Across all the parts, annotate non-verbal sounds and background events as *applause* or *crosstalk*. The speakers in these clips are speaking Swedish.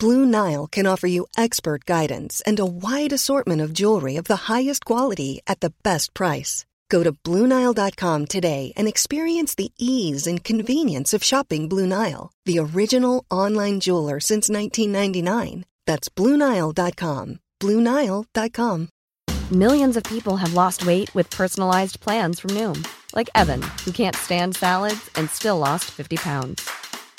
Blue Nile can offer you expert guidance and a wide assortment of jewelry of the highest quality at the best price. Go to BlueNile.com today and experience the ease and convenience of shopping Blue Nile, the original online jeweler since 1999. That's BlueNile.com. BlueNile.com. Millions of people have lost weight with personalized plans from Noom, like Evan, who can't stand salads and still lost 50 pounds.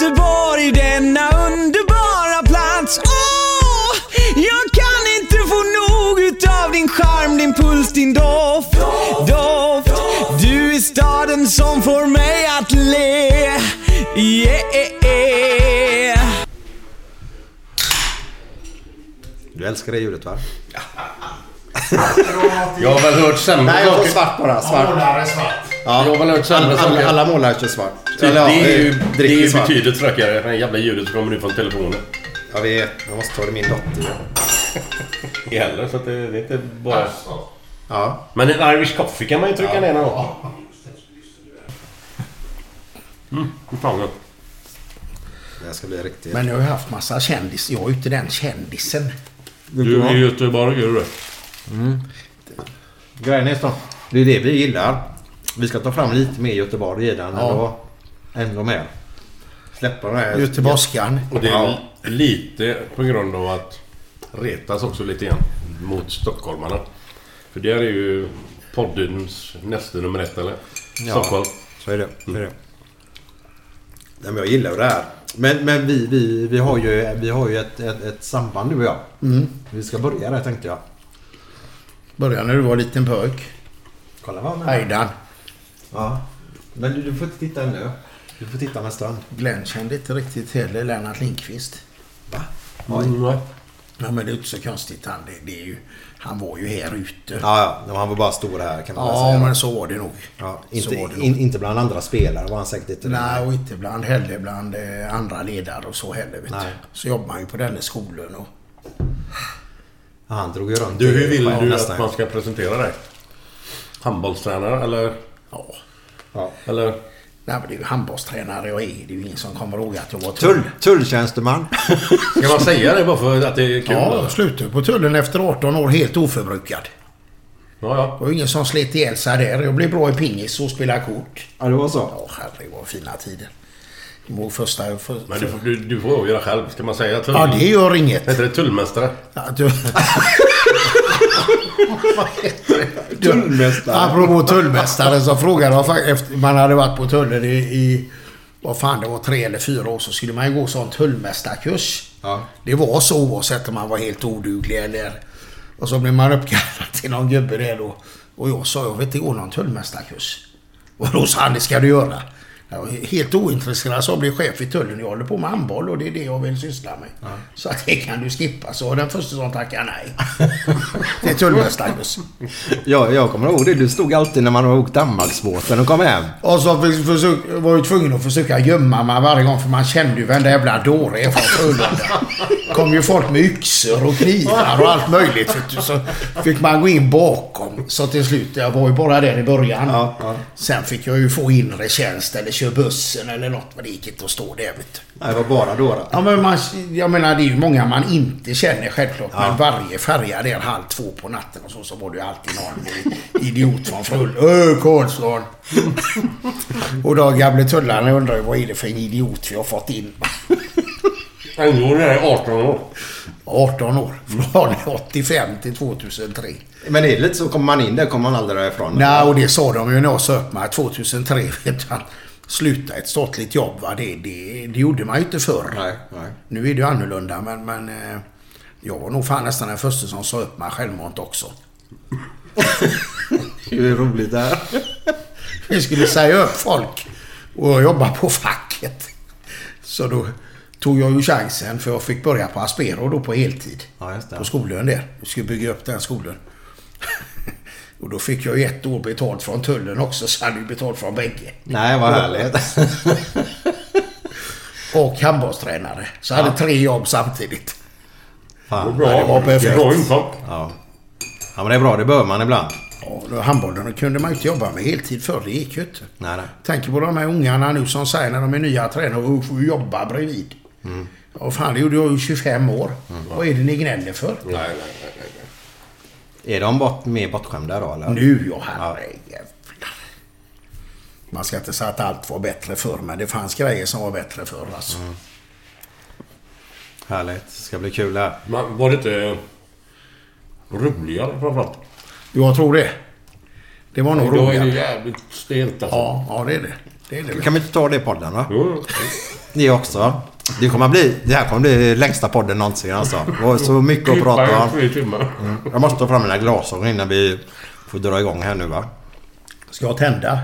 Göteborg, denna underbara plats. Åh, jag kan inte få nog utav din charm, din puls, din doft. Doft. Du är staden som får mig att le. Yeah. Du älskar det ljudet va? Jag har väl hört sämre Nej, jag får saker. svart bara. Svart. Målare svart. Ja. Jag har väl hört sämre alla, saker. alla, alla målare kör svart. Typ, Eller, ja, det är ju, det är ju betydligt tråkigare. Det här jävla ljudet som kommer nu från telefonen. Jag vet. Jag måste ta det min dotter. *laughs* Heller, så att det, det är inte bara... Ja. Men en Irish coffee kan man ju trycka ner någon gång. Mm, fan då? Det ska bli riktigt... Men jag har ju haft massa kändis. Jag är ju inte den kändisen. Du är i Göteborg, är du det? Grejen är så. Det är det vi gillar. Vi ska ta fram lite mer Göteborg i den. Ja. Ändå mer. Släppa den här... Göteborgskan. Och det är Ja. lite på grund av att retas också lite grann mot stockholmarna. För där är ju poddens nästa nummer ett, eller? Ja. Stockholm. Så är det. Så är det. Nej, men jag gillar ju det här. Men, men vi, vi, vi har ju, vi har ju ett, ett, ett samband du och jag. Mm. Vi ska börja där tänkte jag. Började när du var liten pöjk. Kolla vad han är. Hejdan. Ja. Men du, du får inte titta ännu. Du får titta om en stund. Glenn kände inte riktigt heller Lennart Lindqvist. Va? Mm, nej. Ja, men det är inte så konstigt. Han, det, det är ju, han var ju här ute. Ja, ja. Han var bara stor här kan man Ja, säga. men så var det nog. Ja, Så inte, var det in, nog. inte bland andra spelare var han säkert inte. Nej, och inte bland heller bland eh, andra ledare och så heller. Vet Nej. du. Så jobbar man ju på den skolan och... Han drog ju runt. Du, hur vill du att man ska presentera dig? Handbollstränare eller? Ja. Ja. Eller? Nej, men det är ju handbollstränare jag är. Det är ju ingen som kommer ihåg att jag var Tull, tulltjänsteman. *laughs* Ska man säga det bara för att det är kul? Ja, slutade på tullen efter 18 år helt oförbrukad. ja, ja. Det var ingen som slet ihjäl sig där. Jag blev bra i pingis och spelade kort. Ja, det var så. Ja, herregud vad fina tider. Var första... För, Men du, får- du, du får avgöra själv. Ska man säga tull... Ja, det gör inget. Heter det tullmästare? Ja, du... *laughs* Tullmästare. Apropå tullmästare så frågade jag faktiskt efter man hade varit på tullen i, i vad fan det var tre eller fyra år så skulle man ju gå sån tullmästarkurs. Ja. Det var så oavsett om man var helt oduglig eller... Och så blev man uppkallad *laughs* till någon gubbe där då. Och jag sa jag vill inte gå någon tullmästarkurs. Och då sa han det ska du göra. Jag var helt ointresserad så bli chef i tullen. Jag håller på med handboll och det är det jag vill syssla med. Så att det kan du skippa. Så den första som tackade nej. *laughs* Det är tullmästarkurs. Ja, jag kommer ihåg det. Du stod alltid när man har åkt Danmarksbåten och kom hem. Och så för, försök, var jag tvungen att försöka gömma mig varje gång för man kände ju varenda jävla dåre från Frölunda. Kom ju folk med yxor och knivar och allt möjligt. Så fick man gå in bakom. Så till slut, jag var ju bara där i början. Ja, ja. Sen fick jag ju få inre tjänst eller köra bussen eller något. Men det gick inte att stå där vet du. Nej, det var bara då. Ja, men man, jag menar det är ju många man inte känner självklart. Men varje färja där halv två på natten och så, så var det ju alltid någon idiot från full. Öh, Karlsson! och då gamle tullarna undrar ju vad är det för en idiot vi har fått in. Ändå är det 18 år. 18 år. Från 85 till 2003. Men det är lite så, kommer man in där kommer man aldrig därifrån. Nej, och det sa de ju när jag sa upp mig 2003. *laughs* Vet du, att sluta ett statligt jobb. Va? Det, det, det gjorde man ju inte förr. Nej, nej. Nu är det ju annorlunda, men, men eh, jag var nog fan nästan den första som sa upp mig självmant också. *laughs* Hur roligt det är. Vi skulle säga upp folk och jobba på facket. Så då tog jag ju chansen för jag fick börja på Aspero då på heltid. Ja, just det. På skolan där. Vi skulle bygga upp den skolan. *laughs* Och då fick jag ju ett år betalt från tullen också, så hade jag betalt från bägge. Nej, vad härligt. *laughs* Och handbollstränare. Så jag hade tre jobb samtidigt. Fan. Bra, det var perfekt. bra inkomst. Ja. ja, men det är bra. Det behöver man ibland. Ja, handbollen kunde man ju inte jobba med heltid förr. Det gick ju inte. Nej, nej. Tänker på de här ungarna nu som säger när de är nya tränare och får jobba bredvid. Mm. Ja, fan, det gjorde jag ju 25 år. Vad är det ni gnäller för? Nej, nej, nej. nej. Är de bort, mer bortskämda då, eller? Nu, ja herrejävlar. Man ska inte säga att allt var bättre förr, men det fanns grejer som var bättre förr alltså. Mm. Härligt. Det ska bli kul här. Men var det inte roligare framförallt? Jag tror det. Det var nog Då är det roligare. jävligt stelt alltså. Ja, ja det är det. Det är det. Kan vi inte ta det i podden då? Jo, Det *laughs* också. Det, kommer bli, det här kommer bli längsta podden någonsin alltså. Det var så mycket att prata om. timmar. Jag måste ta fram mina glasögon innan vi får dra igång här nu va. Ska jag tända?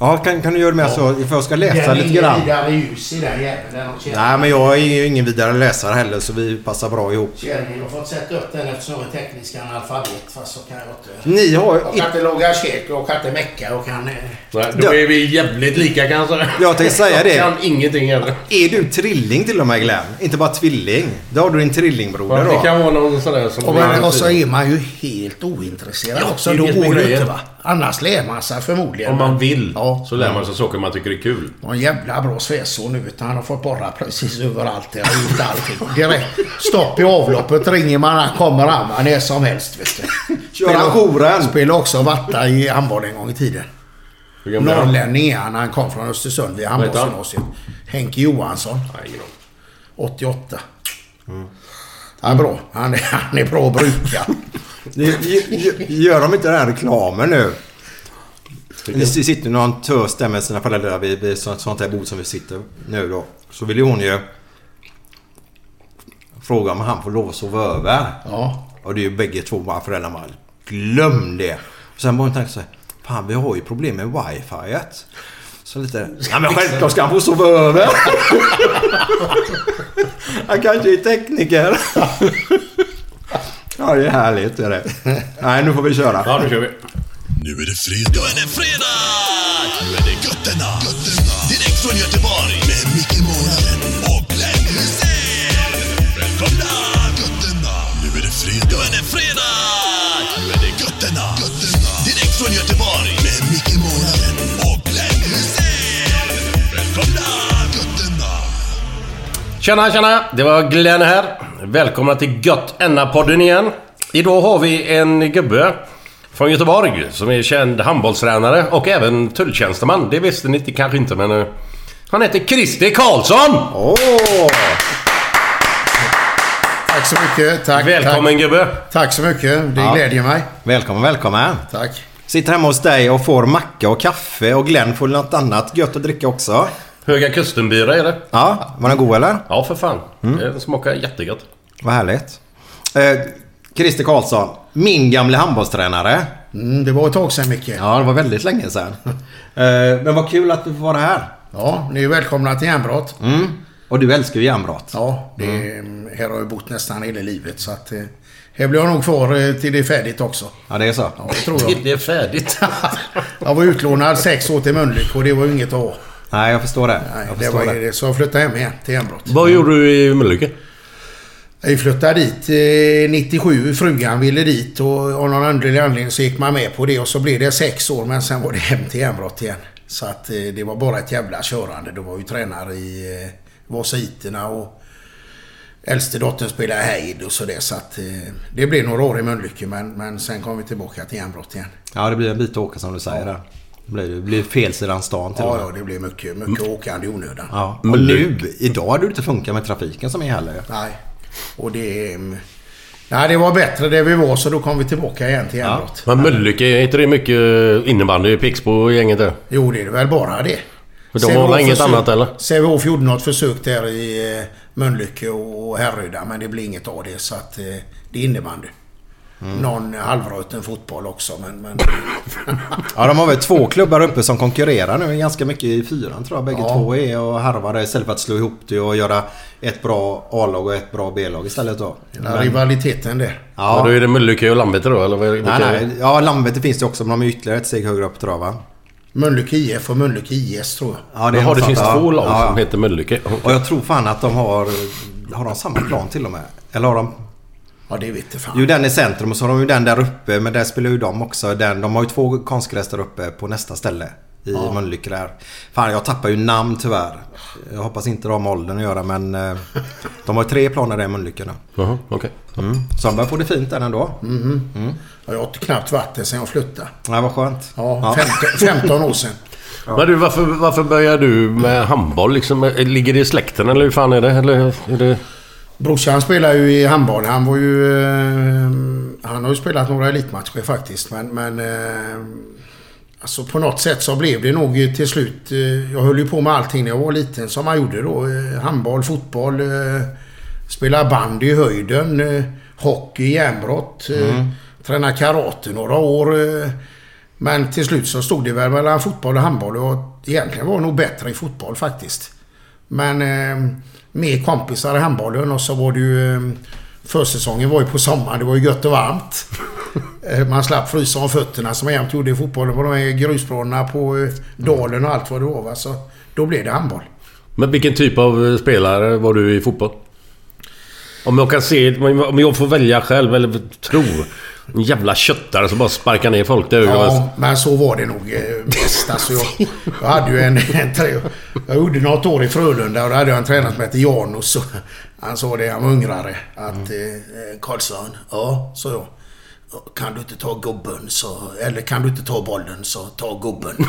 Ja, kan, kan du göra det med så? För jag ska läsa lite grann. vidare ljus i den jäveln. Den Nej, men jag är ju ingen vidare läsare heller så vi passar bra ihop. Kärringen har fått sätta upp den eftersom jag är teknisk analfabet. Fast så kan jag inte... Ni har... Jag kan inte laga käk och kan inte mecka och kan... eh, Nej, då är vi jävligt lika kanske. Jag tänkte säga det. Jag kan ingenting heller. Är du trilling till och med Glenn? Inte bara tvilling. Då har du din trillingbroder Det då. kan vara någon sån där som... Och, men, och så är man ju helt ointresserad Ja, också. det är Då det är går det grejen. inte va. Annars lär man sig förmodligen. Om man vill Ja. så lär man sig saker man tycker är kul. En jävla bra svärson nu utan han har fått borra precis överallt. Jag har gjort allting. Direkt stopp i avloppet ringer man. Han kommer han va, när som helst. Vet du. Kör han jouren? Spelade också vatta i handboll en gång i tiden. Norrlänning är han när han kom från Östersund han? handbollsgymnasiet. Henke Johansson. Nej, ingen aning. 88. Han är bra. Han är, han är bra att Gör de inte den här reklamen nu? Det sitter någon tös där med sina föräldrar vid, vid så- sånt här bord som vi sitter nu då. Så vill ju hon ju fråga om han får lov att sova över. Ja. Och det är ju bägge två bara föräldrarna bara Glöm det! Och sen bara tänkte så här, Fan vi har ju problem med wifi. Så lite... Ja men självklart ska han få sova över! *laughs* han kanske är tekniker. *laughs* ja det är härligt det är det. Nej nu får vi köra. Ja, nu kör vi. Nu är det fredag. Nu är det fredag! Nu är det Götterna. Götterna. Direkt från Göteborg. Tjena, tjena! Det var Glenn här. Välkomna till Gött Enna-podden igen. Idag har vi en gubbe från Göteborg som är känd handbollstränare och även tulltjänsteman. Det visste ni inte, kanske inte, men... eh, Han heter Christer Karlsson! Åh! Tack så mycket. Tack, Välkommen gubbe! Tack, tack så mycket. Det Ja. glädjer mig. Välkommen, välkommen. Tack. Sitter hemma hos dig och får macka och kaffe och Glenn får något annat gött att dricka också. Höga Kustenbira är det. Ja, var den god eller? Ja, för fan. Det smakar jättegott. Vad härligt. Eh, Christer Karlsson, min gamla handbollstränare. Mm, det var ett tag sedan Micke. Ja. Ja, det var väldigt länge sedan. *laughs* Eh, men vad kul att du får vara här. ni är välkomna till Järnbrott. Mm. Och du älskar ju järnbrott. Ja, det, här har jag bott nästan hela livet så att... eh, Här blir jag nog kvar eh, till det är färdigt också. Ja, det är så. Ja, det tror jag. *laughs* Det är färdigt. *laughs* jag var utlånad sex år till Mölnlycke och det var inget att ha. Nej, jag förstår det. Nej, jag det förstår var, det. det. Så jag flyttade hem igen till Järnbrott. Vad gjorde du i Mölnlycke? Vi flyttade dit eh, 97. Frugan ville dit och av någon underlig anledning så gick man med på det och så blev det sex år men sen var det hem till järnbrott igen. Så att eh, det var bara ett jävla körande. Då var vi tränare i eh, Vasaiterna och äldste dottern spelade hejd och sådär. Så att eh, det blev några år i Mölnlycke men, men sen kom vi tillbaka till järnbrott igen. Ja, det blir en bit att åka som du säger där. Det blir, det blir fel sidan stan till och Ja, det blev mycket, mycket åkande i onödan. Ja, och nu, idag hade det inte funkat med trafiken som är heller. Nej. Och det... mm, Nej, det var bättre där vi var så då kom vi tillbaka igen till järnbrott. Men Mölnlycke, är inte det mycket innebandy? Pixbo gänget där? Jo, det är väl bara det. Men de har väl inget försök- annat, eller? Sävehof gjorde något försök där i eh, Mölnlycke och Härryda men det blev inget av det så att eh, det är innebandy. Mm. Någon halvröten fotboll också men... men *laughs* Ja, de har väl två klubbar uppe som konkurrerar nu ganska mycket i fyran tror jag. Bägge Ja. två är och harvar istället för att slå ihop det och göra ett bra A-lag och ett bra B-lag istället då. här rivaliteten där. Ja. då är det Mölnlycke och Landvetter då, eller? vad- Nej, nej. Ja, Landvetter finns det också men de är ytterligare ett steg högre upp tror jag va? Mölnlycke IF och Mölnlycke IS tror jag. Ja, Jaha, något det finns ja. två lag Ja, som ja. heter Mölnlycke. Och jag tror fan att de har... Har de samma plan till och med? Eller har de... Ja, det vet jag fan. Jo, den i centrum och så har de ju den där uppe. Men där spelar ju de också. Den, de har ju två konstgräs där uppe på nästa ställe. I Ja. Mölnlycke där. Fan, jag tappar ju namn tyvärr. Jag hoppas inte de har med åldern att göra men... eh, De har ju tre planer där i Mölnlycke nu. Jaha, okej. Mm. Så de börjar få det fint där ändå. Mhm. Mm. Ja, Jag har inte knappt varit där sen jag flyttade. Ja, vad skönt. Ja, 15, 15 *laughs* år sedan. Men du, varför, varför börjar du med handboll liksom? Ligger det i släkten eller hur fan är det? Eller är det... Brorsan spelar ju i handboll. Han var ju... Eh, han har ju spelat några elitmatcher faktiskt. Men... men eh, alltså på något sätt så blev det nog till slut... Eh, jag höll ju på med allting när jag var liten som man gjorde då. Handboll, fotboll, eh, spela bandy i höjden, hockey, järnbrott. Mm. Träna karate några år. Men till slut så stod det väl mellan fotboll och handboll. Och egentligen var jag nog bättre i fotboll faktiskt. Men med kompisar i handbollen och så var det ju... Eh, försäsongen var ju på sommaren. Det var ju gött och varmt. Eh, man slapp frysa om fötterna som man jämt gjorde i fotbollen på de här grusplanerna på eh, dalen och allt vad det var. Va? Så då blev det handboll. Men vilken typ av spelare var du i fotboll? Om jag kan se... Om jag får välja själv eller tro. En jävla köttare som bara sparkar ner folk och Ja, men så var det nog eh, mest. Alltså, jag, jag hade ju en, en Jag gjorde något år i Frölunda och då hade jag en tränare som hette Janus. och Han sa det, han var ungrare. Att eh, Karlsson, ja, så jag. Kan du inte ta gubben så... Eller kan du inte ta bollen så ta gubben.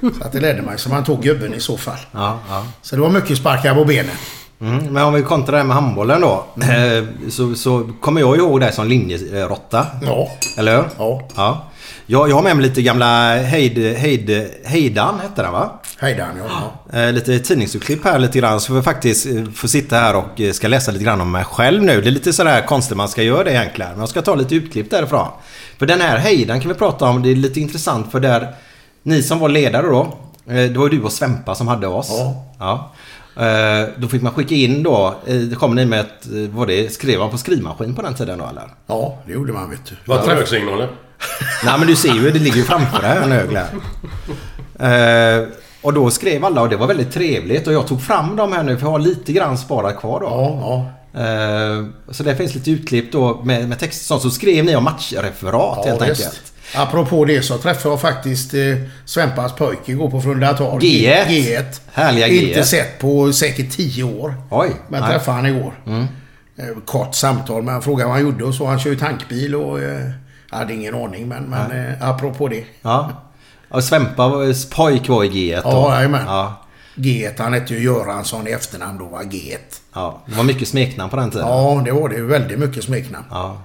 *laughs* så att det ledde mig så man tog gubben i så fall. Ja, ja. Så det var mycket sparkar på benen. Mm, men om vi kontrar det med handbollen då. eh, Så, så kommer jag ihåg dig som linjerotta. Ja. Eller hur? Ja. ja. Jag, jag har med mig lite gamla Heid, Heid, Heidan hette den va? Heidan, ja. Eh, lite tidningsurklipp här lite grann. Så vi faktiskt eh, får sitta här och eh, ska läsa lite grann om mig själv nu. Det är lite sådär konstigt man ska göra det egentligen. Men jag ska ta lite utklipp därifrån. För den här Heidan kan vi prata om. Det är lite intressant för där ni som var ledare då. Det var ju du och Svempa som hade oss. Ja. ja. Eh, Då fick man skicka in då. eh, Det kom ni med ett... eh, Vad det? Skrev man på skrivmaskin på den tiden då eller? Ja, det gjorde man vet du. Vad trögsignaler? *laughs* Nej men du ser ju, det ligger ju framför dig en ögla. Eh, och då skrev alla och det var väldigt trevligt och jag tog fram dem här nu för jag har lite grann sparat kvar då. Ja, ja. Så det finns lite utklipp då med, med text och sånt. Så skrev ni om matchreferat helt visst. enkelt. Apropå det så träffade jag faktiskt eh, Svempas pojke igår på Frölundatorg. G1. G1. Härliga G1. Inte sett på säkert 10 år. Oj. Men nej. träffade han igår. Mm. Eh, Kort samtal, men han frågade vad han gjorde och så. Han kör ju tankbil och... Eh, jag hade ingen aning, men, men eh, apropå det. Ja. Och Svempa, var- pojk var i G1 då. Ja, jajamän. ja. G1, han hette ju Göransson i efternamn då, var G1. ja. Det var mycket smeknamn på den tiden. Ja, det var det. Väldigt mycket smeknamn. Ja.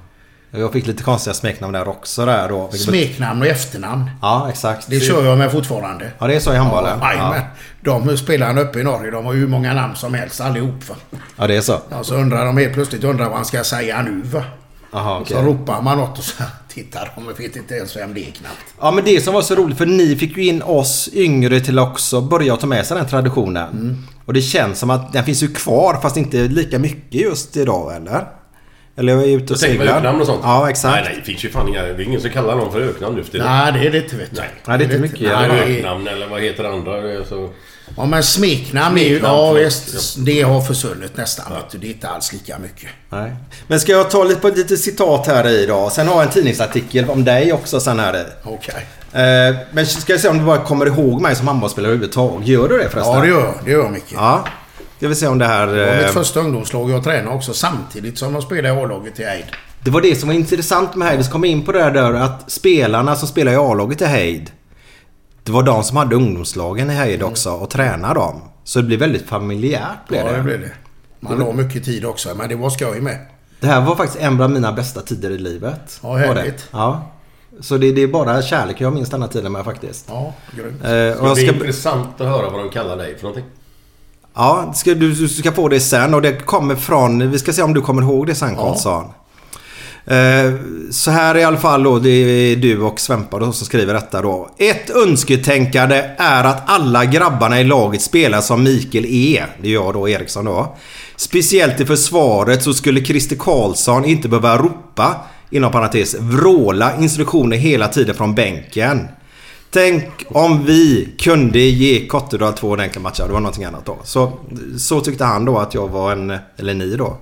Jag fick lite konstiga smeknamn där också där då. Smeknamn och efternamn. Ja, exakt. Det kör jag med fortfarande. Ja, det är så i handbollen. Ja, jajamän. De spelarna uppe i Norge, de har ju hur många namn som helst allihop. Va? Ja, det är så. Ja, så undrar de helt plötsligt undrar vad han ska säga nu va. Jaha, okej. Så ropar man något och så *laughs* tittar de och vet inte ens vem det är knappt. Ja men det som var så roligt för ni fick ju in oss yngre till också börja ta med sig den traditionen. Mm. Och det känns som att den finns ju kvar fast inte lika mycket just idag eller? Eller jag är ute och seglar. öknamn och sånt? Ja, exakt. Nej, nej. Det finns ju fan inga... Det är ingen som kallar någon för öknamn nu för tiden. Nej, det är det inte vet du. Nej. Nej, det är inte mycket. Nej, Ja, det är- Öknamn eller vad heter det andra? Så... Ja men smeknamn är ju... Ja visst. Det har försvunnit nästan. Vet du. Det är inte alls lika mycket. Nej. Men ska jag ta lite, på lite citat här i då? Sen har jag en tidningsartikel om dig också sen här i. Okej. Eh, men ska jag se om du bara kommer ihåg mig som handbollsspelare överhuvudtaget? Gör du det förresten? Ja det gör jag. Det gör jag mycket. Ja. Ska vi se om det här... Det var eh, mitt första ungdomslag jag tränade också samtidigt som jag spelade i A-laget i Eid. Det var det som var intressant med Heid. Vi ska komma in på det här där att spelarna som spelar i A-laget i Heid. Det var de som hade ungdomslagen i Heid också och tränade dem. Så det blev väldigt familjärt. Blev Ja det. det blev det. Man la mycket tid också men det var skoj med. det här var faktiskt en av mina bästa tider i livet. Ja, det. härligt. Ja. Så det, det är bara kärlek jag minns denna tiden med faktiskt. Ja, grymt. Eh, och Det jag är ska, intressant att höra vad de kallar dig för någonting. Ja, ska, du, du ska få det sen och det kommer från... Vi ska se om du kommer ihåg det sen Karlsson. Eh, så här i alla fall då, det är du och Svempa då som skriver detta då. Ett önsketänkande är att alla grabbarna i laget spelar som Mikael E. Det är jag då, Eriksson då. Speciellt i försvaret så skulle Christer Karlsson inte behöva ropa, inom parentes, vråla instruktioner hela tiden från bänken. Tänk om vi kunde ge Kottedal två ordentliga matcher. Det var någonting annat då. Så, så tyckte han då att jag var en... Eller ni då.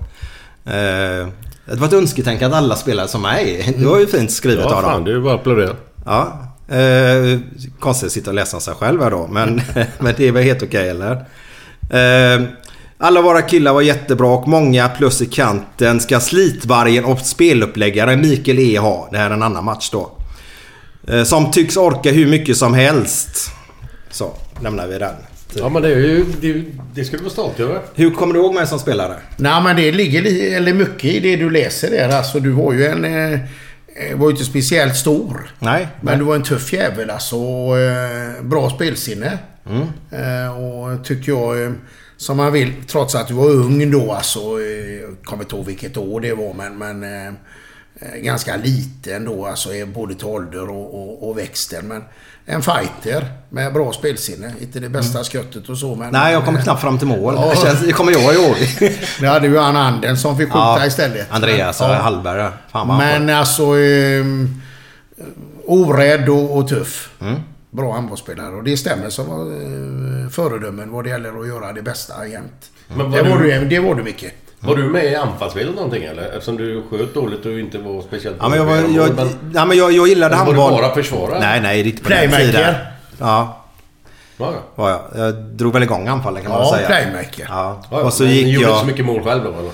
Eh, det var ett önsketänkande att alla spelade som mig. Det var ju fint skrivet Ja, av dem. fan. Det är ju bara att applådera. Ja. Eh, konstigt att sitta och läsa sig själv här då. Men, *laughs* men det är väl helt okej eller? Eh, alla våra killar var jättebra och många plus i kanten ska slitvargen och speluppläggaren Mikael E ha. Det här är en annan match då. Eh, som tycks orka hur mycket som helst. Så, lämnar vi den. Ja, men det är ju... Det, det ska du vara stolt över. Hur kommer du ihåg mig som spelare? Nej men det ligger li- eller mycket i det du läser där. Alltså du var ju en... Eh, eh, var ju inte speciellt stor. Nej. Men du var en tuff jävel alltså. och, Eh, bra spelsinne. Mm. Eh, och tycker jag... Som man vill, trots att du var ung då alltså. Eh, kommer inte ihåg vilket år det var men... men ganska liten då alltså. eh, Både till ålder och, och, och växten. Men en fighter med bra spelsinne. Inte det bästa skottet och så men... Mm. Nej, jag kom eh, knappt fram till mål. Ja. Det, känns, det kommer jag ihåg. *laughs* Det hade ju han Anden som fick skjuta istället. Andreas Ja. Hallberg. ja. Fan vad Men alltså... Eh, orädd och, och tuff. Mm. Bra handbollsspelare. Och det stämmer som eh, föredömen vad det gäller att göra det bästa jämt. Var Det var, du, det var du mycket. Var du med i anfallsspelet någonting eller? Eftersom du sköt dåligt och inte var speciellt Ja, men jag, var, jag, mål, ja, men jag, jag gillade Eller var du handboll. bara försvarare? Nej, nej. Inte på den Playmaker. tiden. Ja, Ja, ja. var jag. Jag drog väl igång anfallen kan man Ja, säga. playmaker. Ja. Ja. Och så Men gick gjorde jag... inte så mycket mål själv då eller?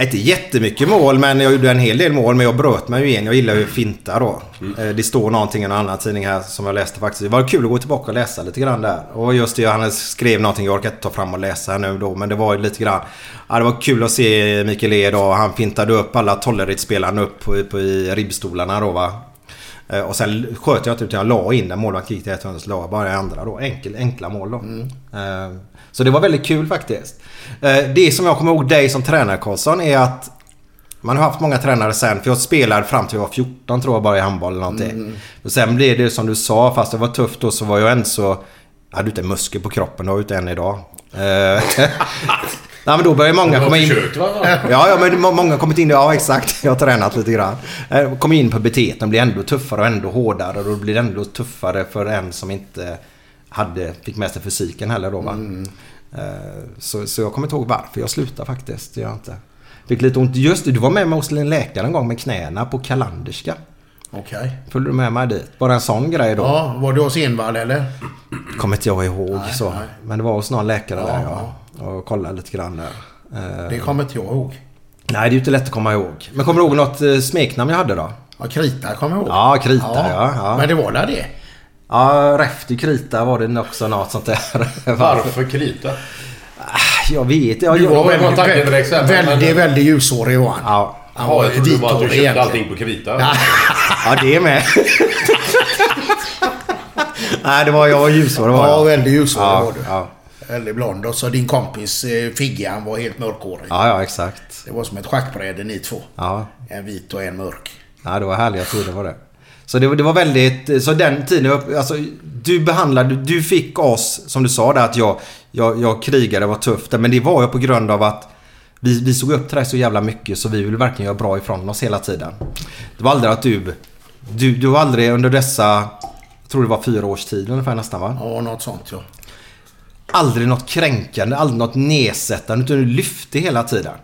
Inte jättemycket mål, men jag gjorde en hel del mål. Men jag bröt mig ju igen. Jag gillar ju finta då. Eh, Det står någonting i en annan tidning här som jag läste faktiskt. Det var kul att gå tillbaka och läsa lite grann där. Och just det, han skrev någonting. Jag orkar inte ta fram och läsa här nu då. Men det var ju lite grann... Ja, det var kul att se Mikael E då. Han fintade upp alla Tollerit-spelarna upp på, på, i ribbstolarna då va. Eh, Och sen sköt jag inte utan jag la in den. Målvakten gick till ett hörn så la jag bara andra då. Enkel, enkla mål då. Eh, Så det var väldigt kul faktiskt. Eh, Det som jag kommer ihåg dig som tränare Karlsson är att man har haft många tränare sen. För jag spelade fram till jag var 14 tror jag bara i handboll eller någonting. Och sen blev det som du sa. Fast det var tufft då så var jag ändå så... Jag hade inte muskel på kroppen. Det har jag inte än idag. *laughs* *laughs* Nej men då börjar många komma in... försökt? Ja, ja men må- många har kommit in... Ja exakt. Jag har tränat lite grann. Eh, Kom in på beteten blir ändå tuffare och ändå hårdare. Och då blir det ändå tuffare för en som inte hade, fick med sig fysiken heller då va. Eh, Så, så jag kommer inte ihåg varför jag slutade faktiskt. Det gör jag inte. Fick lite ont. Just det, du var med mig hos en läkare en gång med knäna på Kalanderska. Okej. Följde du med mig dit? Bara en sån grej då. Ja, var du hos Envall eller? Kommer inte jag ihåg Nej, så. nej. Men det var hos någon läkare Ja, där ja. Och kollade lite grann där. Eh, Det kommer inte jag ihåg. Nej, det är ju inte lätt att komma ihåg. Men kommer du ihåg något eh, smeknamn jag hade då? Ja, Krita kommer jag ihåg. Ja, Krita ja. ja. Men det var där det? Ja, Räfty Krita var det också något sånt där. *laughs* Varför krita? Jag vet. Jag, Du var det var väldigt, men- väldigt, väldigt ljushårig var han. ja. Han Ja, jag trodde bara att du köpte egentligen. allting på krita. ja, *laughs* det är med. *laughs* Nej, det var jag var ljushårig var Ja, jag. väldigt ljushårig Ja, var du. ja. Väldigt blond. Och så din kompis eh, Figge, han var helt mörkhårig. Ja, ja, exakt. Det var som ett schackbräde ni två. Ja. En vit och en mörk. Ja, det var härliga tider var det. Så det, var- det var väldigt... Så den tiden... Alltså, du behandlade... Du fick oss, som du sa där, att jag, jag, jag krigade var tufft. Men det var ju på grund av att Vi, vi såg upp till dig så jävla mycket så vi vill verkligen göra bra ifrån oss hela tiden. Det var aldrig att du... Du, du var aldrig under dessa... Jag tror det var fyra års tid ungefär nästan va? Ja, något sånt ja. Aldrig något kränkande, aldrig något nedsättande utan du lyfte hela tiden.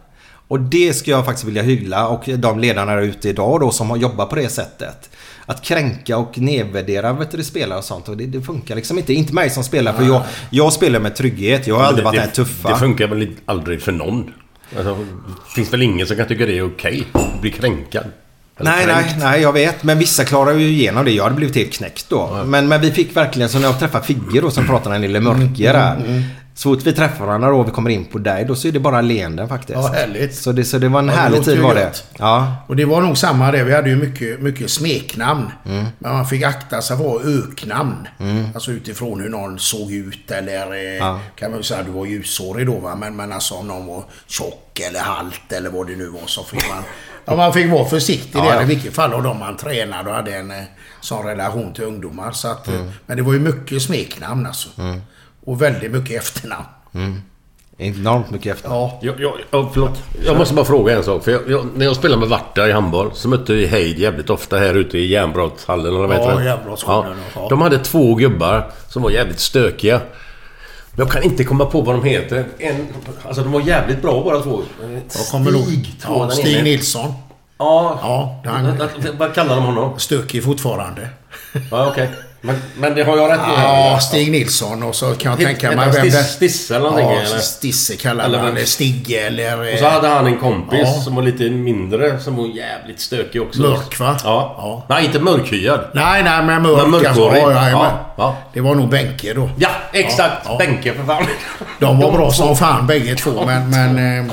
Och det ska jag faktiskt vilja hylla och de ledarna där ute idag då som har jobbat på det sättet. Att kränka och nedvärdera vet du, spelare och sånt. Och det, det funkar liksom inte. Inte mig som spelar för jag, jag spelar med trygghet. Jag har aldrig varit den tuffa. Det funkar väl aldrig för någon? Alltså, det finns väl ingen som kan tycka det är okej? att Bli kränkad? Eller Nej, nej, kränkt? nej, jag vet. Men vissa klarar ju igenom det. Jag hade blivit helt knäckt då. Men, men vi fick verkligen, så när jag träffade Figge då som pratade en lille mörker där. Så fort vi träffar varandra då och vi kommer in på dig, då så är det bara leenden faktiskt. Ja, härligt. Så det, så det var en Ja, härlig tid var det. Ja. Och det var nog samma det. Vi hade ju mycket, mycket smeknamn. Mm. Men man fick akta sig för att öknamn. Alltså utifrån hur någon såg ut eller... eh, Ja. Kan man ju säga du var ljushårig då va. Men, men alltså om någon var tjock eller halt eller vad det nu var så fick man... Ja, man fick vara försiktig Ja, där ja. i vilket fall av dem man tränade och hade en eh, sån relation till ungdomar. Så att, Mm. eh, Men det var ju mycket smeknamn alltså. Och väldigt mycket efternamn. Enormt mycket efter. Ja. Jag, jag, jag, förlåt. jag måste bara fråga en sak. För jag, jag, när jag spelade med Varta i handboll så mötte vi Heid jävligt ofta här ute i järnbrottshallen. Eller vad Ja, järnbrottsskolan, ja. De hade två gubbar som var jävligt stökiga. Jag kan inte komma på vad de heter. En, alltså de var jävligt bra båda två. Stig, tror Ja, jag Stig. Nilsson. Ja. Ja, han Vad kallar de honom? stökig fortfarande. Ja, okej. Men, men det har jag rätt i? Ja, Stig Nilsson och så kan jag Hit- tänka mig vem det... Stisse eller någonting, Ja, eller? Stisse kallar Eller man. Stigge eller... Och så hade han en kompis Ja. som var lite mindre, som var jävligt stökig också. Mörk, va? Ja. Ja. Nej, inte mörkhyad. Nej, nej, men mörk. Men mörkhårig. alltså. Ja, ja, Ja. Det var nog Benke då. Ja, exakt. Ja. Benke för fan. De var bra *laughs* som fan bägge två, men... men eh,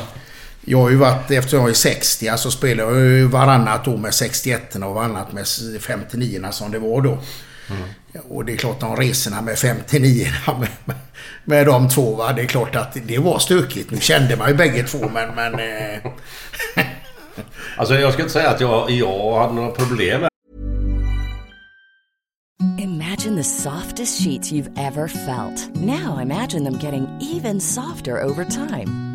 jag har ju varit, efter jag är 60, alltså spelar jag ju varannat år med 61 och varannat med 59 som det var då. Och det är klart de resorna med 59 *laughs* med, med, med de två va, det är klart att det var stökigt. Nu kände man ju bägge två men... men eh, *laughs* Alltså jag ska inte säga att jag, jag hade några problem Imagine the softest sheets you've ever felt. Now imagine them getting even softer over time.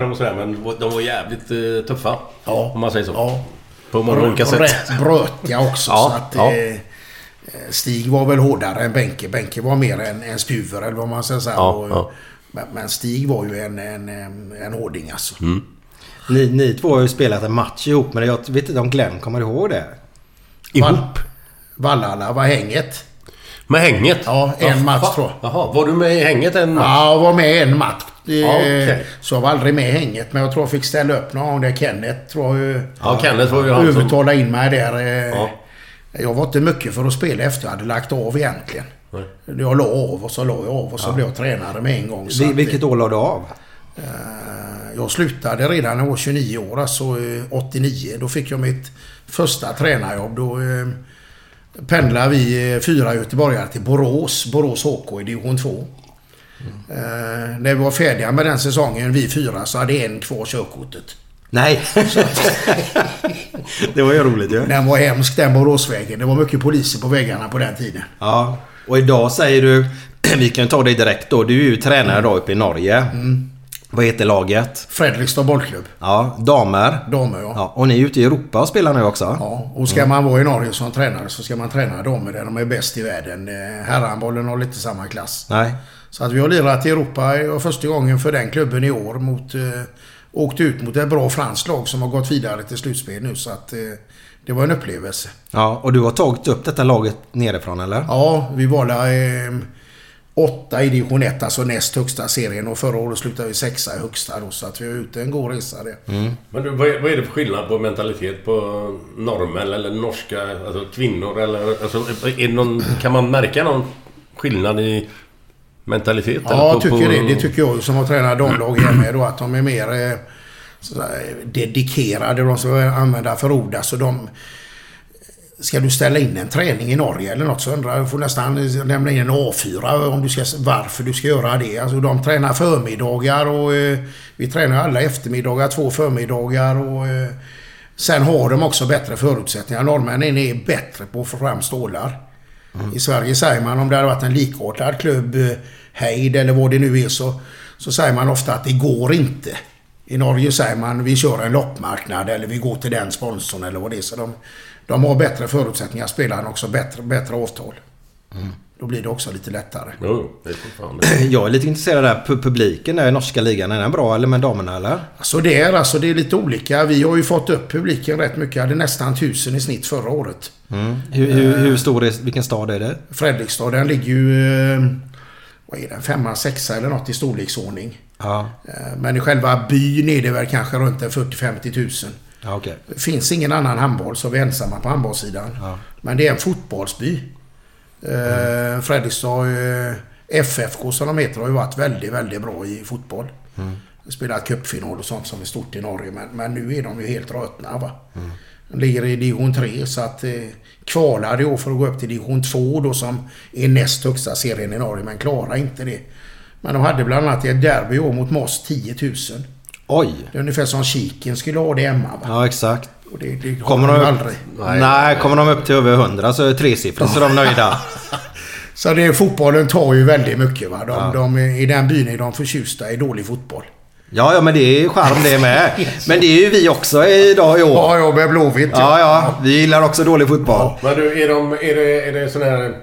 Och sådär, men de var jävligt eh, tuffa. Ja. Om man säger så. ja. På många olika sätt. rätt brötiga också. *laughs* Ja, så att, ja. eh, Stig var väl hårdare än Benke. Benke var mer en, en spjuver eller vad man ska säga. Ja, och, ja. Men, men Stig var ju en, en, en, hårding alltså. Mm. Ni, ni två har ju spelat en match ihop men jag vet inte om Glenn kommer ihåg det. Ihop? Vallala var hänget. Med hänget? Ja, en match tror jag. Jaha, var du med i hänget en match? Ja, jag var med en match. Eh, Ja, okej. Så jag var aldrig med i hänget. Men jag tror jag fick ställa upp någon gång där Kenneth tror jag ju... Ja, Kenneth var ju han som... övertala in mig där. eh. Ja. Jag var inte mycket för att spela efter jag hade lagt av egentligen. Jag la av och så la jag av och så blev jag tränare med en gång. Så Vi, att, vilket år la du av? eh, jag slutade redan när jag var 29 år, alltså eh, 89. Då fick jag mitt första tränarjobb. Då pendlade vi eh, fyra göteborgare till Borås, Borås HK i division 2. Eh, när vi var färdiga med den säsongen, vi fyra, så hade en kvar körkortet. Nej. *laughs* det var ju roligt ju. Den var hemsk den Boråsvägen. Det var mycket poliser på väggarna på den tiden. Ja. Och idag säger du... *clears throat* Vi kan ta dig direkt då. Du är ju tränare då uppe i Norge. Mm. Vad heter laget? Fredrikstad bollklubb. Ja, damer. Damer ja. Ja, och ni är ute i Europa och spelar nu också? Ja, och ska man vara i Norge som tränare så ska man träna damer där de är bäst i världen. Eh, Herrhandbollen har lite samma klass. Nej. Så att vi har lirat i Europa första gången för den klubben i år mot... Eh, åkt ut mot ett bra franskt lag som har gått vidare till slutspel nu så att... Eh, det var en upplevelse. Ja, och du har tagit upp detta laget nerifrån eller? Ja, vi var där... Eh, åtta i division 1, alltså näst högsta serien. Och förra året slutade vi sexa i högsta då, så att vi har ute en god resa det. Mm. Men du, vad är, vad är det för skillnad på mentalitet på norrmän eller norska alltså kvinnor? Eller, alltså, är någon, kan man märka någon skillnad i mentalitet? Ja, på, tycker på, det. Det tycker jag som har tränat damlag hemma då. Att de är mer eh, dedikerade. De ska använda för ord. Alltså de... Ska du ställa in en träning i Norge eller något så undrar jag, du får nästan lämna in en A4 om du ska, varför du ska göra det. Alltså de tränar förmiddagar och eh, vi tränar alla eftermiddagar, två förmiddagar och eh, sen har de också bättre förutsättningar. Norrmännen är bättre på att få fram stålar. I Sverige säger man om det hade varit en likartad klubb, eh, Heid eller vad det nu är, så, så säger man ofta att det går inte. I Norge säger man vi kör en loppmarknad eller vi går till den sponsorn eller vad det är. Så de, de har bättre förutsättningar, spelarna också bättre, bättre avtal. Då blir det också lite lättare. Jo, det är fortfarande. *clears throat* Jag är lite intresserad där. Pu- Publiken där i norska ligan, är den bra eller med damerna eller? Så det är alltså det är lite olika. Vi har ju fått upp publiken rätt mycket. hade nästan 1000 i snitt förra året. Mm. Hur, hur, hur stor är, vilken stad är det? Fredrikstad, den ligger ju... eh, Vad är den? Femma, sexa eller något i storleksordning. Ja, Eh, Men i själva byn är det väl kanske runt en 40-50 tusen. Ja okej. Det finns ingen annan handboll så vi är ensamma på handbollssidan. Ja. Men det är en fotbollsby. Mm. Fredrikstad eh, FFK som de heter har ju varit väldigt, väldigt bra i fotboll. Mm. Spelat cupfinal och sånt som är stort i Norge. Men, men nu är de ju helt rötna va. De ligger i division 3 så att eh, kvalade i år för att gå upp till division 2 då som är näst högsta serien i Norge men klarar inte det. Men de hade bland annat ett derby i år mot Moss 10 000. Oj! Det är ungefär som Kiken skulle ha det hemma va. Ja, exakt. Och det, det Kommer de de upp, aldrig. nej, kommer de upp till över 100 så är det tresiffrigt så är de nöjda. *laughs* Så det, fotbollen tar ju väldigt mycket. Va? De, de, I den byn är de förtjusta i dålig fotboll. Ja, ja men det är ju charm det med. *laughs* Men det är ju vi också idag i år. Ja, jag med Blåvitt. Ja, ja. Vi gillar också dålig fotboll. Men du, är, de, är det, är det såna här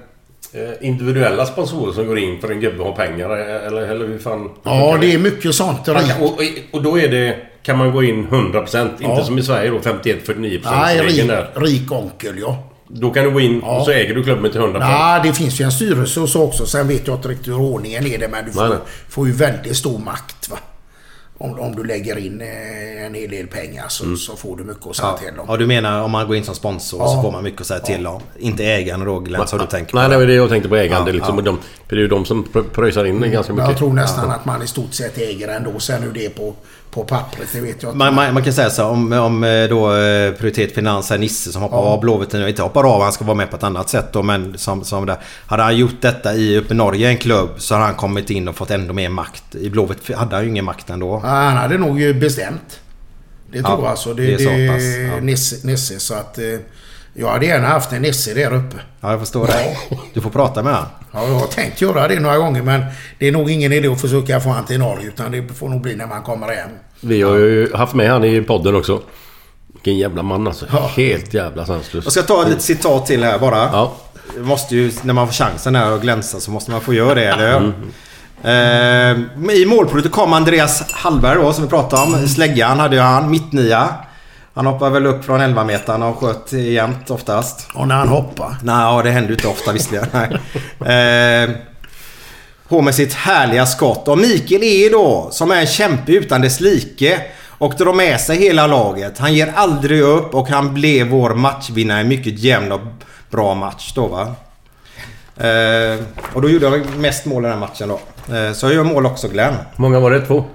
individuella sponsorer som går in för en gubbe har pengar? Eller, eller hur fan? Ja, det är mycket sånt. Kan, och, och- och då är det... Kan man gå in 100%? Ja. Inte som i Sverige då 51-49% Nej, rik, där. rik onkel ja. Då kan du gå in och så äger du klubben till 100%. Nej, det finns ju en styrelse och så också. Sen vet jag inte riktigt hur ordningen är det. Men du får, får ju väldigt stor makt. Va? Om, om du lägger in eh, en hel del pengar så, så får du mycket att säga Ja. till om. ja, du menar om man går in som sponsor Ja. så får man mycket att säga till om. Inte ägaren då Glenn, så du tänker Nej, det var det jag tänkte på ägande. Ja, liksom, ja. De, för det är ju de som pr- pröjsar in ganska Men mycket. jag tror nästan att man i stort sett äger ändå. Sen hur det är på, på pappret, det vet jag. Man, man, man kan säga så om, om eh, då eh, Prioritet Finans är Nisse som hoppar Ja. av Blåvitt nu. Inte hoppar av, han ska vara med på ett annat sätt då. Men som, som det, hade han gjort detta i uppe i Norge, en klubb, så hade han kommit in och fått ännu mer makt. I Blåvitt hade han ju ingen makt ändå. Ja, Han hade nog ju bestämt. Det Ja, tror jag. Alltså. Det, det är det så är pass, ja. Nisse, Nisse. Så att... Jag hade gärna haft en Nisse där uppe. Ja, jag förstår det. Du får prata med han. Ja, jag har tänkt göra det några gånger men det är nog ingen idé att försöka få han till Norge utan det får nog bli när man kommer hem. Vi har ju haft med han i podden också. Vilken jävla man alltså. Ja. Helt jävla sanslös. Jag ska ta ett citat till här bara. Ja. Måste ju, när man får chansen här att glänsa så måste man få göra det, eller hur? Eh, I målprodukten kom Andreas Hallberg då, som vi pratade om. Släggan hade ju han, mittnia. Han hoppar väl upp från 11 metern och sköt jämt oftast. Och när han hoppar. Nej, ja, det händer ju inte ofta visserligen. Nej. Eh, på med sitt härliga skott. Och Mikael är då, som är en kämpe utan dess like. Och drar med sig hela laget. Han ger aldrig upp och han blev vår matchvinnare. En mycket jämn och bra match då va. Eh, och då gjorde jag mest mål i den här matchen då. Eh, så jag gör mål också Glenn. Hur många var det? Två?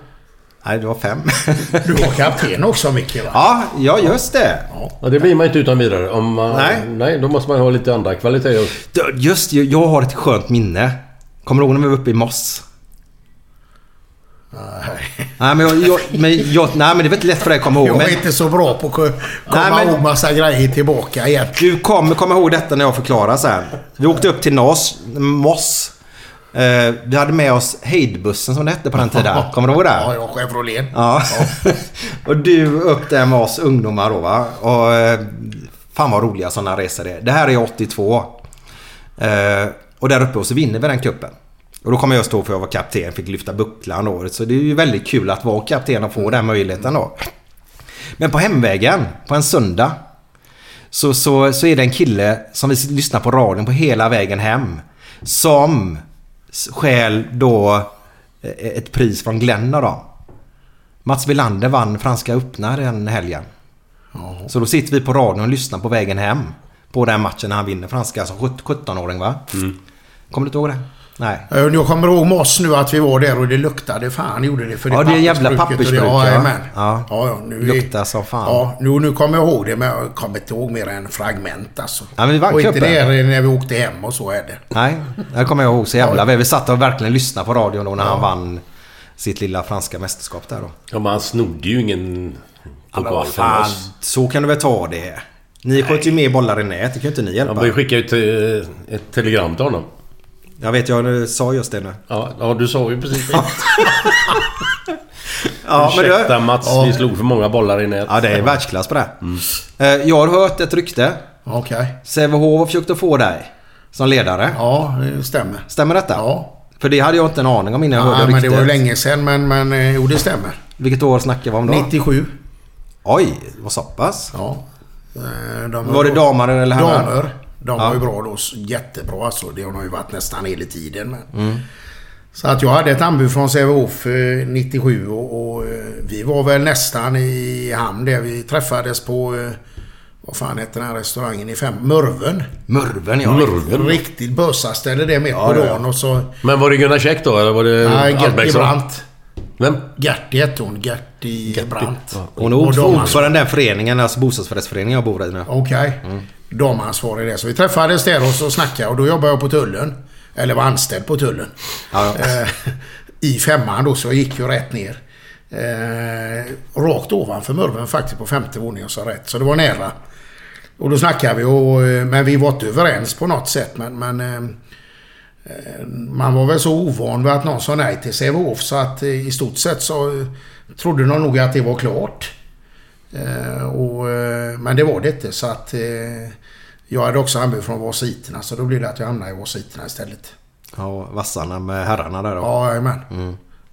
Nej, det var fem. *laughs* Du var kapten också Micke va? ja, ja just det. Ja, det blir man inte utan vidare. Om man, Nej. Nej, då måste man ha lite andra kvaliteter. Just jag har ett skönt minne. Kommer du ihåg när vi var uppe i Moss? Nej. Nej men, jag, jag, men, jag, nej men det väl inte lätt för dig att komma ihåg. Jag Men är inte så bra på att ko- komma Nej, men- ihåg massa grejer tillbaka igen. du kommer komma ihåg detta när jag förklarar sen. Vi åkte upp till Nas, Moss. Eh, vi hade med oss Heidbussen som det hette på den tiden. Kommer du ihåg det? Ja, jag Chevrolet. Ja. *laughs* och du upp där med oss ungdomar då va. Och eh, fan vad roliga sådana resor det är. Det här är 82. Eh, och där uppe och så vinner vi den kuppen. Och då kommer jag stå för jag var kapten, fick lyfta bucklan då. Så det är ju väldigt kul att vara kapten och få den möjligheten då. Men på hemvägen, på en söndag. Så, så, så är det en kille som vi lyssnar på radion på hela vägen hem. Som stjäl då eh, ett pris från Glenna då. Mats Wilander vann Franska öppna den helgen. Så då sitter vi på radion och lyssnar på vägen hem. På den matchen när han vinner Franska. Alltså 17-åring va? Kommer du inte ihåg det? Nej. Eh, Jag kommer ihåg med oss nu att vi var där och det luktade fan gjorde det. För Ja, det är jävla pappersbruk, Ja, ja. Ja. ja, ja nu, Luktar som fan. Ja, nu, nu kommer jag ihåg det men jag kommer inte ihåg mer än fragment alltså. Ja, men vi vann och inte det när vi åkte hem och så är det. Nej, det kommer jag ihåg så jävla väl. Vi satt och verkligen lyssnade på radion då när han vann sitt lilla franska mästerskap där då. Ja, men han snodde ju ingen Ja, pokal från fan, oss. så kan du väl ta det. Ni sköt ju mer bollar i nät, det kan ju inte ni hjälpa. Han började skicka ut eh, ett telegram till honom. Jag vet, jag sa just det nu. Ja, ja du sa ju precis det. Ja, men Ursäkta du, Mats, Ja. vi slog för många bollar i nät. ja, det är världsklass på det. Eh, Jag har hört ett rykte. Okej. Sävehof har försökt att få dig som ledare. Ja, det stämmer. Stämmer detta? Ja. För det hade jag inte en aning om innan jag Ja, hörde men det ryktet. var ju länge sedan men, men eh, jo det stämmer. Vilket år snackar vi om då? 97. Oj, vad så pass? Ja. Eh, De Var det damer eller herrar? Damer. De Ja. var ju bra då. Jättebra alltså. Det har de ju varit nästan hela tiden. Men. Mm. Så att jag hade ett anbud från Sävehof eh, 97 och, och eh, vi var väl nästan i hamn där. Vi träffades på... eh, Vad fan heter den här restaurangen i fem? Mörven. Mörven ja. Mörven. Riktigt bösaställe det mitt Ja, på ja, ja. dagen och så... Men var det Gunnar Käck då eller var det Nej, Gerti? Brandt. Vem? Gerti hette hon. Gerti Brandt. Hon är ordförande för den föreningen, alltså bostadsrättsföreningen jag bor i nu. Okej. Damansvarig där. Så vi träffades där och så snackade och då jobbade jag på tullen. Eller var anställd på tullen. Ja, ja. Eh, I femman då, så jag gick ju rätt ner. Eh, rakt ovanför Mörven faktiskt på femte våningen så rätt. Så det var nära. Och då snackade vi och, eh, men vi var inte överens på något sätt. Men, men eh, eh, man var väl så ovan vid att någon sa nej till Sävehof så att eh, i stort sett så trodde de nog att det var klart. Eh, och, men det var det inte så att eh, jag hade också anbud från Vasiterna så då blev det att jag hamnade i Vasiterna istället. Ja, vassarna med herrarna där då. Ja, jajamän.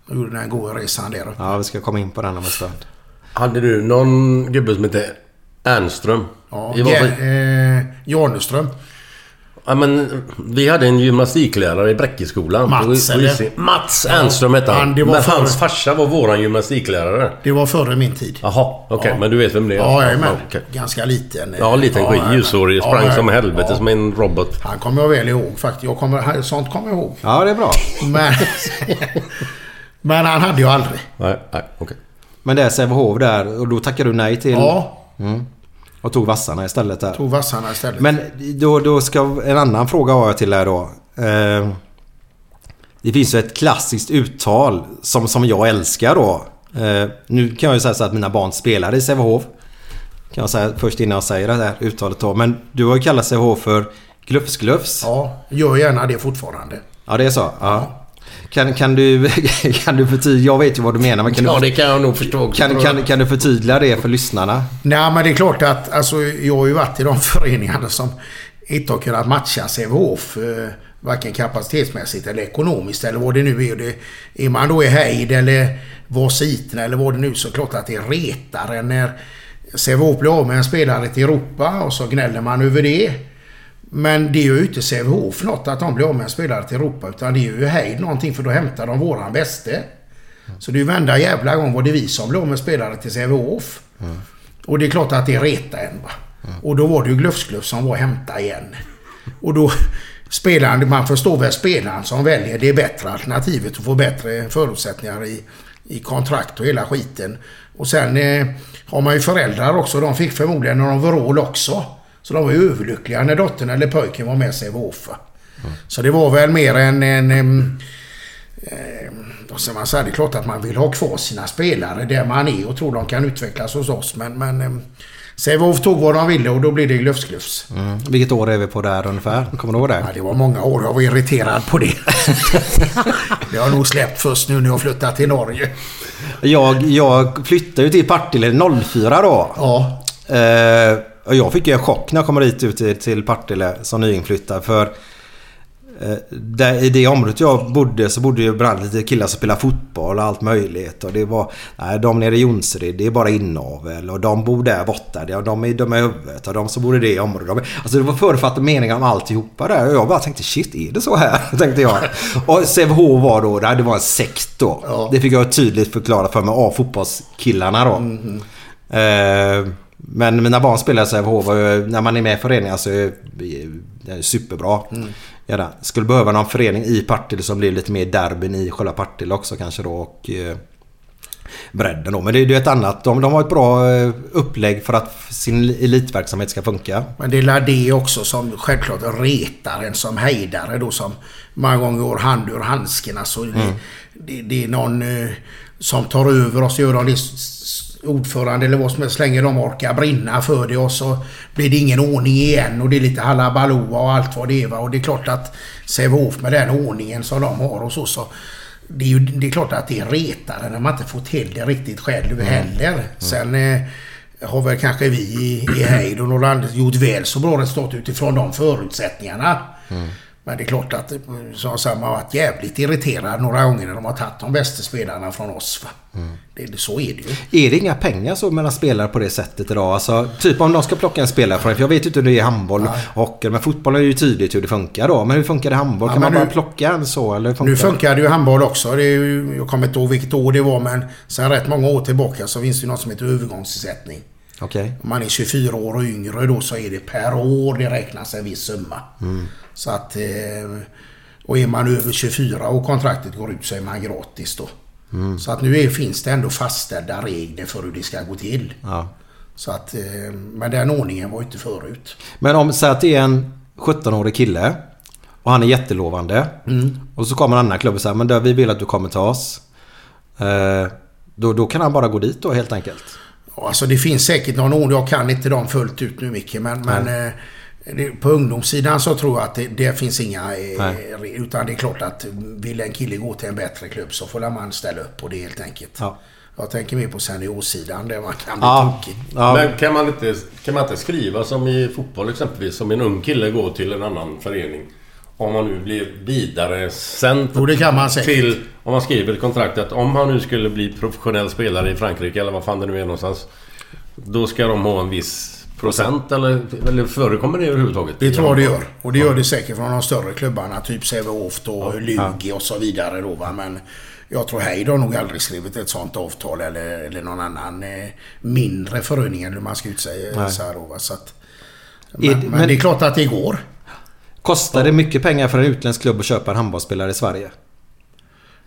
Jag gjorde den här goda resan där. Ja, vi ska komma in på den om en stund. Hade du någon gubbe som hette Ernström? Ja, I eh, Janeström. Ja, men vi hade en gymnastiklärare i Bräckeskolan. Mats, På- eller? Mats Ernström hette Han, han. Men före- hans farsa var våran gymnastiklärare. Det var före min tid. Jaha, okej. Ja. Men du vet vem det är? Ja, jajamän. okej. Ganska liten. Ja, liten skit. jajamän. Ljushårig. Sprang Ja, som ja. helvete Ja. som en robot. Han kommer jag väl ihåg faktiskt. Jag kommer, sånt kommer jag ihåg. Ja, det är bra. Men, *laughs* men han hade jag aldrig. Nej, nej, okej. Men det är Sävehof där och då tackade du nej till... Ja, Och tog vassarna istället där. tog vassarna istället. Men då, då ska... En annan fråga har jag till er då. Eh, det finns ju ett klassiskt uttal som, som jag älskar då. Eh, nu kan jag ju säga så att mina barn spelar i Sävehof. Kan jag säga först innan jag säger det här uttalet då. Men du har ju kallat Sävehof för Glufsglufs. Ja, gör gärna det fortfarande. Ja, det är så? Ja. Kan, kan, du, *laughs* kan du förtydliga? Jag vet ju vad du menar, men kan, Ja, du, det kan jag nog förstå också. kan, kan, kan du förtydliga det för lyssnarna? Nej, men det är klart att alltså, jag har ju varit i de *laughs* föreningarna som inte har kunnat matcha Sävehof. Eh, varken kapacitetsmässigt eller ekonomiskt eller vad det nu är. Det, är man då i hejd eller Vasiterna eller vad det nu är så är det klart att det retar en när Sävehof blir av med en spelare till Europa och så gnäller man över det. Men det är ju inte Sävehof något att de blir av med en spelare till Europa utan det är ju hejd någonting för då hämtar de våran bäste. Så det är ju varenda jävla gång var det vi som blev av med spelare till Sävehof. Och det är klart att det retar en va. Och då var det ju Glufsgluf som var hämta igen. Och då spelaren, man förstår väl spelaren som väljer det bättre alternativet och får bättre förutsättningar i, i kontrakt och hela skiten. Och sen eh, har man ju föräldrar också. De fick förmodligen någon overall också. Så de var ju överlyckliga när dottern eller pojken var med sig i Sävehof. va. Så det var väl mer en, en, eh, och så man säger, det är klart att man vill ha kvar sina spelare där man är och tror de kan utvecklas hos oss. Men, men eh, Sävehof tog vad de ville och då blir det Glufsklufs. Mm. Vilket år är vi på där ungefär? Kommer du ihåg det? Ja, det var många år. Jag var irriterad på det. *laughs* det har nog släppt först nu när jag flyttat till Norge. Jag, jag flyttade ju till Partille 04 då. Ja. Eh, jag fick ju en chock när jag kom dit ut till, till Partille som nyinflyttad. För eh, där, i det området jag bodde så bodde ju bland lite killar som spelade fotboll och allt möjligt. Och det var... Nej, de nere i Jonsered, det är bara inavel. Och de bor där borta. de är dumma i huvudet. Och de som bor i det området. De, alltså det var förutfattade meningar om alltihopa där. Och jag bara tänkte shit, är det så här? *laughs* tänkte jag. Och Sävehof var då, det var en sekt då. Det fick jag tydligt förklara för mig av fotbollskillarna då. Eh, men mina barn spelar i Sävehof och eh, när man är med i föreningar så är det superbra. Ja, det. Skulle behöva någon förening i Partille som blir lite mer derbyn i själva Partille också kanske då. Och, eh, bredden då. Men det är ju ett annat. De, de har ett bra eh, upplägg för att sin elitverksamhet ska funka. Men det är det också som självklart retar en som hejdare då som många gånger går hand ur handsken. Alltså det, Mm. det, det är någon eh, som tar över och så gör de det ordförande eller vad som helst. Så länge de orkar brinna för det och så blir det ingen ordning igen och det är lite halabaloo och allt vad det är. Va? Och det är klart att Sävehof med den ordningen som de har och så så det är ju det är klart att det är retare när man inte får till det riktigt själv heller. Sen eh, har väl kanske vi i, i Heid och Norrland gjort väl så bra resultat utifrån de förutsättningarna. Men det är klart att eh, som jag sa, man har varit jävligt irriterad några gånger när de har tagit de bästa spelarna från oss. Va? Det, så är det ju. Är det inga pengar så mellan spelare på det sättet idag? Alltså, typ om de ska plocka en spelare från... Jag vet inte hur det är i handboll och hockey. Men fotboll är ju tydligt hur det funkar då. Men hur funkar det i handboll? Ja, kan man men bara nu- plocka en så? Eller funkar Nu funkar det ju handboll också. Det ju, jag kommer inte ihåg vilket år det var men sen rätt många år tillbaka så finns det något som heter övergångsersättning. Okej. Om man är 24 år och yngre då så är det per år det räknas en viss summa. Så att... Eh, och är man över 24 och kontraktet går ut så är man gratis då. Så att nu är, finns det ändå fastställda regler för hur det ska gå till. Ja. Så att... Eh, men den ordningen var inte förut. Men om säg att det är en 17-årig kille och han är jättelovande. Mm. Och så kommer en annan klubb och säger men du, vi vill att du kommer till oss. Eh, då, då kan han bara gå dit då helt enkelt. Alltså det finns säkert någon ordning. Jag kan inte dem fullt ut nu Micke. Men, men eh, på ungdomssidan så tror jag att det, det finns inga... Eh, Nej. utan det är klart att vill en kille gå till en bättre klubb så får man ställa upp på det helt enkelt. Ja. Jag tänker mer på seniorsidan där man kan bli Ja. tokig. Ja. Men kan man, inte, kan man inte skriva som i fotboll exempelvis, som en ung kille går till en annan förening. Om man nu blir vidare sänd Jo, det kan man säkert. till... Om man skriver ett kontrakt att om han nu skulle bli professionell spelare i Frankrike eller vad fan det nu är någonstans. Då ska de ha en viss procent eller, eller förekommer det överhuvudtaget? Det tror jag det gör. Och det gör det säkert från de större klubbarna. Typ Sävehof och Lugi och så vidare då va. Men jag tror Heid har nog aldrig skrivit ett sånt avtal eller, eller någon annan eh, mindre förening eller hur man ska utsäga så här då, va. Så att, men, det- men, men- det är klart att det går. Kostar det mycket pengar för en utländsk klubb att köpa en handbollsspelare i Sverige?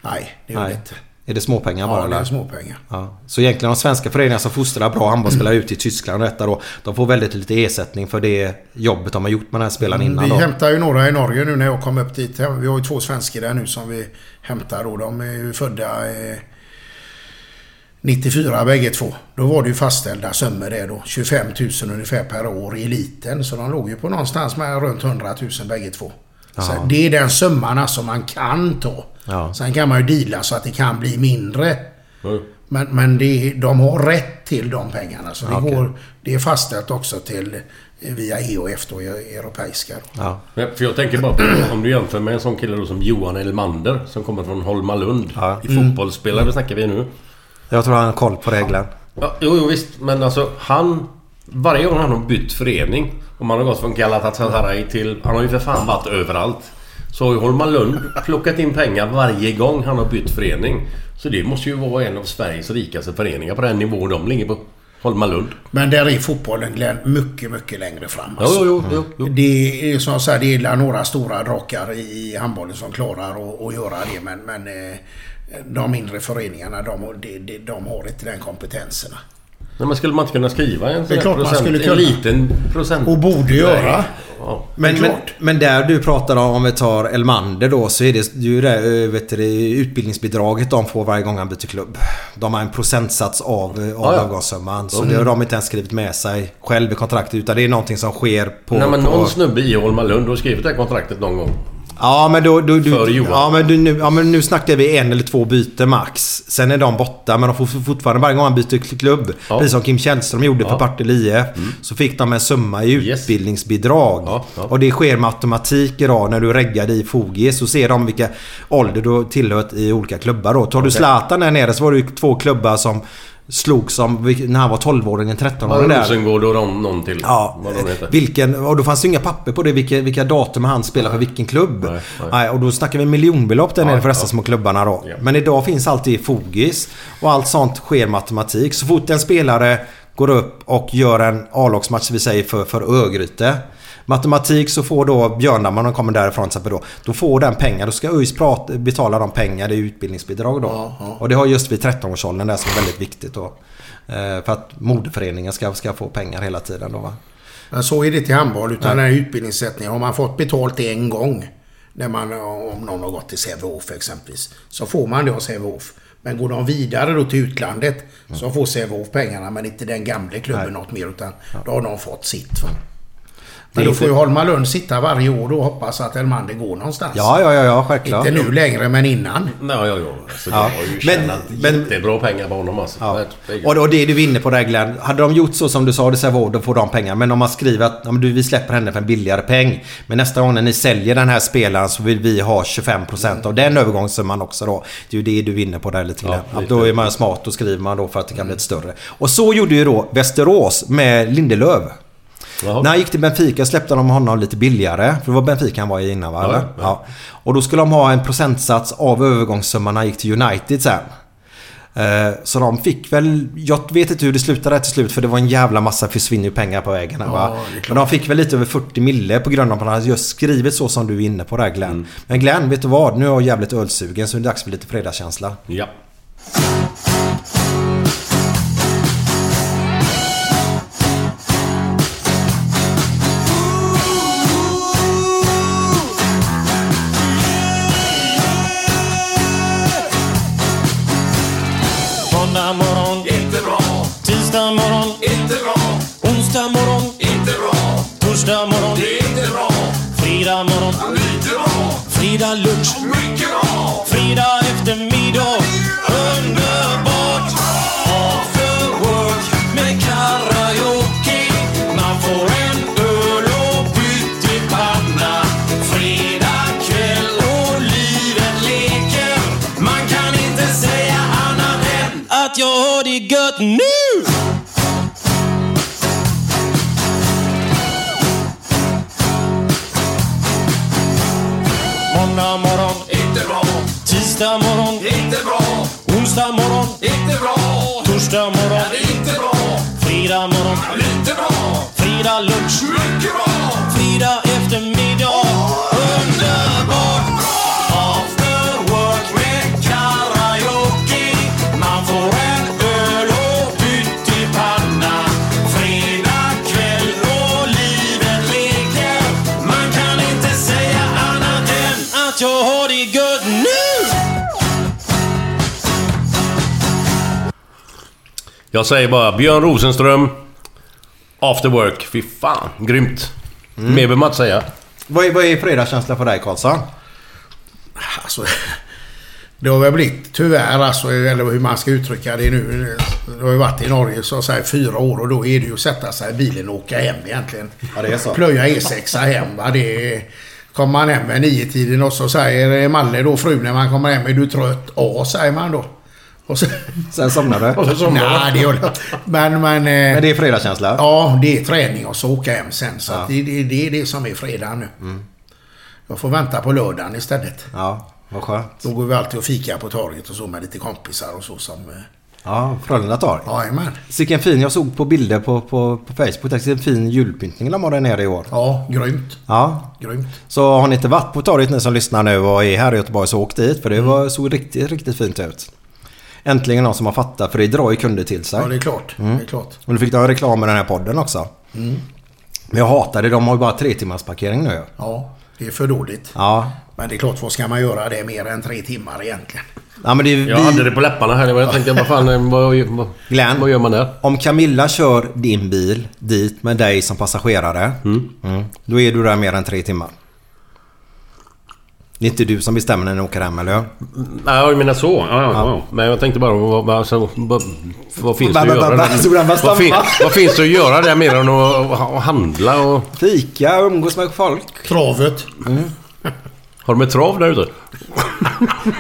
Nej, det gör det inte. Är det småpengar bara? Ja, det är småpengar. Ja. Så egentligen de svenska föreningar som fostrar bra handbollsspelare ut i Tyskland och detta då. De får väldigt lite ersättning för det jobbet de har gjort med den här spelaren innan Vi då. hämtar ju några i Norge nu när jag kom upp dit. Vi har ju två svenskar där nu som vi hämtar och de är ju födda eh, 94 bägge två. Då var det ju fastställda summor det då. 25 000 ungefär per år i eliten. Så de låg ju på någonstans med runt 100 000 bägge två. Så det är den summan alltså man kan ta. Ja. Sen kan man ju deala så att det kan bli mindre. Mm. Men, men det, de har rätt till de pengarna. Så det, Okej. går, det är fastställt också till eh, via EOF då, europeiska. Ja. Ja, För jag tänker bara på *clears throat* om du jämför med en sån kille då som Johan Elmander som kommer från Holmalund. Ja. I fotbollsspelare snackar vi nu. Jag tror han har koll på reglerna. Ja, jo, jo visst. Men alltså han... Varje gång han har bytt förening. Om han har gått från Galatasaray till... Han har ju för fan varit överallt. Så har ju Holmalund plockat in pengar varje gång han har bytt förening. Så det måste ju vara en av Sveriges rikaste föreningar på den nivå de ligger på. Holmalund. Men där är fotbollen Glenn mycket, mycket längre fram. alltså. Jo, jo, jo. Det är som jag säger, det är några stora drakar i handbollen som klarar att, göra det. Men, men eh, de mindre föreningarna, de, de, de, har inte den kompetensen. Nej, men skulle man inte kunna skriva en, sån Det är klart man procent, skulle en kunna. liten procent? Och borde göra. Ja. Men, men, men där du pratar om, om vi tar Elmander då, så är det ju det, eh, vet du, utbildningsbidraget de får varje gång han byter klubb. De har en procentsats av, eh, av Ja, ja. avgångssumman. Så Mm. det har de inte ens skrivit med sig själv i kontraktet. Utan det är någonting som sker på... Nej men på någon snubbe i Holmalund har skrivit det här kontraktet någon gång. Ja men då... då du, För Johan. ja, men du, nu, ja men nu snackar vi en eller två byten max. Sen är de borta men de får fortfarande varje gång han byter klubb. Ja. Precis som Kim Källström gjorde Ja. Mm. för Partille IF. Så fick de en summa i Yes. utbildningsbidrag. Ja, ja. Och det sker med automatik idag när du reggar i Fogie. Så ser de vilka ålder du tillhört i olika klubbar då. Tar du Zlatan där nere så var det ju två klubbar som slog som när han var 12-åring, 13-åring där. Rosengård och de, någon till. Ja, Vad de heter. vilken, och då fanns det inga papper på det, vilka, vilka datum han spelar för vilken klubb. Nej, nej. Och då snackar vi miljonbelopp där nere för dessa ja. små klubbarna då. Ja. Men idag finns alltid Fogis och allt sånt sker med automatik. Så fort en spelare går upp och gör en A-lagsmatch, vi säger för, för Örgryte. Matematik så får då Björndammar, de kommer därifrån till exempel då. Då får den pengar. Då ska ÖIS betala de pengar, det är utbildningsbidrag då. Och det har just vid 13-årsåldern där som är väldigt viktigt då. Eh, För att moderföreningen ska, ska få pengar hela tiden då va. Men så är det till handboll. Utan den här utbildningssättningen. Har man fått betalt en gång. När man, om någon har gått till Sävehof exempelvis. Så får man det av Sävehof. Men går de vidare då till utlandet. Så får Sävehof pengarna. Men inte den gamla klubben Nej. något mer. Utan då har de fått sitt. Va? Men är då får ju inte- Holmalund sitta varje år då och hoppas att Elmander går någonstans. Ja, ja, ja, ja självklart. Inte nu längre men innan. Nej, ja, ja. Alltså, Ja. Har ju Men- tjänat men- jättebra pengar på honom alltså. Ja. Är- Och, och det du är inne på där Glenn. Hade de gjort så som du sa, det vård, då får de pengar. Men om man skriver att ja, men du, vi släpper henne för en billigare peng. Men nästa gång när ni säljer den här spelaren så vill vi ha 25% av den övergångssumman också då. Det är ju det du vinner på där lite Ja. Att lite. då är man smart och skriver man då för att det kan bli ett större. Och så gjorde ju då Västerås med Lindelöf. Jaha. När han gick till Benfica släppte de honom lite billigare. För det var Benfica han var i innan va? Ja, ja. Ja. Och då skulle de ha en procentsats av övergångssumman när han gick till United sen. Eh, Så de fick väl, jag vet inte hur det slutade till slut för det var en jävla massa försvinner pengar på vägen. här, va? Men de fick väl lite över 40 mille på grund av att han hade just skrivit så som du är inne på där Glenn. Mm. Men Glenn, vet du vad? Nu är jag jävligt ölsugen så det är dags för lite fredagskänsla. Ja. Fredag lunch, Torsdag morgon, inte bra. Fredag morgon, lite bra. Fredag lunch, Jag säger bara Björn Rosenström. After work. Fy fan, grymt. Mm. Mer behöver man inte säga. Vad är, vad är fredagskänsla för dig Karlsson? Alltså, det har väl blivit tyvärr alltså, eller hur man ska uttrycka det nu. Det har ju varit i Norge så att säga fyra år och då är det ju att sätta sig i bilen och åka hem egentligen. Ja, det är så. Plöja E6 hem va. Det är, kommer man hem med nio tiden och så säger Malle då frun när man kommer hem är du trött? Ja säger man då. Och så, Sen somnar du? Och så somnar. Nej, det gör det Men, men... eh, Men det är fredagskänsla? Ja, det är träning och så åka hem sen. Så Ja. det, det, det är det som är fredag nu. Jag får vänta på lördagen istället. Ja, vad skönt. Då går vi alltid och fikar på torget och så med lite kompisar och så som... eh, Ja, Frölunda tar. Jajamän. Vilken fin, jag såg på bilder på, på, på Facebook. Det är en fin julpyntning de har där nere i år. Ja, grymt. Ja. Grymt. Så har ni inte varit på torget ni som lyssnar nu och är här i Göteborg så åk dit. För det var, såg riktigt, riktigt fint ut. Äntligen någon som har fattat för det drar ju kunder till sig. Ja, det är klart. Mm. Det är klart. Och nu fick du ha reklam med den här podden också. Men jag hatar det. De har ju bara tre timmars parkering nu. Ja, det är för dåligt. Ja. Men det är klart, vad ska man göra det mer än tre timmar egentligen? ja men det är vi... Jag hade det på läpparna här. Jag tänkte, vad fan, vad, vad, Glenn. vad gör man där? Om Camilla kör din bil dit med dig som passagerare. Mm. Då är du där mer än tre timmar. Det är inte du som bestämmer när ni åker hem, eller hur? Ja, jag menar så. Ja, ja, ja. Men jag tänkte bara, vad, vad, alltså, vad, vad finns det att göra? Vad, fin, vad finns det att göra där mer än att, handla och... Fika, umgås med folk. Travet. Har de ett trav där ute?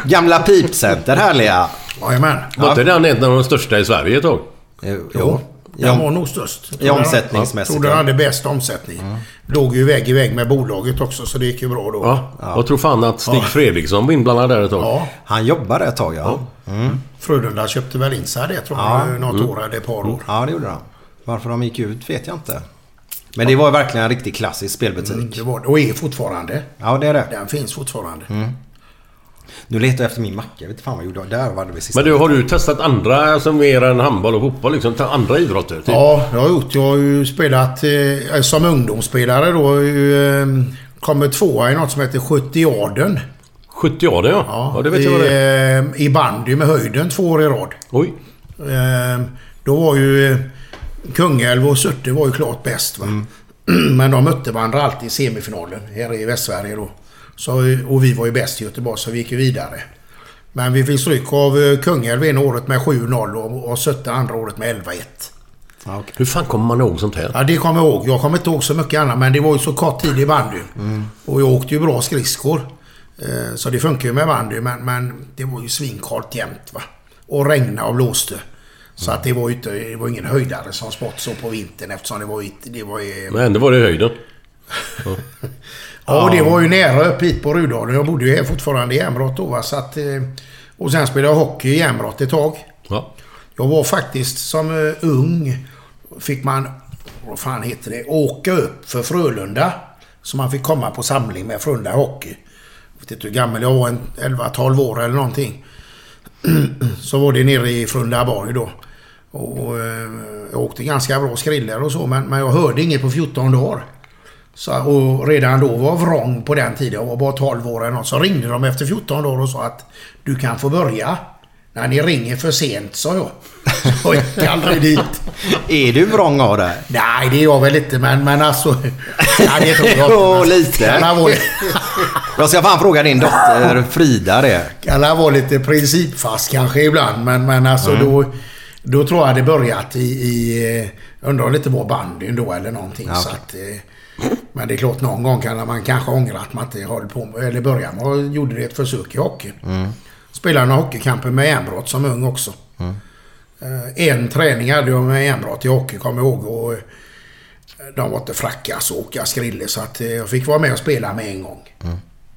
Gamla Pipcenter, härliga. Jajamän. Var inte den en av de största i Sverige ett tag? Jo. Jo. Ja. Den var nog störst. Jag I tror den- omsättningsmässigt, Jag tror den ja. hade bäst omsättning. Låg ju vägg i vägg med bolaget också så det gick ju bra då. Ja. Jag tror fan att Stig Fredriksson var inblandad där ett tag. Ja. Han jobbade ett tag, ja. Frölunda köpte väl in sig det tror Ja. jag. Något år eller ett par år. Ja, det gjorde han. Varför de gick ut vet jag inte. Men det var verkligen en riktigt klassisk spelbutik. Mm, Det var det. Och är fortfarande. Ja, det är det. Den finns fortfarande. Nu letar jag efter min macka. Jag vet inte fan vad jag gjorde. Där var det vi sista. Men du, har du testat andra, alltså mer än handboll och fotboll? Liksom, andra idrotter? Typ? Ja, det har jag gjort. Jag har ju spelat eh, som ungdomsspelare då. Eh, kommer tvåa i något som heter 70 yarden. 70 ja, ja. ja. det vet jag vad det är. I, eh, I bandy med höjden två år i rad. Oj. Eh, då var ju eh, Kungälv och Surte var ju klart bäst. Va? Mm. *clears throat* Men de mötte varandra alltid i semifinalen här i Västsverige då. Så, och vi var ju bäst i Göteborg så vi gick ju vidare. Men vi fick stryk av eh, Kungälv ena året med 7-0 och, och Surte andra året med 11-1. Ja, okej. Hur fan kommer man ihåg sånt här? Ja, det kommer jag ihåg. Jag kommer inte ihåg så mycket annat, men det var ju så kort tid i bandyn. Och jag åkte ju bra skridskor. Eh, Så det funkar ju med bandy, men, men det var ju svinkallt jämt. Va? Och regna och blåste. Så att det var ju inte, det var ingen höjdare som sport så på vintern eftersom det var. Det var ju Men ändå var det höjden. *laughs* ja, och det var ju nära upp hit på Rudalen. Jag bodde ju här fortfarande i Jämrot då. Va? Så att, eh, och sen spelade jag hockey i Jämrot ett tag. Ja. Jag var faktiskt som uh, ung, fick man, vad fan heter det, åka upp för Frölunda. Så man fick komma på samling med Frölunda Hockey. Jag vet inte hur gammal jag var, en 11-12 år eller någonting. *clears throat* så var det nere i Frölundaborg då. Och eh, jag åkte ganska bra skrillor och så, men, men jag hörde inget på 14 dagar. Så, och redan då var vrång på den tiden, jag var bara 12 år eller något, så ringde de efter 14 dagar och sa att du kan få börja. När ni ringer för sent, sa jag. Så jag gick aldrig dit. *laughs* Är du vrång av det? Nej, det är jag väl inte, men, men alltså... *laughs* Ja, det tror jag Jo, lite. Kan vara, *laughs* Jag ska fan fråga din dotter Frida det. kan vara lite principfast kanske ibland, men, men alltså Mm. då... Då tror jag det börjat i... i eh, undrar inte var bandyn då eller någonting. Ja, så okej. att, eh, men det är klart, någon gång kan man kanske ångra att man inte höll på med, eller började med och gjorde det ett försök i hockeyn. Mm. Spelade några hockeykamper med Jämbrott som ung också. Eh, En träning hade jag med Jämbrott i hockey, kommer jag ihåg. Och eh, de var inte frackas och åka skrille så att eh, jag fick vara med och spela med en gång.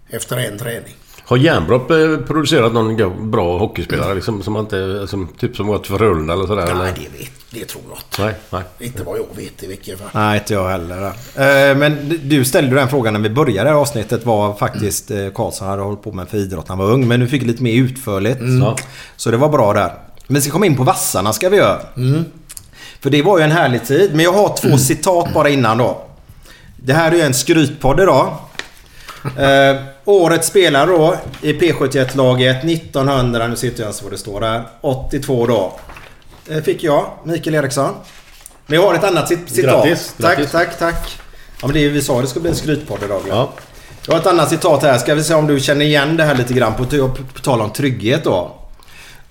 Efter en träning. Har Järnbrott eh, producerat någon bra hockeyspelare? Liksom, som man inte, som, typ som gått för Frölunda eller sådär? Nej, eller? det, vet, det tror jag inte. Nej, nej. Inte vad jag vet i vilket fall. Nej, inte jag heller. Eh, Men du ställde den frågan när vi började det här avsnittet vad faktiskt eh, Karlsson hade hållit på med för idrott när han var ung. Men du fick lite mer utförligt. Ja. Så det var bra där. Men vi ska komma in på vassarna ska vi göra. För det var ju en härlig tid. Men jag har två citat bara innan då. Det här är ju en skrytpodd idag. Eh, årets spelare då i P71-laget 1900, nu sitter jag så vad det står där, 82 då. Eh, fick jag, Mikael Eriksson. Men jag har ett annat cit- citat. Grattis, tack, grattis. tack, tack. Ja men det är, vi sa det skulle bli en skrytpodd idag. Ja. Jag har ett annat citat här. Ska vi se om du känner igen det här lite grann på, på, på tal om trygghet då.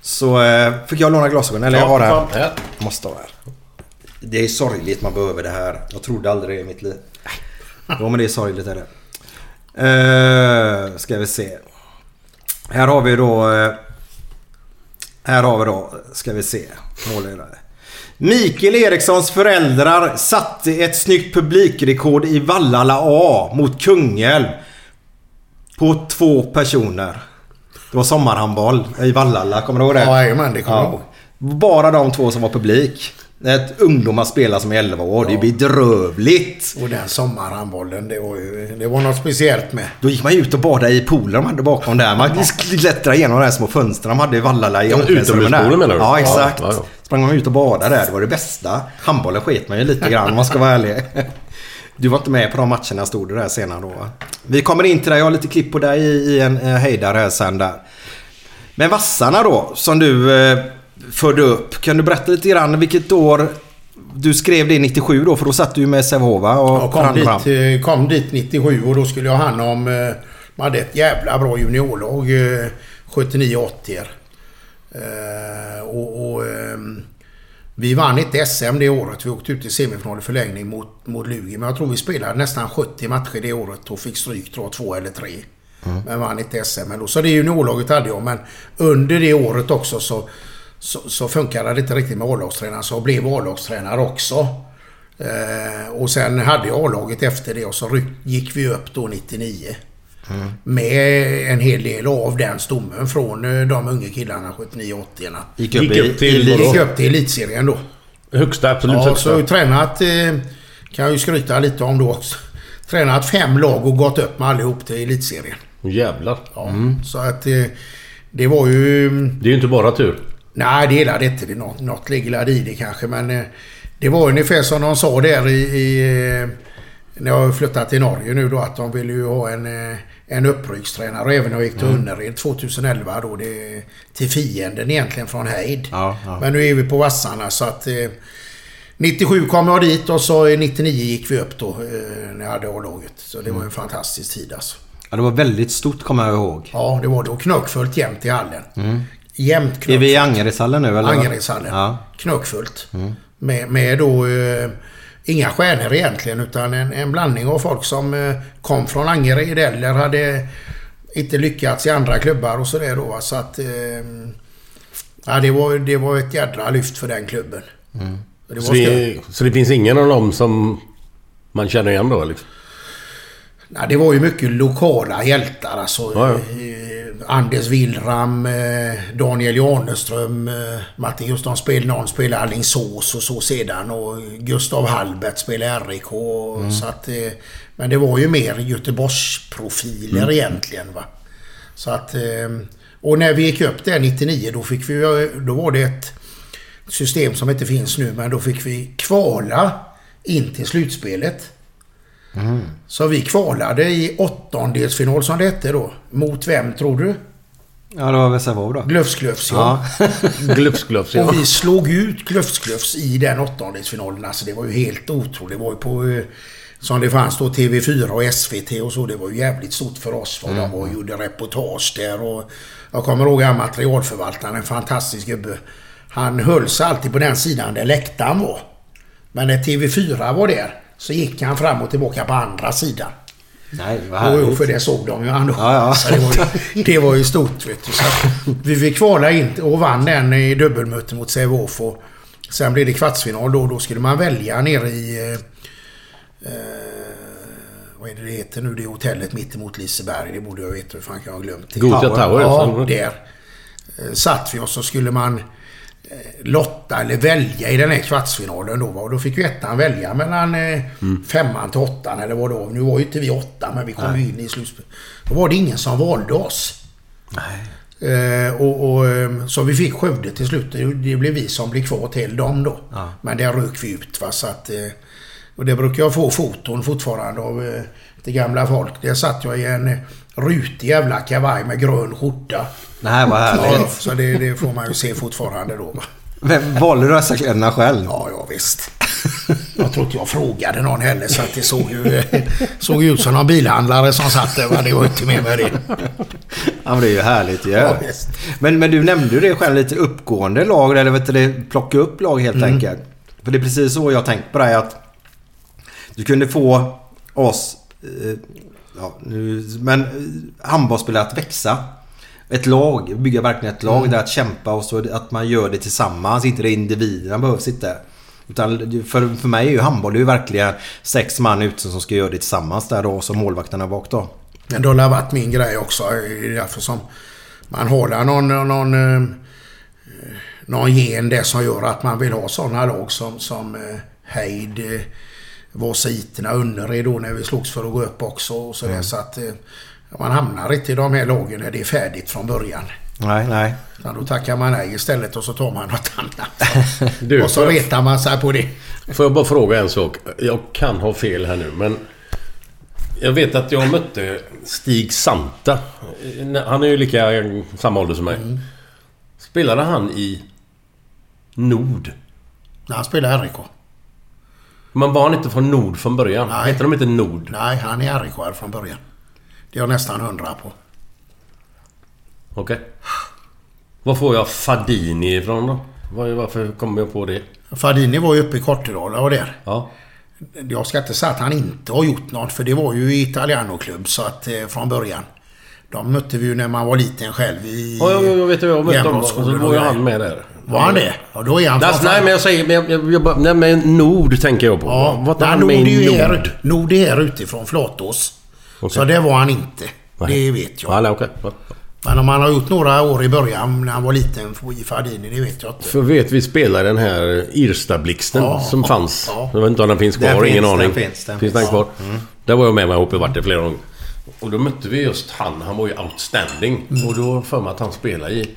Så eh, fick jag låna glasögon. Eller jag har det här. Jag måste ha det här. Det är sorgligt man behöver det här. Jag trodde aldrig det i mitt liv. Jo men det är sorgligt är det. Uh, ska vi se. Här har vi då... eh, här har vi då, ska vi se. Målledare. Mikael Erikssons föräldrar satte ett snyggt publikrekord i Vallala A mot Kungälv. På två personer. Det var sommarhandboll i Vallala, kommer du ihåg det? Ja, jajamän, det kommer jag ihåg. Bara de två som var publik. Ett ungdomar spelar som är 11 år. Det är bedrövligt. Och den sommarhandbollen, det var ju... Det var något speciellt med. Då gick man ut och badade i poolen de hade bakom där. Man klättrade igenom de här små fönstren de hade i Vallala i Ja, utomhuspoolen menar du? Ja, Ja, exakt. ja, ja. Sprang man ut och badade där. Det var det bästa. Handbollen sket man ju lite grann om man ska vara ärlig. *laughs* Du var inte med på de matcherna stod du där senare då? Vi kommer in till dig. Jag har lite klipp på dig i, i en eh, hejdare här sen där. Men Vassarna då, som du eh, förde upp. Kan du berätta lite grann vilket år du skrev det 97 då? För då satt du med Sävehof och Jag kom förhandlade fram. dit, eh, kom dit 97 och då skulle jag ha hand om... eh, Man hade ett jävla bra juniorlag. eh, 79-80. Eh, och, och, ehm, vi vann inte SM det året. Vi åkte ut i semifinal i förlängning mot, mot Lugi. Men jag tror vi spelade nästan 70 matcher det året och fick stryk tror jag, två eller tre. Men vann inte SM. Men då, så det juniorlaget hade jag. Men under det året också så, så, så funkade det inte riktigt med A-lagstränaren. Så jag blev A-lagstränare också. Eh, och sen hade jag A-laget efter det och så gick vi upp då 99. Med en hel del av den stommen från eh, de unga killarna 79-80. Gick upp, Gick i, upp till i? Gick upp till elitserien då. Högsta, absolut Ja, så högsta. jag tränat, eh, kan jag ju skryta lite om då också. Tränat fem lag och gått upp med allihop till elitserien. Jävlar. Ja, Så att eh, det var ju... Det är ju inte bara tur. Nej, det gillade inte det. Något, något ligger i det kanske. Men eh, det var ungefär som de sa där i... i eh, när jag har flyttat till Norge nu då att de ville ju ha en, eh, en uppryckstränare. Och även när jag gick till Önnered 2011 då. Det, till fienden egentligen från Heid. Ja, ja. Men nu är vi på Vassarna så att... Eh, 97 kom jag dit och så 99 gick vi upp då eh, när jag hade A-laget. Så det var en fantastisk tid alltså. Ja, det var väldigt stort kommer jag ihåg. Ja, det var det. Och knöckfullt jämt i hallen. Jämt Är knöckfullt. vi i Angeredshallen nu eller? Angeredshallen. Ja. Knöckfullt. Med, med då eh, inga stjärnor egentligen utan en, en blandning av folk som eh, kom från Angered eller hade inte lyckats i andra klubbar och sådär då. Så att... Eh, ja, det var, det var ett jädra lyft för den klubben. Det var Så det, så det finns ingen av dem som man känner igen då liksom? Nej, det var ju mycket lokala hjältar. Alltså, Ja, ja. Anders Willram, eh, Daniel Janeström, eh, Martin Gustafsson spelade, någon spelade Alingsås och så sedan. Och Gustav Hallbert spelade RIK. och Så att, eh, men det var ju mer Göteborgsprofiler egentligen. Va? Så att, och när vi gick upp där 99 då fick vi Då var det ett system som inte finns nu men då fick vi kvala in till slutspelet. Så vi kvalade i åttondelsfinal som det hette då. Mot vem tror du? Ja, det var Sävehof då. Glufs-Glufs ja. Ja. *laughs* Glufs, ja. Och vi slog ut Glufs-Glufs i den åttondelsfinalen. Alltså det var ju helt otroligt. Det var ju på... eh, Som det fanns då TV4 och SVT och så. Det var ju jävligt stort för oss. För de var, gjorde reportage där och... Jag kommer ihåg han materialförvaltaren, en fantastisk gubbe. Han höll sig alltid på den sidan där läktaren var. Men när TV4 var där så gick han fram och tillbaka på andra sidan. Nej, vad Jo, för det såg de ju han då. Ja, ja. Så det, var ju, det var ju stort vet du. Så vi fick kvala in och vann den i dubbelmöte mot Sävehof. Sen blev det kvartsfinal då. Då skulle man välja nere i... Eh, eh, vad är det det heter nu? Det hotellet mittemot Liseberg. Det borde jag veta. Hur fan kan jag ha glömt det? Gothia Tower, Ja, där. Eh, satt vi och så skulle man lotta eller välja i den här kvartsfinalen då. Och då fick ju ettan välja mellan eh, femman till åttan eller vad då. Nu var ju inte vi åtta men vi kom ju in i slutspelet. Då var det ingen som valde oss. Eh, och, och, eh, så vi fick Skövde till slut. Det blev vi som blev kvar till dem då. Men där rök vi ut va. Så att, eh, och det brukar jag få foton fortfarande av eh, det gamla folk. Där satt jag i en eh, rutig jävla kavaj med grön skjorta. Nej, vad Ja, härligt. så det, det får man ju se fortfarande då. Vem valde du dessa kläderna själv? Ja, ja visst. Jag tror inte jag frågade någon heller så att det såg ju, såg ju ut som någon bilhandlare som satt där. va. Det var inte mer med det. Ja, men det är ju härligt ju. Ja, visst. men, men du nämnde ju det själv lite uppgående lag eller vet du, det, plocka upp lag helt Mm. enkelt. För det är precis så jag tänkt på dig att du kunde få oss, eh, ja, nu, men handbollsspelare att växa. Ett lag, bygga verkligen ett lag Mm. där att kämpa och så att man gör det tillsammans. Inte det individerna behövs inte. Utan för, för mig är ju handboll det är ju verkligen sex man ute som ska göra det tillsammans där då som målvakterna bak då. Men det har varit min grej också. Det är därför som man har någon, någon, eh, någon gen där som gör att man vill ha sådana lag som, som eh, Heid, eh, Vasiterna, Önnered då när vi slogs för att gå upp också. Och så, där, så att man hamnar inte i de här lagen när det är färdigt från början. Nej, nej. Utan då tackar man nej istället och så tar man något annat. *laughs* Du, och så retar man sig på det. Får jag bara fråga en sak? Jag kan ha fel här nu men... Jag vet att jag mötte Stig Santa. Han är ju lika samma ålder som mig. Mm. Spelade han i Nord? När han spelade RIK. Men var han inte från Nord från början? Nej. Hette de inte Nord? Nej, han är RIK från början. Det är jag nästan hundra på. Okej. Var får jag Fadini ifrån då? Var- Varför kommer jag på det? Fadini var ju uppe i Kortedala och där. Ja. Jag ska inte säga att han inte har gjort något, för det var ju Italiano-klubb så att eh, från början. De mötte vi ju när man var liten själv i... Ja, jag, jag vet hur jag mötte dem. Och så var ju han med där. Var han det? Ja, då är han från- nej, men jag säger... Men jag, jag, jag, nej, men Nord tänker jag på. Ja, Vad nej, han Nord med är ju i här, Nord är utifrån Flatås. Okej. Så det var han inte. Nej. Det vet jag. Ja, okej. Ja. Men om han har gjort några år i början när han var liten i Fardini, det vet jag inte. För vet vi spelar den här Irsta-blixten Ja, som ja, fanns. ja. Jag vet inte om den finns kvar, Den ingen finns, aning. den finns, den finns den kvar? Där var jag med mig uppe i vart det flera gånger. Och då mötte vi just han. Han var ju outstanding. Mm. Och då för mig att han spelade i...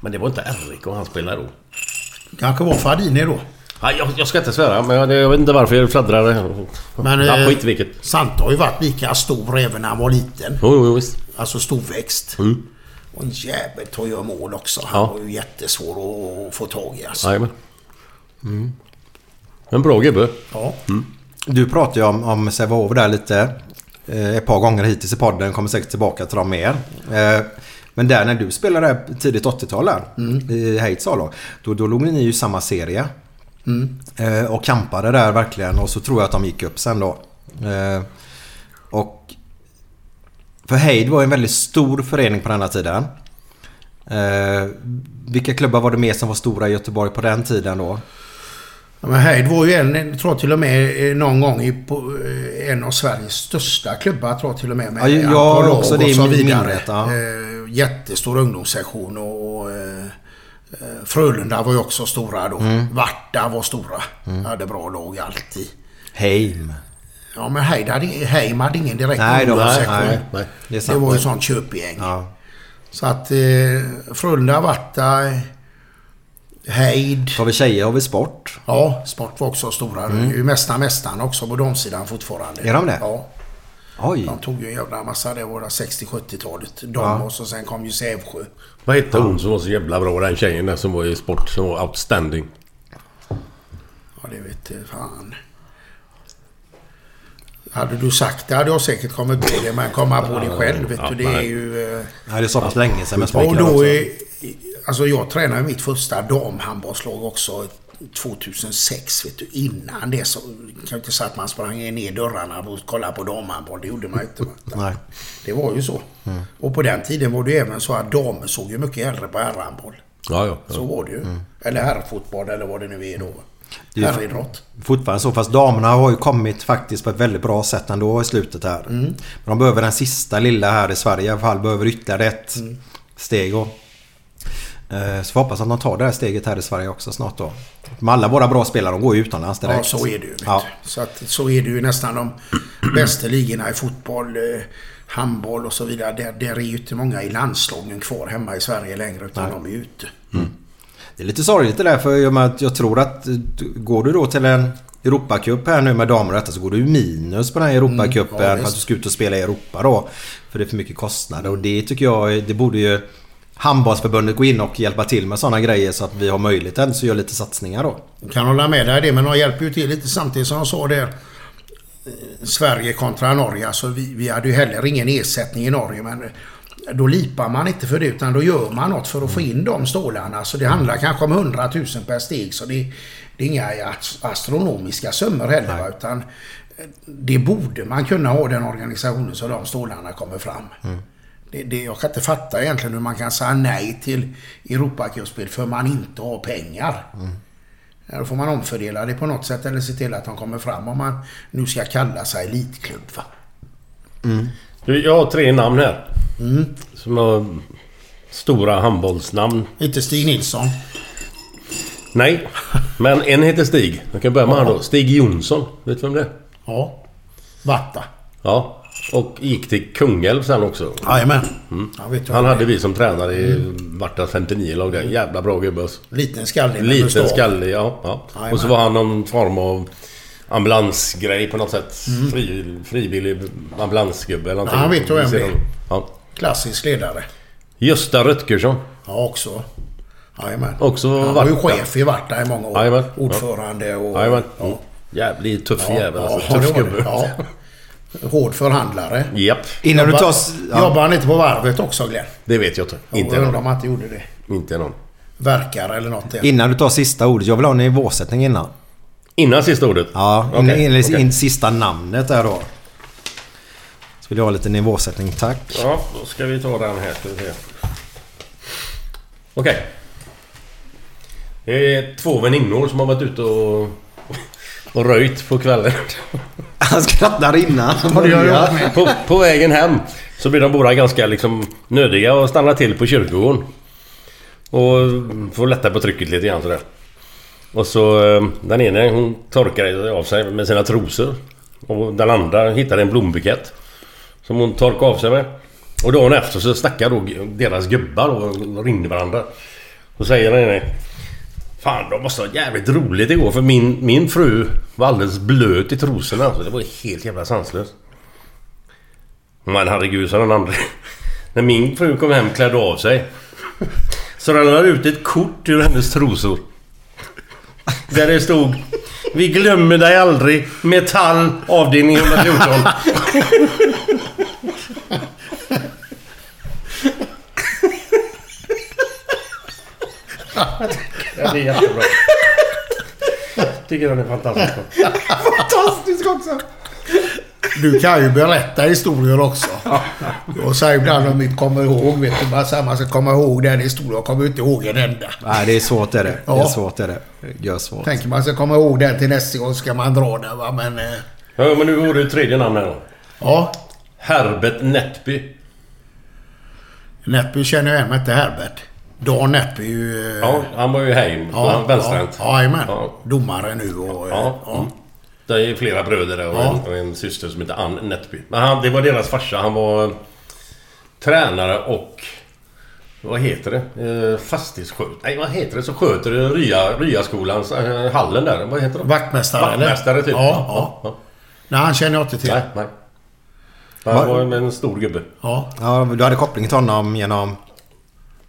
Men det var inte RIK han spelade då. Kanske var Fardini då. Ja, jag, jag ska inte svära, men jag, jag vet inte varför jag fladdrade. Men ja, eh, skit vilket. Sant har ju varit lika stor även när han var liten. Jo, jo, visst. Alltså storväxt. Mm. Och en jävel tog ju mål också. Han Ja. var ju jättesvår att- att få tag i alltså. Jajamän. En bra gubbe. Ja. Du pratade ju om, om Sävehof där lite. Eh, ett par gånger hittills i podden. Kommer säkert tillbaka till dem mer. Eh, men där när du spelade tidigt 80-tal där. I Heights A-lag. Då, då låg ni ju i samma serie. Mm. Eh, och kampade där verkligen. Och så tror jag att de gick upp sen då. Eh, och... För Heid var en väldigt stor förening på denna tiden. Eh, vilka klubbar var det mer som var stora i Göteborg på den tiden då? Ja, Men Heid var ju en, jag tror till och med någon gång i, på, en av Sveriges största klubbar. tror jag till och med. Med Ja, jag har också det i minnet, ja. Eh, jättestor ungdomssektion och, och eh, Frölunda var ju också stora då. Mm. Varta var stora. Hade bra lag alltid. Heim. Ja men Heid hade, Heim hade ingen direkt Nej, de- nej, nej, nej. Det Det var ju sånt köpgäng. Ja. Så att eh, Frölunda, Varta, eh, Heid. Har vi tjejer har vi sport. Ja, Sport var också stora. Det är ju Mästarna Mästarna också på damsidan fortfarande. Mm. Är de det? Ja. Oj. De tog ju en jävla massa, det var 60-70-talet. De Ja. och så sen kom ju Sävsjö. Vad hette hon som var så jävla bra? Den tjejen där som var i sport. Som var outstanding. Ja, det vet jag fan. Hade du sagt det hade jag säkert kommit på det, men komma på det själv, vet Ja, du, det är nej. ju... eh, Nej, det är så pass länge sedan. Men Och då är... Alltså jag tränade mitt första damhandbollslag också 2006. Vet du. Innan det så kan inte säga att man sprang ner dörrarna och kollade på damhandboll. Det gjorde man inte. *laughs* Nej. Det var ju så. Och på den tiden var det ju även så att damer såg ju mycket hellre på herrhandboll. Ja, ja. Så var det ju. Eller herrfotboll eller vad det nu är då. Det är Herridrott. Fortfarande så. Fast damerna har ju kommit faktiskt på ett väldigt bra sätt ändå i slutet här. Mm. Men de behöver den sista lilla här i Sverige i alla fall. Behöver ytterligare ett Mm. steg. Och, så får hoppas att de tar det här steget här i Sverige också snart då. Men alla våra bra spelare de går ju utomlands direkt. Ja, så är det ju. Ja. Så, att, så är det ju nästan de *clears throat* bästa ligorna i fotboll, eh, handboll och så vidare. Där, där är ju inte många i landslagen kvar hemma i Sverige längre utan de är ute. Det är lite sorgligt det där för med jag tror att eh, går du då till en Europacup här nu med damer och detta så går du minus på den här Europacupen Mm, ja, för att du ska ut och spela i Europa då. För det är för mycket kostnader och det tycker jag det borde ju Handbollsförbundet gå in och hjälpa till med sådana grejer så att vi har möjlighet att göra lite satsningar då. Jag kan hålla med dig det, men de hjälper ju till lite samtidigt som jag sa eh, Sverige kontra Norge. Alltså vi, vi hade ju heller ingen ersättning i Norge, men då lipar man inte för det utan då gör man något för att få in de stålarna. Så det handlar kanske om 100 000 per steg. Så det, det är inga ast- astronomiska summor heller. Utan det borde man kunna ha den organisationen så de stålarna kommer fram. Det, det, jag kan inte fatta egentligen hur man kan säga nej till Europacupspel för man inte har pengar. Ja, Då får man omfördela det på något sätt eller se till att de kommer fram om man nu ska kalla sig elitklubb. Va? Du, Jag har tre namn här. Mm. Som har stora handbollsnamn. Inte Stig Nilsson. Nej, men en heter Stig. Jag kan börja med Ja. han då. Stig Jonsson. Vet du vem det är? Ja. Vatta. Ja. Och gick till Kungälv sen också. Jajamän. Mm. Han hade vi som tränare i Vartas 59 lag där. Jävla bra gubbe. Liten skallig Liten skallig, ja. ja. Jajamän. Och så var han någon form av ambulansgrej på något sätt. Mm. Fri, frivillig ambulansgubbe eller någonting. Ja, han vet vem det är. Ja. Klassisk ledare. Gösta Rötgersson. Ja, också. Jajamän. Också Han var ju chef i Varta i många år. Jajamän. Ordförande och... Jajamän. Mm. Jävligt tuff jävel alltså. ja, Tuff gubbe. *laughs* Ja. Hård förhandlare. Japp. Innan du Jobbar- tar... s- Ja. Jobbar han inte på varvet också Glenn? Det vet jag inte. Jag Inte undrar någon. om han inte gjorde det. Inte någon. Verkar eller något. Innan du tar sista ordet. Jag vill ha en nivåsättning innan. Innan sista ordet? Ja, Okej, in, in, okej. in, sista namnet där då. Så vill jag ha lite nivåsättning, tack. Ja, då ska vi ta den här. Ska vi se. Okej. Det är två väninnor som har varit ute och, och röjt på kvällen. Han skrattar innan. med. På, på vägen hem så blir de båda ganska liksom nödiga och stannar till på kyrkogården. Och får lätta på trycket lite grann sådär. Och så eh, den ene hon torkar av sig med sina trosor. Och den andra hittar en blombukett. Som hon torkar av sig med. Och dagen efter så snackar då deras gubbar och ringde varandra. Och säger den ene Fan de måste ha jävligt roligt igår för min, min fru var alldeles blöt i trosorna. Så det var helt jävla sanslöst. Men herregud, sa den andra. *laughs* När min fru kom hem klädde av sig. Så ramlade ut ett kort ur hennes trosor. Där det stod Vi glömmer dig aldrig. Metall avdelning 114. *laughs* Ja, det är jättebra. Tycker den är fantastisk. Fantastisk också! Du kan ju berätta historier också. Och säger ibland om inte kommer ihåg. Vet du, bara så här, man ska komma ihåg den historien. Jag kommer inte ihåg en enda. Nej, det är svårt är det. Det är svårt är det. Det gör svårt. Tänker man ska komma ihåg den till nästa gång ska man dra den va. Men... Eh, Ja, men nu går det tredje namn här då. ja. Herbert Nättby. Nättby känner jag igen men inte Herbert. Dan Nättby är ju... eh, Ja, han var ju Heim. Ja, vänsterhänt. Ja, jajamän. Ja. Domare nu och... eh, Ja. Det är flera bröder och, Ja. en, och en syster som heter Ann Nättby. Men han, det var deras farsa. Han var tränare och... Vad heter det? Eh, fastighetssköt... Nej, vad heter det? Så sköter Rya, Ryaskolans eh, hallen där. Vad heter det? Vaktmästare, eller? Vaktmästare typ. Ja, ja. Nej, han känner jag inte till. Nej, nej. Han var en stor gubbe. Ja. Ja, du hade koppling till honom genom...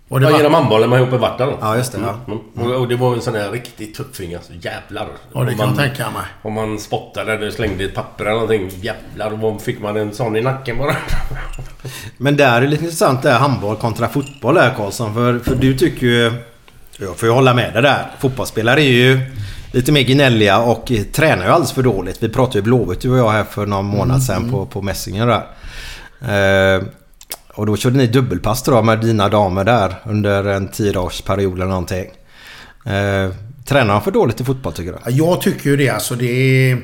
Och det Ja, var... genom handbollen med ihop med då. Ja, just det. Ja. Mm. Och, och det var en sån här riktigt tuffing alltså. Jävlar. Ja, det kan jag man- tänka mig. Om man spottade eller slängde ett papper eller någonting. Jävlar, vad fick man en sån i nacken bara. *laughs* Men där är lite intressant det här handboll kontra fotboll där Karlsson. För, för du tycker ju... Jag får ju hålla med dig där. Fotbollsspelare är ju lite mer gnälliga och tränar ju alldeles för dåligt. Vi pratade ju Blåvitt du och jag här för någon månad sedan på, på mässingen där. Eh, och då körde ni dubbelpass då med dina damer där under en tio dagars period eller någonting. Eh, tränar de för dåligt i fotboll tycker du? Ja, Jag tycker ju det. Alltså det är...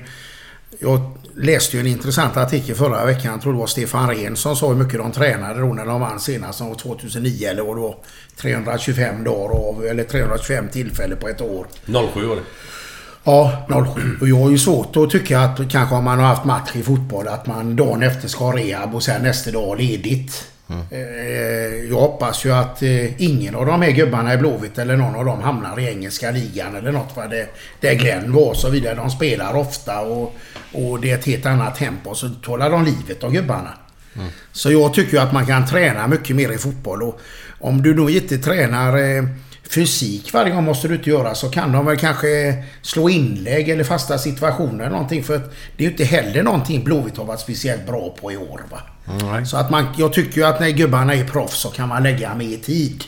Jag läste ju en intressant artikel förra veckan. Jag tror det var Stefan Rehn som sa hur mycket de tränade då när de vann senast. Som var 2009 eller vad det var. 325 dagar av, eller 325 tillfällen på ett år. 07 var det. Ja, 07. Och jag har ju svårt att tycka att kanske om man har haft match i fotboll att man dagen efter ska ha rehab och sen nästa dag ledigt. Eh, jag hoppas ju att eh, ingen av de här gubbarna i Blåvitt eller någon av dem hamnar i engelska ligan eller något. Där det, det Glenn var och så vidare. De spelar ofta och, och det är ett helt annat tempo. Så talar de livet av gubbarna. Så jag tycker ju att man kan träna mycket mer i fotboll. Och om du då inte tränar eh, fysik varje gång måste du inte göra så kan de väl kanske slå inlägg eller fasta situationer eller någonting. För att det är ju inte heller någonting Blåvitt har varit speciellt bra på i år. Va? Så att man, jag tycker ju att när gubbarna är proffs så kan man lägga mer tid.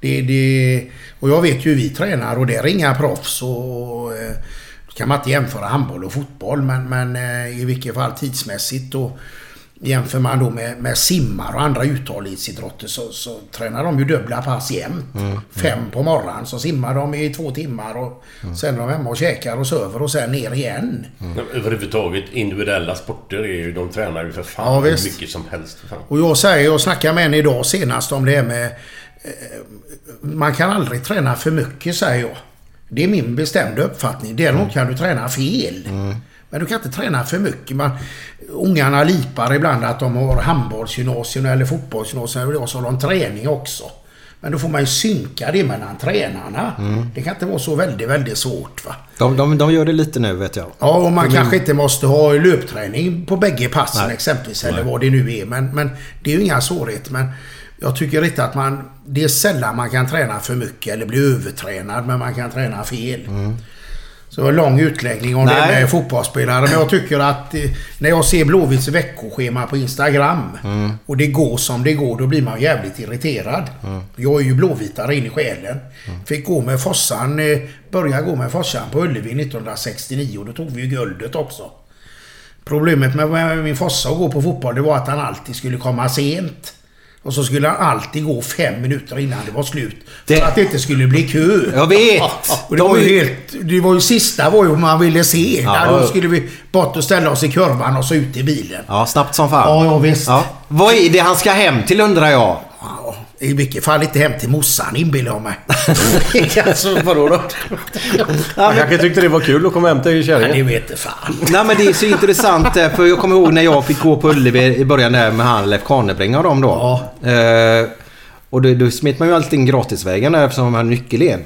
Det, det, och jag vet ju hur vi tränar och det är inga proffs och... eh, kan man inte jämföra handboll och fotboll men, men eh, i vilket fall tidsmässigt och jämför man då med, med simmar och andra uthållighetsidrotter så, så tränar de ju dubbla pass jämt. Fem på morgonen så simmar de i två timmar och sen är de hemma och käkar och söver och sen ner igen. Överhuvudtaget individuella sporter är ju... De tränar ju för fan Ja, hur mycket som helst. Och jag säger, jag snackade med en idag senast om det här med... Eh, man kan aldrig träna för mycket säger jag. Det är min bestämda uppfattning. Däremot kan du träna fel. Men du kan inte träna för mycket. Man, ungarna lipar ibland att de har handbollsgymnasium eller fotbollsgymnasium och så har de träning också. Men då får man ju synka det mellan tränarna. Mm. Det kan inte vara så väldigt, väldigt svårt va. De, de, de gör det lite nu vet jag. Ja, och man Men- kanske inte måste ha löpträning på bägge passen Nej. exempelvis. Eller Nej. vad det nu är. Men, men det är ju inga svårigheter. Men jag tycker inte att man... Det är sällan man kan träna för mycket eller bli övertränad. Men man kan träna fel. Så en lång utläggning om det Mm. Nej. med fotbollsspelare. Men jag tycker att eh, när jag ser Blåvitts veckoschema på Instagram Mm. och det går som det går, då blir man jävligt irriterad. Mm. Jag är ju blåvitare in i själen. Fick gå med Fossan, eh, börja gå med Fossan på Ullevi 1969 och då tog vi ju guldet också. Problemet med med min Fossa att gå på fotboll det var att han alltid skulle komma sent. Och så skulle han alltid gå fem minuter innan det var slut. För att det inte skulle bli kö. Jag vet! *laughs* Och det, var ju helt, det var ju sista var ju man ville se. Ja. Där då skulle vi bort och ställa oss i kurvan och så ut i bilen. Ja, snabbt som fan. Ja, ja visst. Ja. Vad är det han ska hem till undrar jag? Ja, I vilket fall inte hem till morsan inbillar jag mig. *laughs* alltså, vadå då? Han kanske tyckte det var kul att komma hem till Ja, det kärringen. vet inte fan. Nej men det är så intressant eh, för jag kommer ihåg när jag fick gå på Ullevi i början där med han Leif Kanebring och dem då. Eh, och då, då smet man ju alltid in gratisvägen där eftersom man hade nyckeln.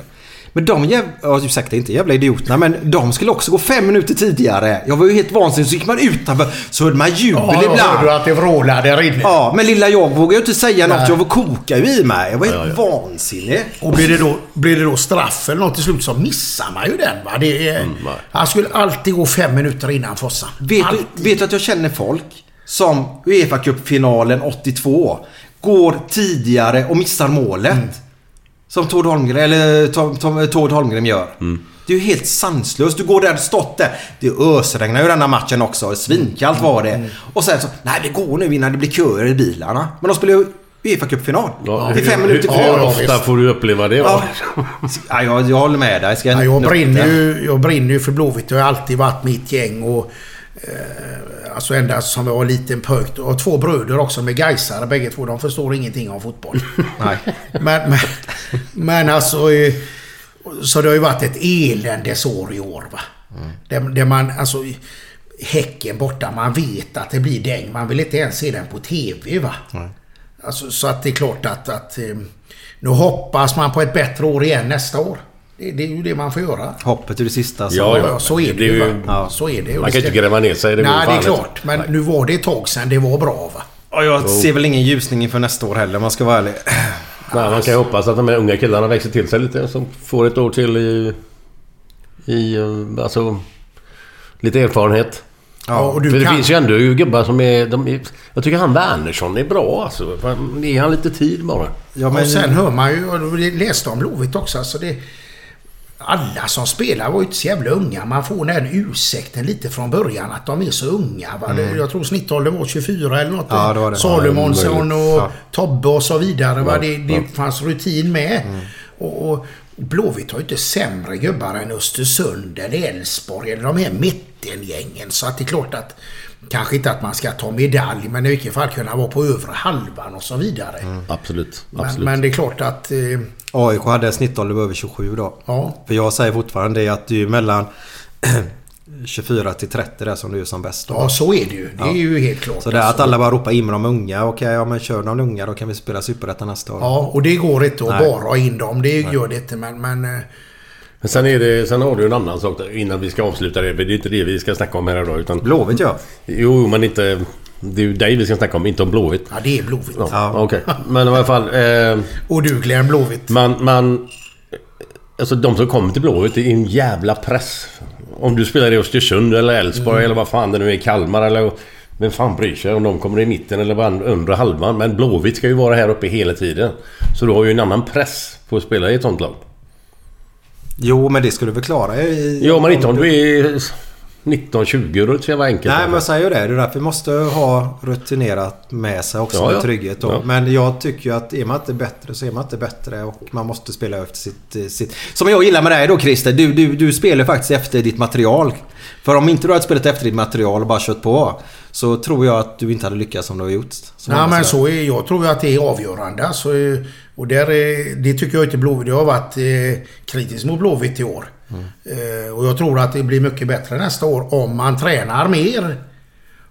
Men de jävla, ja, ursäkta inte jävla idioterna men de skulle också gå fem minuter tidigare. Jag var ju helt vansinnig. Så gick man utanför så hörde man jubel Ja, ibland. hörde att det vrålade där inne. Ja, men lilla jag vågade ju inte säga något. Nej. Jag var kokade ju i mig. Jag var helt vansinnig. Och blir det, då, blir det då straff eller något till slut så missar man ju den. Va? Det är, Mm, han skulle alltid gå fem minuter innan Fossan. Vet du, vet du att jag känner folk som Uefa Cup-finalen 82 går tidigare och missar målet. Mm. Som Tord Holmgren, eller Tom, Tom, Tord Holmgren gör. Det är ju helt sanslöst. Du går där stått där. Det ösregnar ju denna matchen också. Svinkallt var det. Mm. Och sen så, nej vi går nu innan det blir köer i bilarna. Men de spelar ju Uefa Cup-final. Ja, det är fem minuter kvar. hur ofta får du uppleva det? Ja. Ja, jag, jag håller med dig. Ska Ja, jag, brinner ju, jag brinner ju för Blåvitt. Det har alltid varit mitt gäng. Och, eh, alltså ända som jag var liten pojk. Och två bröder också med Gaisare bägge två. De förstår ingenting om fotboll. *laughs* Nej. men, men, men alltså... eh, Så det har ju varit ett eländesår i år va. Där, där man alltså... Häcken borta, man vet att det blir däng. Man vill inte ens se den på TV va. Alltså, så att det är klart att, att eh, nu hoppas man på ett bättre år igen nästa år. Det, det är ju det man får göra. Hoppet är det sista. Så. Ja, Ja, så är det, Det ju. ja. Så är det. Och Man kan inte gräva ner sig. Det Nej, det är klart. Men nu var det ett tag sedan det var bra va. Ja, jag ser väl ingen ljusning inför nästa år heller om man ska vara ärlig. Nej, man kan ju hoppas att de här unga killarna växer till sig lite. Som får ett år till i... I... eh, Alltså... Lite erfarenhet. Ja, och För det kan... finns ju ändå gubbar som är, de är... Jag tycker han Wernersson är bra alltså. Ge han lite tid bara. Ja, Och sen hör man ju, och läste om Blåvitt också, alltså det... Alla som spelar var ju inte så jävla unga. Man får den ursäkten lite från början att de är så unga. Va? Det- Jag tror snittåldern var 24 eller något. Mm. Ja, det var det. Salomonsson och. Ja. Tobbe och så vidare. Va? Det, det fanns rutin med. Mm. Och, och Blåvitt har ju inte sämre gubbar än Östersund eller Elfsborg eller de här mittengängen. Så att det är klart att Kanske inte att man ska ta medalj men i vilket fall kunna vara på övre halvan och så vidare. Absolut. Men, Absolut. men det är klart att... Eh, AIK hade en snittålder på över 27 då. Ja. För jag säger fortfarande det att du är mellan *clears throat* 24 till 30 där som du är som bäst. då. ja, så är det ju. Det är Ja. ju helt klart. Så det är att Alltså. alla bara ropar in de unga. Okej, ja men kör de unga då kan vi spela Superettan nästa år. Ja, och det går inte att Nej. bara ha in dem. Det gör det inte. Men, men eh, Men sen, är det, sen har du en annan sak där, innan vi ska avsluta det. Det är inte det vi ska snacka om här idag. Utan, Blåvitt ja. jo, men inte... Det är ju dig vi ska snacka om, inte om Blåvitt. ja, det är Blåvitt. Ja, Okej. Men i alla fall. Eh, Och du Glenn Blåvitt. man, man... Alltså de som kommer till Blåvitt, det är en jävla press. Om du spelar i Östersund eller Elfsborg Mm. eller vad fan det nu är, Kalmar eller... Vem fan bryr sig om de kommer i mitten eller undre halvan. Men Blåvitt ska ju vara här uppe hela tiden. Så du har ju en annan press på att spela i ett sånt lag. Jo, men det skulle du väl klara i... Ja, men inte om du är 19-20 då är det så jävla enkelt. Nej, men jag säger ju det. Det är därför vi måste ha rutinerat med sig också Ja, med ja. trygghet. Då. Ja. Men jag tycker ju att är man inte bättre så är man inte bättre och man måste spela efter sitt... eh, sitt... Som jag gillar med dig då Christer. Du, du, du spelar faktiskt efter ditt material. För om inte du hade spelat efter ditt material och bara kört på så tror jag att du inte hade lyckats som du har gjort. Nej, men så är, jag tror att det är avgörande. Alltså, eh, och där, är- det tycker jag inte Blåvitt. Jag har varit eh, kritisk mot Blåvitt i år. Eh, och jag tror att det blir mycket bättre nästa år om man tränar mer.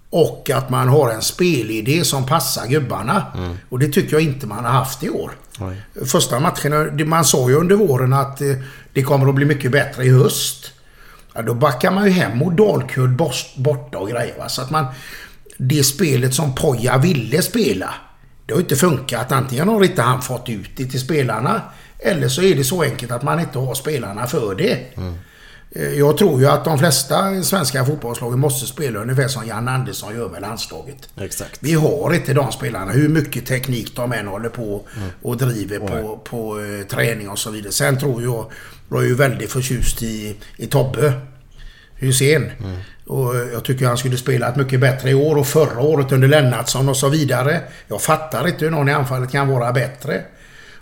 Och att man har en spelidé som passar gubbarna. Och det tycker jag inte man har haft i år. Första matcherna, det- man sa ju under våren att eh, det kommer att bli mycket bättre i höst. Ja, då backar man ju hem mot Dalkurd bort- borta och grejer. Va? Så att man... Det spelet som Poja ville spela, det har inte funkat. Antingen har inte han fått ut det till spelarna. Eller så är det så enkelt att man inte har spelarna för det. Eh, Jag tror ju att de flesta svenska fotbollslagen måste spela ungefär som Jan Andersson gör med landslaget. Exakt. Vi har inte de spelarna, hur mycket teknik de än håller på och driver på, på eh, träning och så vidare. Sen tror jag, jag är ju väldigt förtjust i, i Tobbe Hussein. Och eh, jag tycker han skulle spelat mycket bättre i år och förra året under Lennartsson och så vidare. Jag fattar inte hur någon i anfallet kan vara bättre.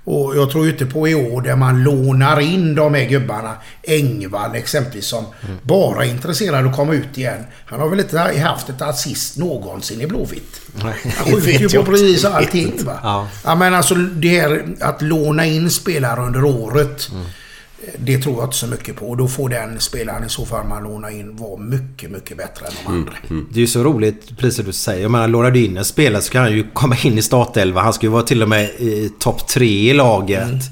Och jag tror ju inte på i år där man lånar in de här gubbarna. Engvall exempelvis som bara är intresserad att komma ut igen. Han har väl inte haft ett assist någonsin i Blåvitt. Han skjuter ju på precis allting va. Ja. Ja men alltså det här att låna in spelare under året. Det tror jag inte så mycket på. Och då får den spelaren i så fall man lånar in vara mycket, mycket bättre än de andra. Det är ju så roligt, precis som du säger. Jag menar, lånar du in en spelare så kan han ju komma in i startelva. Han ska ju vara till och med i topp tre i laget.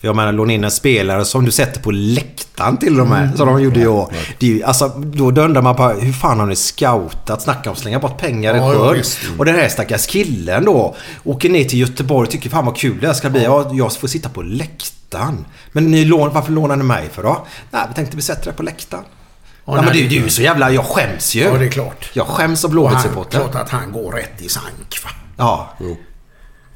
För jag menar, låna in en spelare som du sätter på läktaren till och med. Som de gjorde i år. Det är ju, alltså, då undrar man bara, hur fan har ni scoutat? Snacka om att slänga bort pengar i Ja, visst. och den här stackars killen då. Åker ner till Göteborg och tycker fan vad kul det här ska bli. Ja, jag får sitta på läktaren. Men ni lån, varför lånar ni mig för då? Nej, vi tänkte vi sätter det på läktaren. Ja, men nej, det, är ju så jävla... Jag skäms ju. Ja, det är klart. Jag skäms som han, Blåvitt-supporter. klart att han går rätt i sank va. Ja.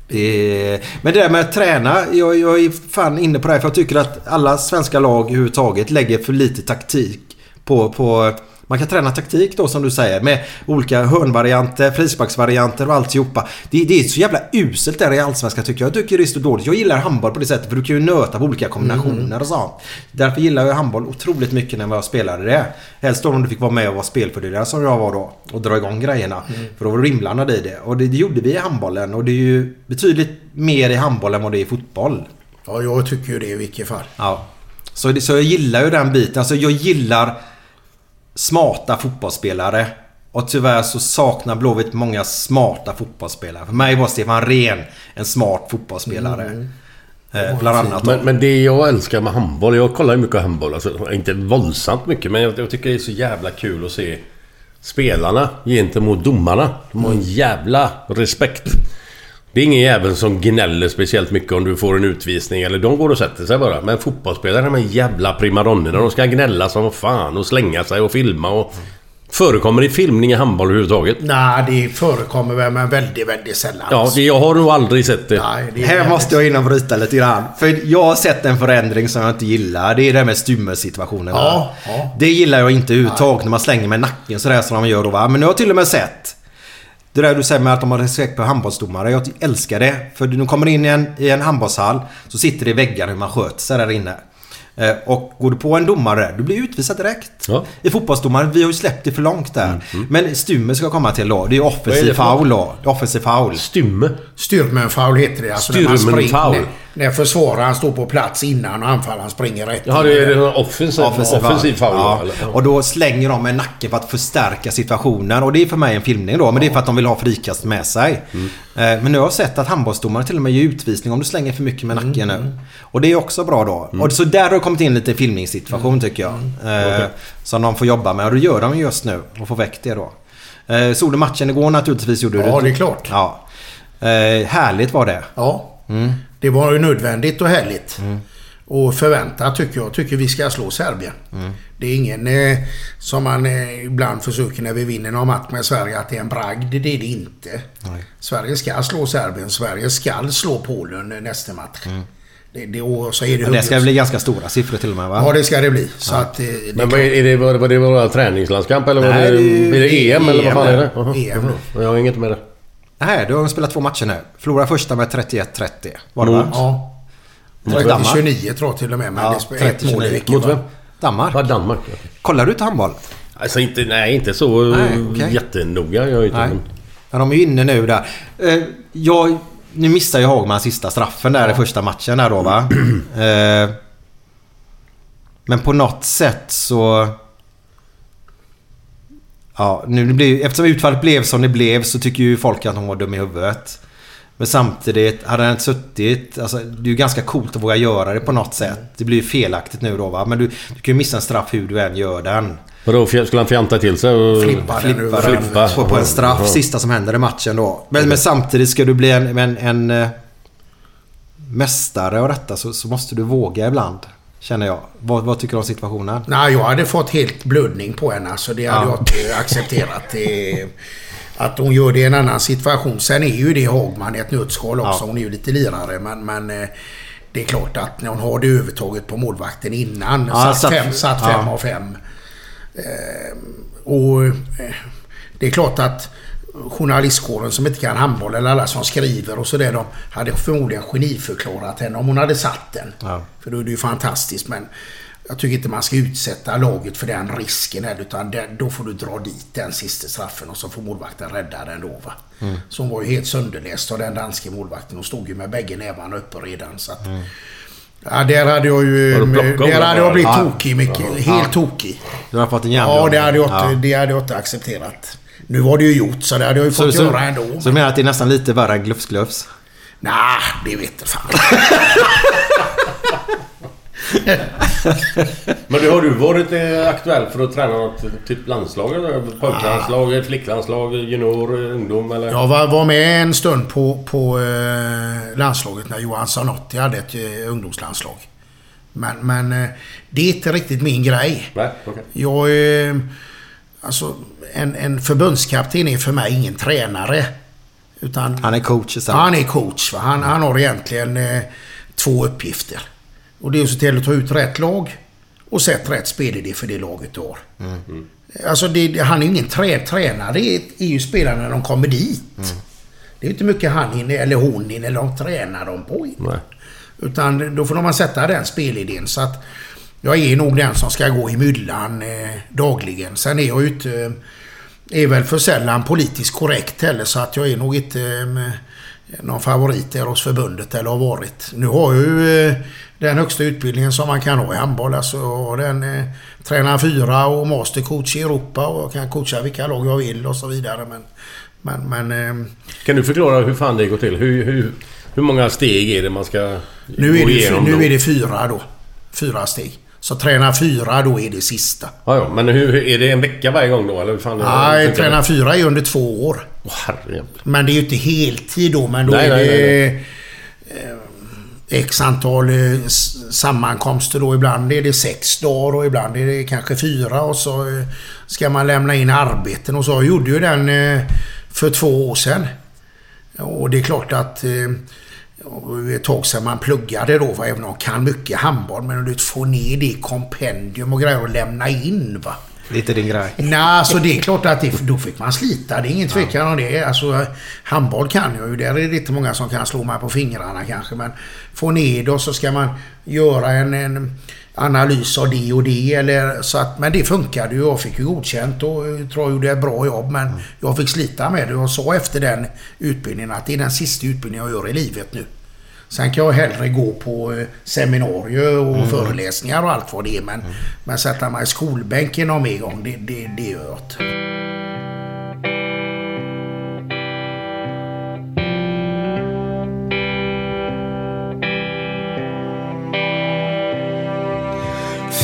Det, men det där med att träna, jag, jag är fan inne på det här för jag tycker att alla svenska lag överhuvudtaget lägger för lite taktik på, på man kan träna taktik då som du säger med olika hörnvarianter, frisparksvarianter och alltihopa. Det, det är så jävla uselt där i Allsvenskan tycker jag. Jag tycker det är så dåligt. Jag gillar handboll på det sättet för du kan ju nöta på olika kombinationer och sånt. Därför gillar jag handboll otroligt mycket när jag spelade det. Helst då om du fick vara med och vara spelfördelare som jag var då. Och dra igång grejerna. För då var du inblandad i det. Och det, det gjorde vi i handbollen. Och det är ju betydligt mer i handboll än vad det är i fotboll. Ja, jag tycker ju det i vilket fall. Ja. Så, det, så jag gillar ju den biten. Alltså jag gillar smarta fotbollsspelare. Och tyvärr så saknar Blåvitt många smarta fotbollsspelare. För mig var Stefan Rehn en smart fotbollsspelare. Eh, bland annat. Men, men det jag älskar med handboll, jag kollar ju mycket handboll. Alltså, inte våldsamt mycket, men jag, jag tycker det är så jävla kul att se spelarna gentemot domarna. De har en jävla respekt. Det är ingen jävel som gnäller speciellt mycket om du får en utvisning eller de går och sätter sig bara. Men fotbollsspelare, de här jävla primadonnorna, de ska gnälla som fan och slänga sig och filma och... Förekommer det filmning i handboll överhuvudtaget? Nej, det förekommer väl men väldigt, väldigt sällan. Ja, det, jag har nog aldrig sett det. Nej, det är Här måste jag in och bryta lite grann. För jag har sett en förändring som jag inte gillar. Det är det här med stymmelsituationen. Ja, ja. Det gillar jag inte överhuvudtaget när man slänger med nacken sådär som de gör då va. Men nu har jag till och med sett det där du säger med att de har respekt för handbollsdomare. Jag älskar det. För du kommer in i en, i en handbollshall så sitter det i väggar hur man sköter sig där inne. Eh, Och går du på en domare, du blir utvisad direkt. Ja. I fotbollsdomaren, vi har ju släppt det för långt där. Men Stymmer ska komma till då. Det är offensiv foul då. Offensiv foul. Stymme? Styrmenfoul heter det. Alltså Styrmenfoul. när, när försvararen står på plats innan och anfallaren springer rätt in. det är en offensiv, offensiv foul? Ja. Ja. Och då slänger de med nacken för att förstärka situationen. Och det är för mig en filmning då. Men det är för att de vill ha frikast med sig. Mm. Eh, Men nu har jag sett att handbollsdomare till och med ger utvisning om du slänger för mycket med nacken nu. Och det är också bra då. Mm. Och så där har kommit in lite filmningssituation tycker jag. Eh, Som de får jobba med. Och det gör de just nu. Och får väck det då. Eh, Såg du matchen igår naturligtvis? Gjorde Ja, du det är klart. Ja. Eh, härligt var det. Ja. Mm. Det var ju nödvändigt och härligt. Och förväntat tycker jag. Tycker vi ska slå Serbien. Mm. Det är ingen eh, som man eh, ibland försöker när vi vinner någon match med Sverige att det är en bragd. Det är det inte. Sverige ska slå Serbien. Sverige ska slå Polen nästa match. Det, det, och så är det Men det ska bli ganska stora siffror till och med va? Ja, det ska det bli. Så att, eh, det Men vad är, det, var, var det bara träningslandskamp eller var Nej, det, det är- blir det EM eller vad fan är det? EM. Jaha, EM. Jag har inget med det. Nej, du har spelat två matcher nu. Förlorade första med 31-30. Var det va? Ja. Mot 30, Danmark. 29 tror jag till och med. Men Ja, det spelar ett 30, mål i 29. veckan. Mot vem? Danmark. Ja, Danmark. ja. Kollar du till handboll? Alltså inte, nej inte så Nej, okej. jättenoga. Jag är inte, Nej. men, Ja, de är ju inne nu där. Eh, jag, nu missar ju Hagman sista straffen där i första matchen där då va. *clears throat* Eh, Men på något sätt så... Ja, nu blir, eftersom utfallet blev som det blev så tycker ju folk att hon var dum i huvudet. Men samtidigt, hade han inte suttit... Alltså, det är ju ganska coolt att våga göra det på något sätt. Det blir ju felaktigt nu då va. Men du, du kan ju missa en straff hur du än gör den. Vadå, skulle han fjanta till sig och... Flippa Flippa, den på, på en straff. Ja. Sista som händer i matchen då. Men, men samtidigt ska du bli en, en, en eh, mästare av detta så, så måste du våga ibland. Känner jag. Vad, vad tycker du om situationen? Nej, jag hade fått helt blödning på henne. Så det hade Ja. jag inte accepterat. Att hon gör det i en annan situation. Sen är ju det Hagman ett nötskal också. Ja. Hon är ju lite lirare. Men, men eh, det är klart att när hon har det övertaget på målvakten innan. Ja, satt, satt- fem, satt ja. fem av fem. Eh, och eh, det är klart att journalistkåren som inte kan handboll eller alla som skriver och sådär. De hade förmodligen geniförklarat henne om hon hade satt den. Ja. För då är det ju fantastiskt. Men jag tycker inte man ska utsätta laget för den risken. Här, utan den, då får du dra dit den sista straffen och så får målvakten rädda den då. Va? Mm. Så hon var ju helt sönderläst av den danske målvakten. Hon stod ju med bägge nävarna uppe redan. Så att, Ja, där hade jag ju... Där hade jag blivit Ja. tokig mycket. Helt Ja. tokig. Du har fått en Ja, järnbrand. det hade, jag inte, Ja. det hade jag inte accepterat. Nu var det ju gjort så det hade jag ju fått så, göra ändå. så du menar att det är nästan lite värre än glufs-glufs? Nej, det vet fan. *laughs* *laughs* Men du, har du varit eh, aktuell för att träna något typ landslag? Pojklandslag, flicklandslag, junior, ungdom eller? Jag var, var med en stund på, på eh, landslaget när Johan Zanotti hade ett eh, ungdomslandslag. Men, men eh, det är inte riktigt min grej. Nej, okej. Jag... Eh, alltså, en, en förbundskapten är för mig ingen tränare. Utan Han är coach istället. han är coach. Va? Han, han har egentligen eh, två uppgifter. Och det är att se till att ta ut rätt lag och sätta rätt spelidé för det laget du har. Alltså det, han är ingen trä, tränare. Det är, är ju spelarna när de kommer dit. Det är inte mycket han hinner, eller hon hinner, eller de tränar dem på. Nej. Utan då får man sätta den spelidén. Så att jag är nog den som ska gå i myllan eh, dagligen. Sen är jag ju inte... Eh, är väl för sällan politiskt korrekt heller så att jag är nog inte eh, någon favorit där hos förbundet eller har varit. Nu har ju eh, den högsta utbildningen som man kan ha i handboll. Alltså har den eh, tränar fyra och mastercoach i Europa och kan coacha vilka lag jag vill och så vidare. Men, men, men eh, Kan du förklara hur fan det går till? Hur, hur, hur många steg är det man ska nu, är gå det, igenom nu då? är det fyra då. Fyra steg. Så träna fyra då är det sista. Ja, ja, men hur, är det en vecka varje gång då? Eller hur fan Nej, träna det? fyra är under två år. Herre. Men det är ju inte heltid då, men då Nej, är nej, det nej, eh, X antal eh, sammankomster då. Ibland är det sex dagar och ibland är det kanske fyra och så eh, ska man lämna in arbeten och så. Jag gjorde ju den för två år sedan. Och det är klart att ett tag sedan man pluggade då, va? även om man kan mycket handboll. Men du vet, få ner det i kompendium och grejer och lämna in. va. Inte din grej. Nej, alltså det är klart att det, då fick man slita. Det är ingen tvekan om det. Alltså, handboll kan jag ju. Där är det inte många som kan slå mig på fingrarna kanske. Men få ner det och så ska man göra en, en analys av det och det. Eller, så att, men det funkade ju. Jag fick ju godkänt och tror jag gjorde ett bra jobb. Men jag fick slita med det och sa efter den utbildningen att det är den sista utbildningen jag gör i livet nu. Sen kan jag hellre gå på eh, seminarier och föreläsningar och allt vad det är. Men, men sätta mig i skolbänken någon mer gång, det, det, det gör jag inte.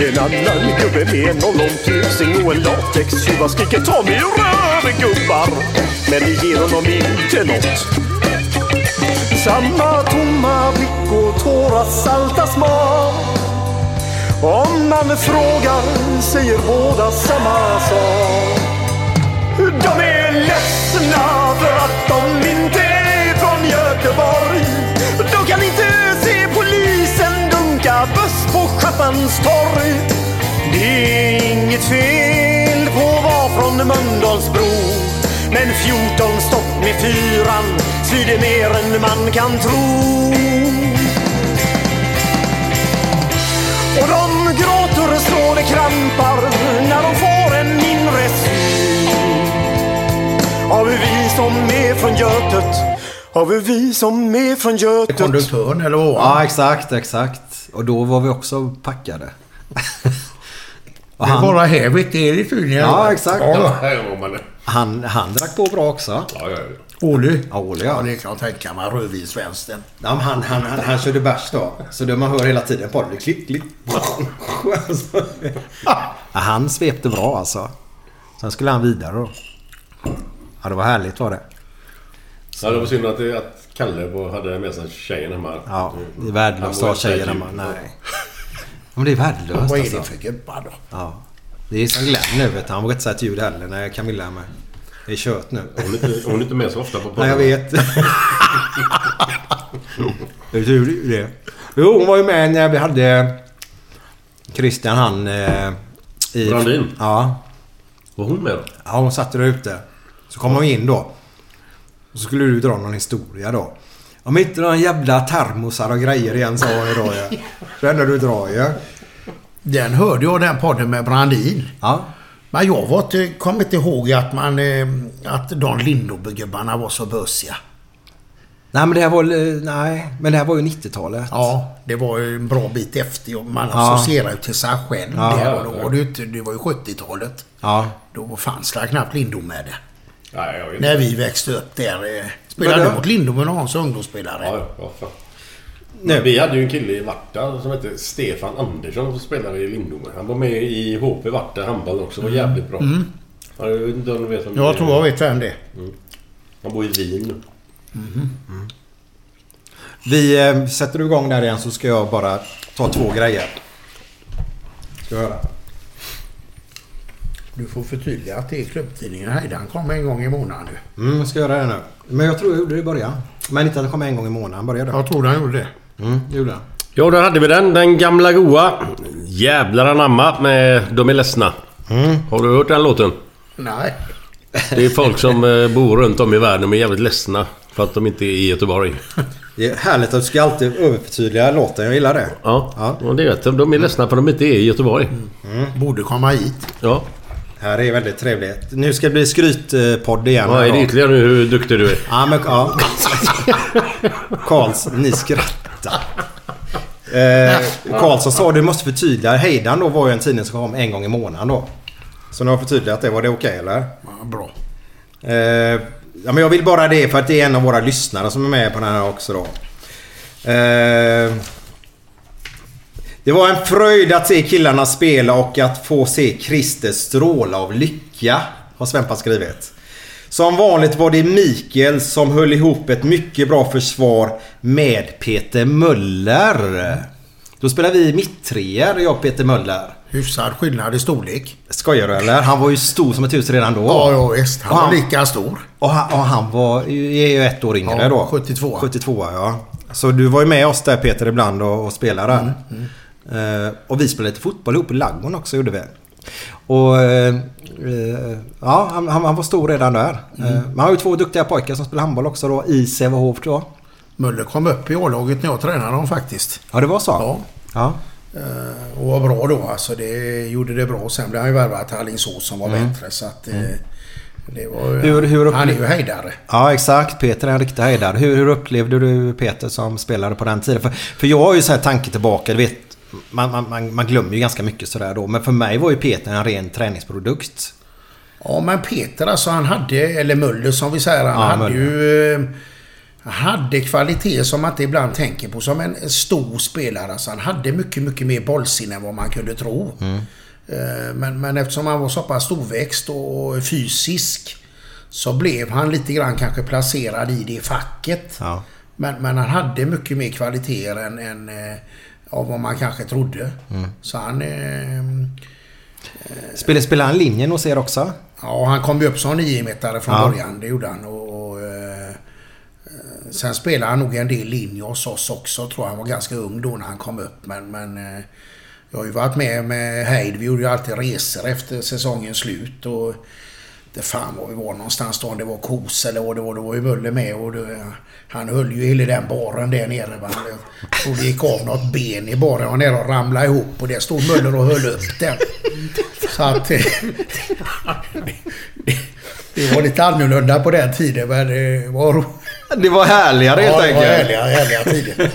En annan gubbe med en ollontusing och en latextjuva skriker ta mig ur gubbar. Men det ger honom inte nåt. Samma tomma blick och tårar salta smak. Om man frågar säger båda samma sak. De är ledsna för att de inte är från Göteborg. Torg. Det är inget fel på att vara från Mölndalsbro. Men 14 stopp med fyran svider mer än man kan tro. Och de gråter så det krampar när de får en inre syn av vi som är från Götet av vi som är från Götet Konduktören eller vad? Ja, exakt, exakt. Och då var vi också packade. Och *laughs* Det är bara hävigt det är det tydligen. Ja, exakt. Ja. Han, han drack på bra också. Ja, ja, Åly? Ja, Åly Ja, ja. det kan jag tänka mig. Rödvinsvänstern. ja han, han, han, han körde bärs då. Så det man hör hela tiden på det. Klick, klick. ja, *laughs* han svepte bra alltså. Sen skulle han vidare då. Ja, det var härligt var det. Ja, det var synd att, det, att Kalle hade med sig tjejen hemma. Ja, det är Han värdelöst var att ha tjejer inte hemma. djup. Nej. Men det är värdelöst Vad är alltså. det för gubbar då? Ja. Det är som Glenn nu vet du. Han vågar inte säga ett ljud heller när Camilla är med. Det är kört nu. Hon är, inte, hon är inte med så ofta på Nej, jag vet. Det är tur det. Jo, hon var ju med när vi hade Christian han... Eh, i, Brandin? Ja. Var hon med då? Ja, hon satt där ute. Så kom hon in då. Och så skulle du dra någon historia då. Om inte några jävla termosar och grejer igen sa ju då *laughs* ja. Det enda du drar ju. Den hörde jag den podden med Brandin. Ja. Men jag var inte, kom inte ihåg att man... eh, Att de Lindobygubbarna var så bösiga. Nej men det här var... eh, Nej, men det här var ju 90-talet. Ja, det var ju en bra bit efter. Man Ja. associerar ju till sig själv. Ja, det, här, ja, och då var det, det var ju 70-talet. Ja. Då fanns det knappt Lindom med det. Nej, jag vet När vi växte upp där. eh, Spelade du mot Lindom eller Hans ungdomsspelare? Ja, ja, fan. Nu. Vi hade ju en kille i Varta som hette Stefan Andersson som spelade i Lindome. Han var med i HP Varta handboll också. Var jävligt bra. Mm. Ja, jag vet inte om du vet vem det Jag tror jag vet vem det är. Han bor i Wien nu. Vi eh, sätter du igång där igen så ska jag bara ta två grejer. Ska vi höra? Du får förtydliga att det är klubbtidningen Heidan kommer en gång i månaden nu. Mm, jag ska göra det nu. Men jag tror jag gjorde det i början. Men inte att det kom en gång i månaden. Började Jag tror han gjorde det. Mm, det gjorde jag. Ja, där hade vi den. Den gamla goa. Jävlar anamma med De är ledsna. Har du hört den låten? Nej. Det är folk som eh, bor runt om i världen och är jävligt ledsna för att de inte är i Göteborg. *laughs* Det är härligt att du ska alltid överförtydliga låten. Jag gillar det. Ja, och det är rätt. De är ledsna för att de inte är i Göteborg. Borde komma hit. Ja. Här är väldigt trevligt. Nu ska det bli skrytpodd igen. Ja, är det ytterligare nu hur duktig du är? Ja, men ja. Karls, ni skrattar. Eh, Karlsson sa du måste förtydliga. Heidan då var ju en tidning som kom en gång i månaden då. Så nu har jag förtydligat det. Var det okej eller? Ja, bra. Eh, ja, men jag vill bara det för att det är en av våra lyssnare som är med på den här också då. Eh, det var en fröjd att se killarna spela och att få se Christer stråla av lycka. Har Svempa skrivit. Som vanligt var det Mikael som höll ihop ett mycket bra försvar med Peter Möller. Då spelar vi mitttreor, jag och Peter Möller. hyfsad skillnad i storlek. Skojar du eller? Han var ju stor som ett hus redan då. Ja, ja visst. Han Och var han- lika stor. Och han, och han var ju är ju ett år yngre Ja, då. 72. 72 ja. Så du var ju med oss där Peter ibland och, och spelade. Mm, Eh, och vi spelade lite fotboll ihop i Laggon också gjorde vi. Och eh, eh, ja, han, han var stor redan där. Mm. Eh, han har ju två duktiga pojkar som spelar handboll också då i Sävehof tror jag. Möller kom upp i A-laget när jag tränade dem faktiskt. Ja det var så? Ja. Ja. Eh, Och var bra då alltså. Det gjorde det bra. Sen blev han ju värvad till Alingsås som var Mm. bättre. Så att... eh, Det var, Hur- hur han är upple- ju höjdare. Ja exakt, Peter är en riktig höjdare. Hur, hur upplevde du Peter som spelare på den tiden? För, för jag har ju så här tanke tillbaka, du vet man, man, man, glömmer ju ganska mycket sådär då. Men för mig var ju Peter en ren träningsprodukt. Ja men Peter alltså han hade, eller Möller som vi säger, han Ja, hade Möller. ju... eh, Han hade kvalitet som man inte ibland tänker på som en, stor spelare. Alltså han hade mycket, mycket mer bollsinne än vad man kunde tro. Eh, Men, men eftersom han var så pass storväxt och fysisk så blev han lite grann kanske placerad i det facket. Ja. Men, men han hade mycket mer kvaliteter än, än eh, av vad man kanske trodde. Mm. Så han... Eh, Spelade, spelade han linjen hos er också? Ja, han kom ju upp som niometare från Ja. början. Det gjorde han. Och, och, eh, eh, sen spelade han nog en del linje hos oss också. Tror han var ganska ung då när han kom upp. Men, men eh, jag har ju varit med med Heid. Vi gjorde ju alltid resor efter säsongens slut. Och det fan var vi var någonstans då. Det var Kos eller vad det var. Då var ju Möller med. Och det, han höll ju hela den baren där nere. Va? Jag tror det gick av något ben i baren. och nere och ramlade ihop. Och där stod Möller och höll upp den. Så att... eh, det var lite annorlunda på den tiden men det var... Det var härligare helt ja, det var enkelt. härliga, härliga tider.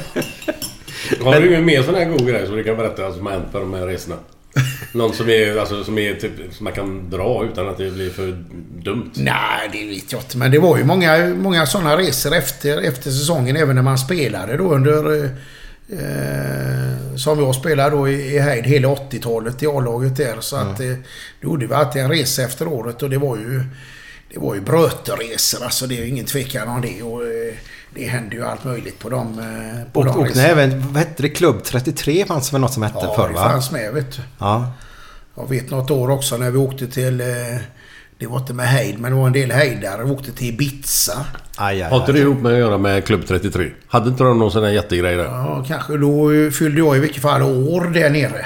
Har du mer sån här god grej som du kan berätta som har hänt på de här resorna? Någon som är, alltså, som är typ, som man kan dra utan att det blir för dumt? Nej, det vet jag inte. Men det var ju många, många sådana resor efter, efter säsongen. Även när man spelade då under... Eh, eh, som jag spelade då i, i Heid hela 80-talet i A-laget där. Så att eh, då gjorde vi alltid en resa efter året och det var ju... Det var ju bröteresor. Alltså det är ju ingen tvekan om det. Och, eh, det hände ju allt möjligt på de, eh, på Och, de och nej, även, vad hette det? Klubb 33 fanns väl något som hette Ja, förr det va? fanns med vet du. Ja. Jag vet något år också när vi åkte till... eh, Det var inte med Heid, men det var en del hejdare. Vi åkte till Ibiza. Aj, aj, Har inte det ihop med att göra med Klubb 33? Hade inte de någon sån här jättegrej där? Ja, kanske. Då eh, fyllde jag i vilket fall år där nere.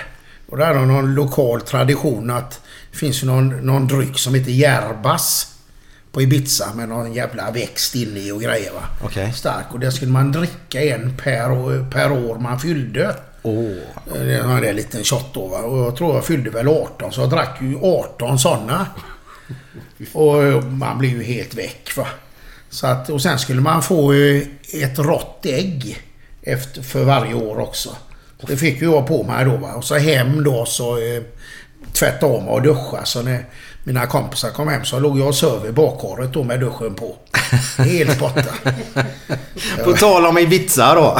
Och där har någon lokal tradition att det finns ju någon, någon dryck som heter järbas på Ibiza med någon jävla växt inne i och grejer va. Okej. Stark. Och det skulle man dricka en per, år- per år man fyllde. Åh. Det var en liten shot då va. Och jag tror jag fyllde väl 18 så jag drack ju 18 sådana. Och eh, man blev ju helt väck va. Så att, och sen skulle man få eh, ett rått ägg efter, för varje år också. Det fick ju jag på mig då va. Och så hem då så eh, tvätta om och duscha. Så när mina kompisar kom hem så låg jag och söv i bakhåret då med duschen på. Helt borta. På tal om Ibiza då.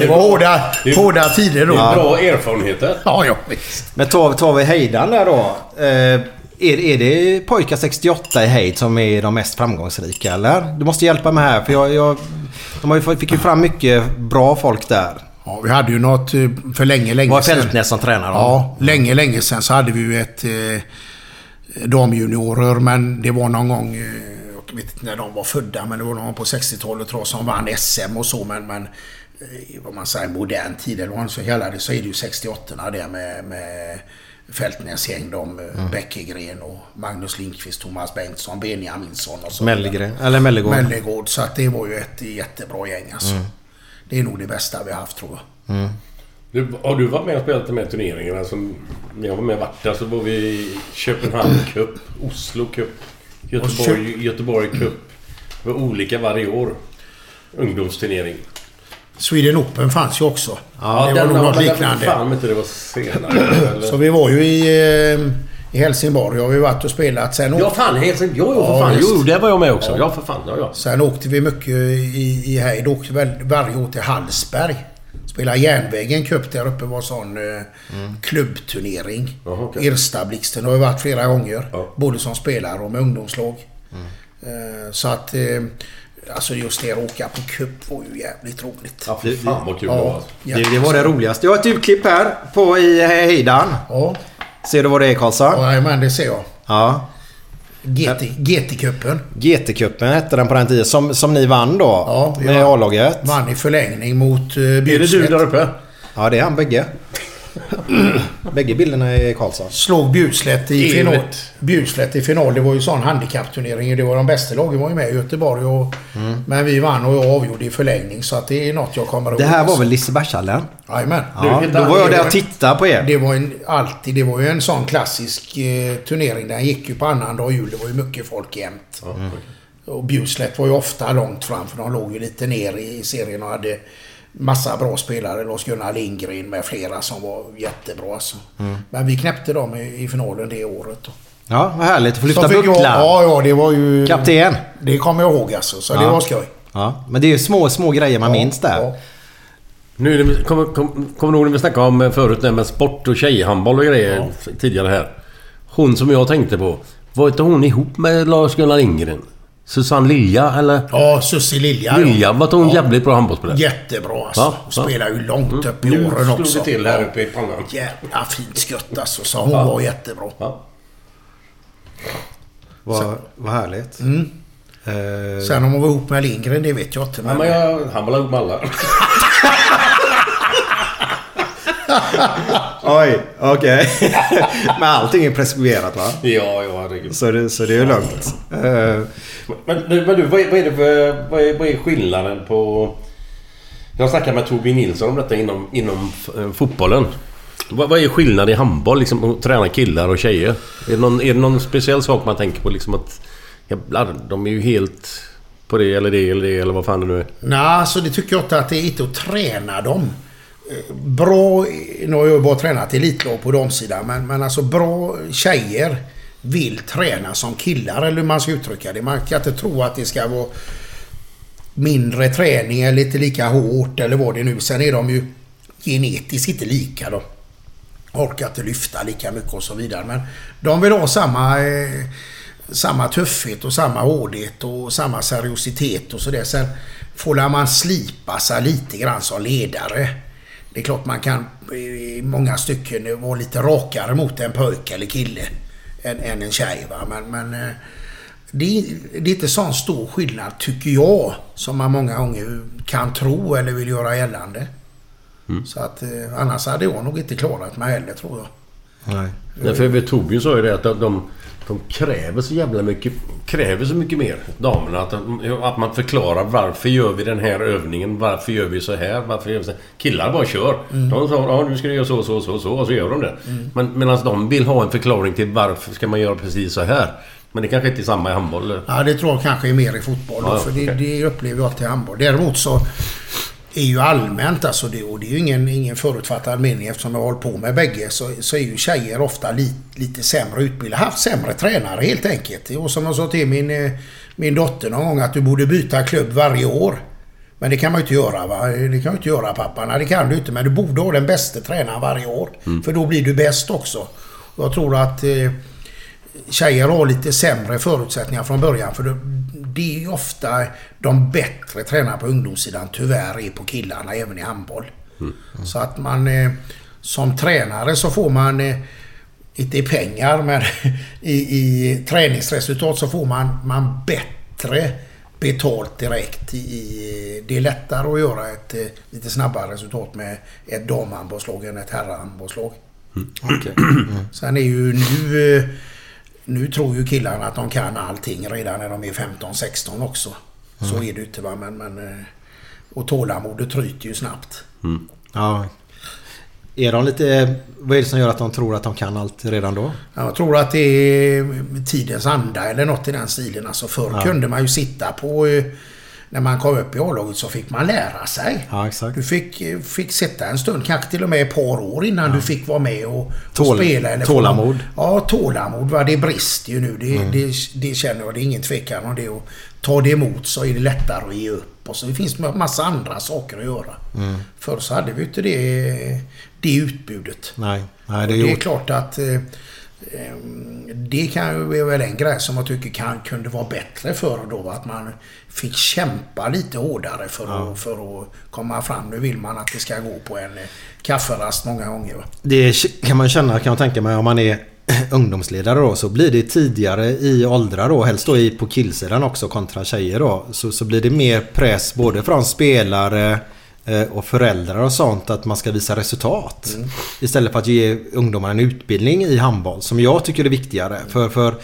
Det var hårda, Det är- hårda tider då. Det är bra erfarenheter. Ja, ja visst. Men tar, tar vi Heidan där då. Eh, är, är det pojkar 68 i Heid som är de mest framgångsrika eller? Du måste hjälpa mig här för jag... jag de har ju, fick ju fram mycket bra folk där. Ja, vi hade ju något eh, för länge, länge Var sedan. Fältnäs som tränare? Ja, länge, länge sedan så hade vi ju ett eh, damjuniorer men det var någon gång, eh, jag vet inte när de var födda, men det var någon gång på 60-talet tror jag som vann SM och så men, men eh, vad man säger modern tid eller vad man ska kalla det så är det ju 68 där med, med Fältnäs gäng de, eh, Mm. Bäckegren och Magnus Lindqvist, Thomas Bengtsson, Benjaminsson och så. Mellegren. Eller Mellegård. Mellegård. Så att det var ju ett jättebra gäng alltså. Mm. Det är nog det bästa vi har haft tror jag. Mm. Du, har du varit med och spelat de här turneringarna? Som när jag var med vart där så var vi i Köpenhamn Cup, Oslo Cup, Göteborg, Göteborg Cup. Det var olika varje år. Ungdomsturnering. Sweden Open fanns ju också. Ja, det var nog den- något liknande. fan inte det var senare. eller? Så vi var ju i, eh, i Helsingborg. Jag har vi varit och spelat. Sen Ja fan, Helsingborg. Jo, jo, för Ja, fan. visst. Jo, där var jag med också. Ja, för fan. Ja, ja. Sen åkte vi mycket i, i Heid. Åkte väl varje år till Hallsberg. Spelade Järnvägen Cup där uppe var sån eh, klubbturnering. Jaha, okej. Irstablixten har jag varit flera gånger. Både som spelare och med ungdomslag. Eh, så att... Eh, Alltså just det att åka på cup var ju jävligt roligt. Ja, fy fan vad kul Ja, det var. Det, det var det roligaste. Jag har ett urklipp här på i Heidan. Ja. Ser du vad det är Karlsson? Ja, men det ser jag. Ja. GT, GT-cupen. GT-cupen hette den på den tiden. Som, som ni vann då. Ja, med. A-laget. Vann i förlängning mot uh, Är det du där uppe? Ja, det är han bägge. *clears throat* bägge bilderna är Karlsson. Slog Bjurslätt i final. Bjurslätt i final. Det var ju sån handikappturnering. Det var de bästa lagen var ju med i Göteborg. Och, Men vi vann och jag avgjorde i förlängning. Så att det är något jag kommer ihåg. Det här var väl Lisebergshallen? Jajamän. Ja, då var jag det där och tittade på er. Det var en, alltid, det var ju en sån klassisk eh, turnering. Den gick ju på annandag jul. Det var ju mycket folk jämt. Och Bjurslätt var ju ofta långt fram för de låg ju lite ner i serien och hade massa bra spelare. Lars-Gunnar Lindgren med flera som var jättebra alltså. Men vi knäppte dem i, i finalen det året. Då. Ja, vad härligt. att få lyfta bucklan. Ja, ja, det var ju... Kapten. Det kommer jag ihåg alltså. Så det Ja. var skoj. Ja, men det är ju små, små grejer man Ja, minns där. ja. Nu det, kommer kom, kom du ihåg när vi snackade om förut det med sport och tjejhandboll och grejer tidigare här? Hon som jag tänkte på. Var inte hon ihop med Lars-Gunnar Lindgren? Susanne Lilja eller? Ja, Sussi Lilja. Lilja, var inte hon Ja. jävligt bra handbollsspelare? Jättebra alltså. Ja, ja. Spelar ju långt upp i Nu åren slog också. det till här uppe i pannan. Jävla fint skott alltså. Så hon Ja. var jättebra. Ja. Vad, vad härligt. Mm. Eh, Sen om hon var ihop med Lindgren, det vet jag inte. Ja, Men, men jag, han var ihop med alla. *laughs* Oj, okej. *laughs* men allting är preskriberat va? Ja, ja, herregud. Så det, så det är ju lugnt. Men, du- men du, vad är, vad är det för... Vad är, vad är skillnaden på... Jag snackade med Torbjörn Nilsson om detta inom, inom eh, fotbollen. Vad, vad är skillnaden i handboll? Liksom, att träna killar och tjejer? Är det, någon, är det någon speciell sak man tänker på? Liksom att... Jävlar, de är ju helt på det eller det eller det eller vad fan det nu är. Nej, alltså det tycker jag inte att det är inte att träna dem. Bra... Nu har jag ju bara tränat elitlag på damsidan, men, men alltså bra tjejer vill träna som killar, eller hur man ska uttrycka det. Man kan inte tro att det ska vara mindre träning eller inte lika hårt eller vad det nu Sen är de ju genetiskt inte lika då. Orkar inte lyfta lika mycket och så vidare. Men de vill ha samma, eh, samma tuffhet och samma hårdhet och samma seriositet och sådär. Sen får man slipa sig lite grann som ledare. Det är klart man kan i många stycken vara lite rakare mot en pojke eller kille än, än en tjej. Va? Men, men eh, det, är- det är inte sån stor skillnad, tycker jag, som man många gånger kan tro eller vill göra gällande. Så att eh, annars hade jag nog inte klarat mig heller, tror jag. nej. Därför vet Torbjörn sa ju det att de, de, kräver så jävla mycket... Kräver så mycket mer, damerna. Att, att man förklarar varför gör vi den här övningen? Varför gör vi så här? Varför gör vi så här? Killar bara kör. De sa ja, nu ska du göra så, så, så, så. Och så gör de det. Men medan de vill ha en förklaring till varför ska man göra precis så här. Men det kanske inte är samma i handboll. Ja, det tror jag kanske är mer i fotboll. Ja, då, för det, okej. det upplever jag alltid i handboll. Däremot så är ju allmänt, alltså det, och det är ju ingen, ingen förutfattad mening eftersom jag har hållit på med bägge, så, så är ju tjejer ofta li, lite sämre utbildade. Haft sämre tränare helt enkelt. Och som jag sa till min, eh, min dotter någon gång att du borde byta klubb varje år. Men det kan man ju inte göra va? Det kan man ju inte göra pappa. Nej, det kan du inte. Men du borde ha den bästa tränaren varje år. För då blir du bäst också. Jag tror att eh, tjejer har lite sämre förutsättningar från början. För det, det är ju ofta de bättre tränarna på ungdomssidan tyvärr är på killarna även i handboll. Så att man eh, som tränare så får man eh, inte i pengar men *laughs* i, i träningsresultat så får man, man bättre betalt direkt. I, det är lättare att göra ett eh, lite snabbare resultat med ett damhandbollslag än ett herrhandbollslag. Okej. Sen är ju nu... Nu tror ju killarna att de kan allting redan när de är 15-16 också. Så är det ju inte va. Men, men, eh, och tålamodet tryter ju snabbt. Ja. Är de lite... Vad är det som gör att de tror att de kan allt redan då? Jag tror att det är tidens anda eller något i den stilen. Alltså förr Ja. kunde man ju sitta på... När man kom upp i A-laget så fick man lära sig. Ja. Du fick, fick sitta en stund, kanske till och med ett par år innan du fick vara med och, och Tål- spela. Eller få tålamod. någon- Ja, tålamod. Va? Det brister ju nu. Det, Mm. det, det känner jag. Det är ingen tvekan om det. Och ta det emot så är det lättare att ge upp. Och så det finns en massa andra saker att göra. Mm. Förr så hade vi inte det, det utbudet. Nej. Nej, det Det är är gjort. klart att eh, det kan ju väl en grej som jag tycker kan, kunde vara bättre förr då. Att man fick kämpa lite hårdare för, Ja. att, för att komma fram. Nu vill man att det ska gå på en kafferast många gånger. va. Det kan man känna, kan jag tänka mig, om man är *clears throat* ungdomsledare då så blir det tidigare i åldrar då, helst då i, på killsidan också kontra tjejer då. Så, så blir det mer press både från spelare och föräldrar och sånt att man ska visa resultat. Istället för att ge ungdomar en utbildning i handboll som jag tycker är viktigare. För, för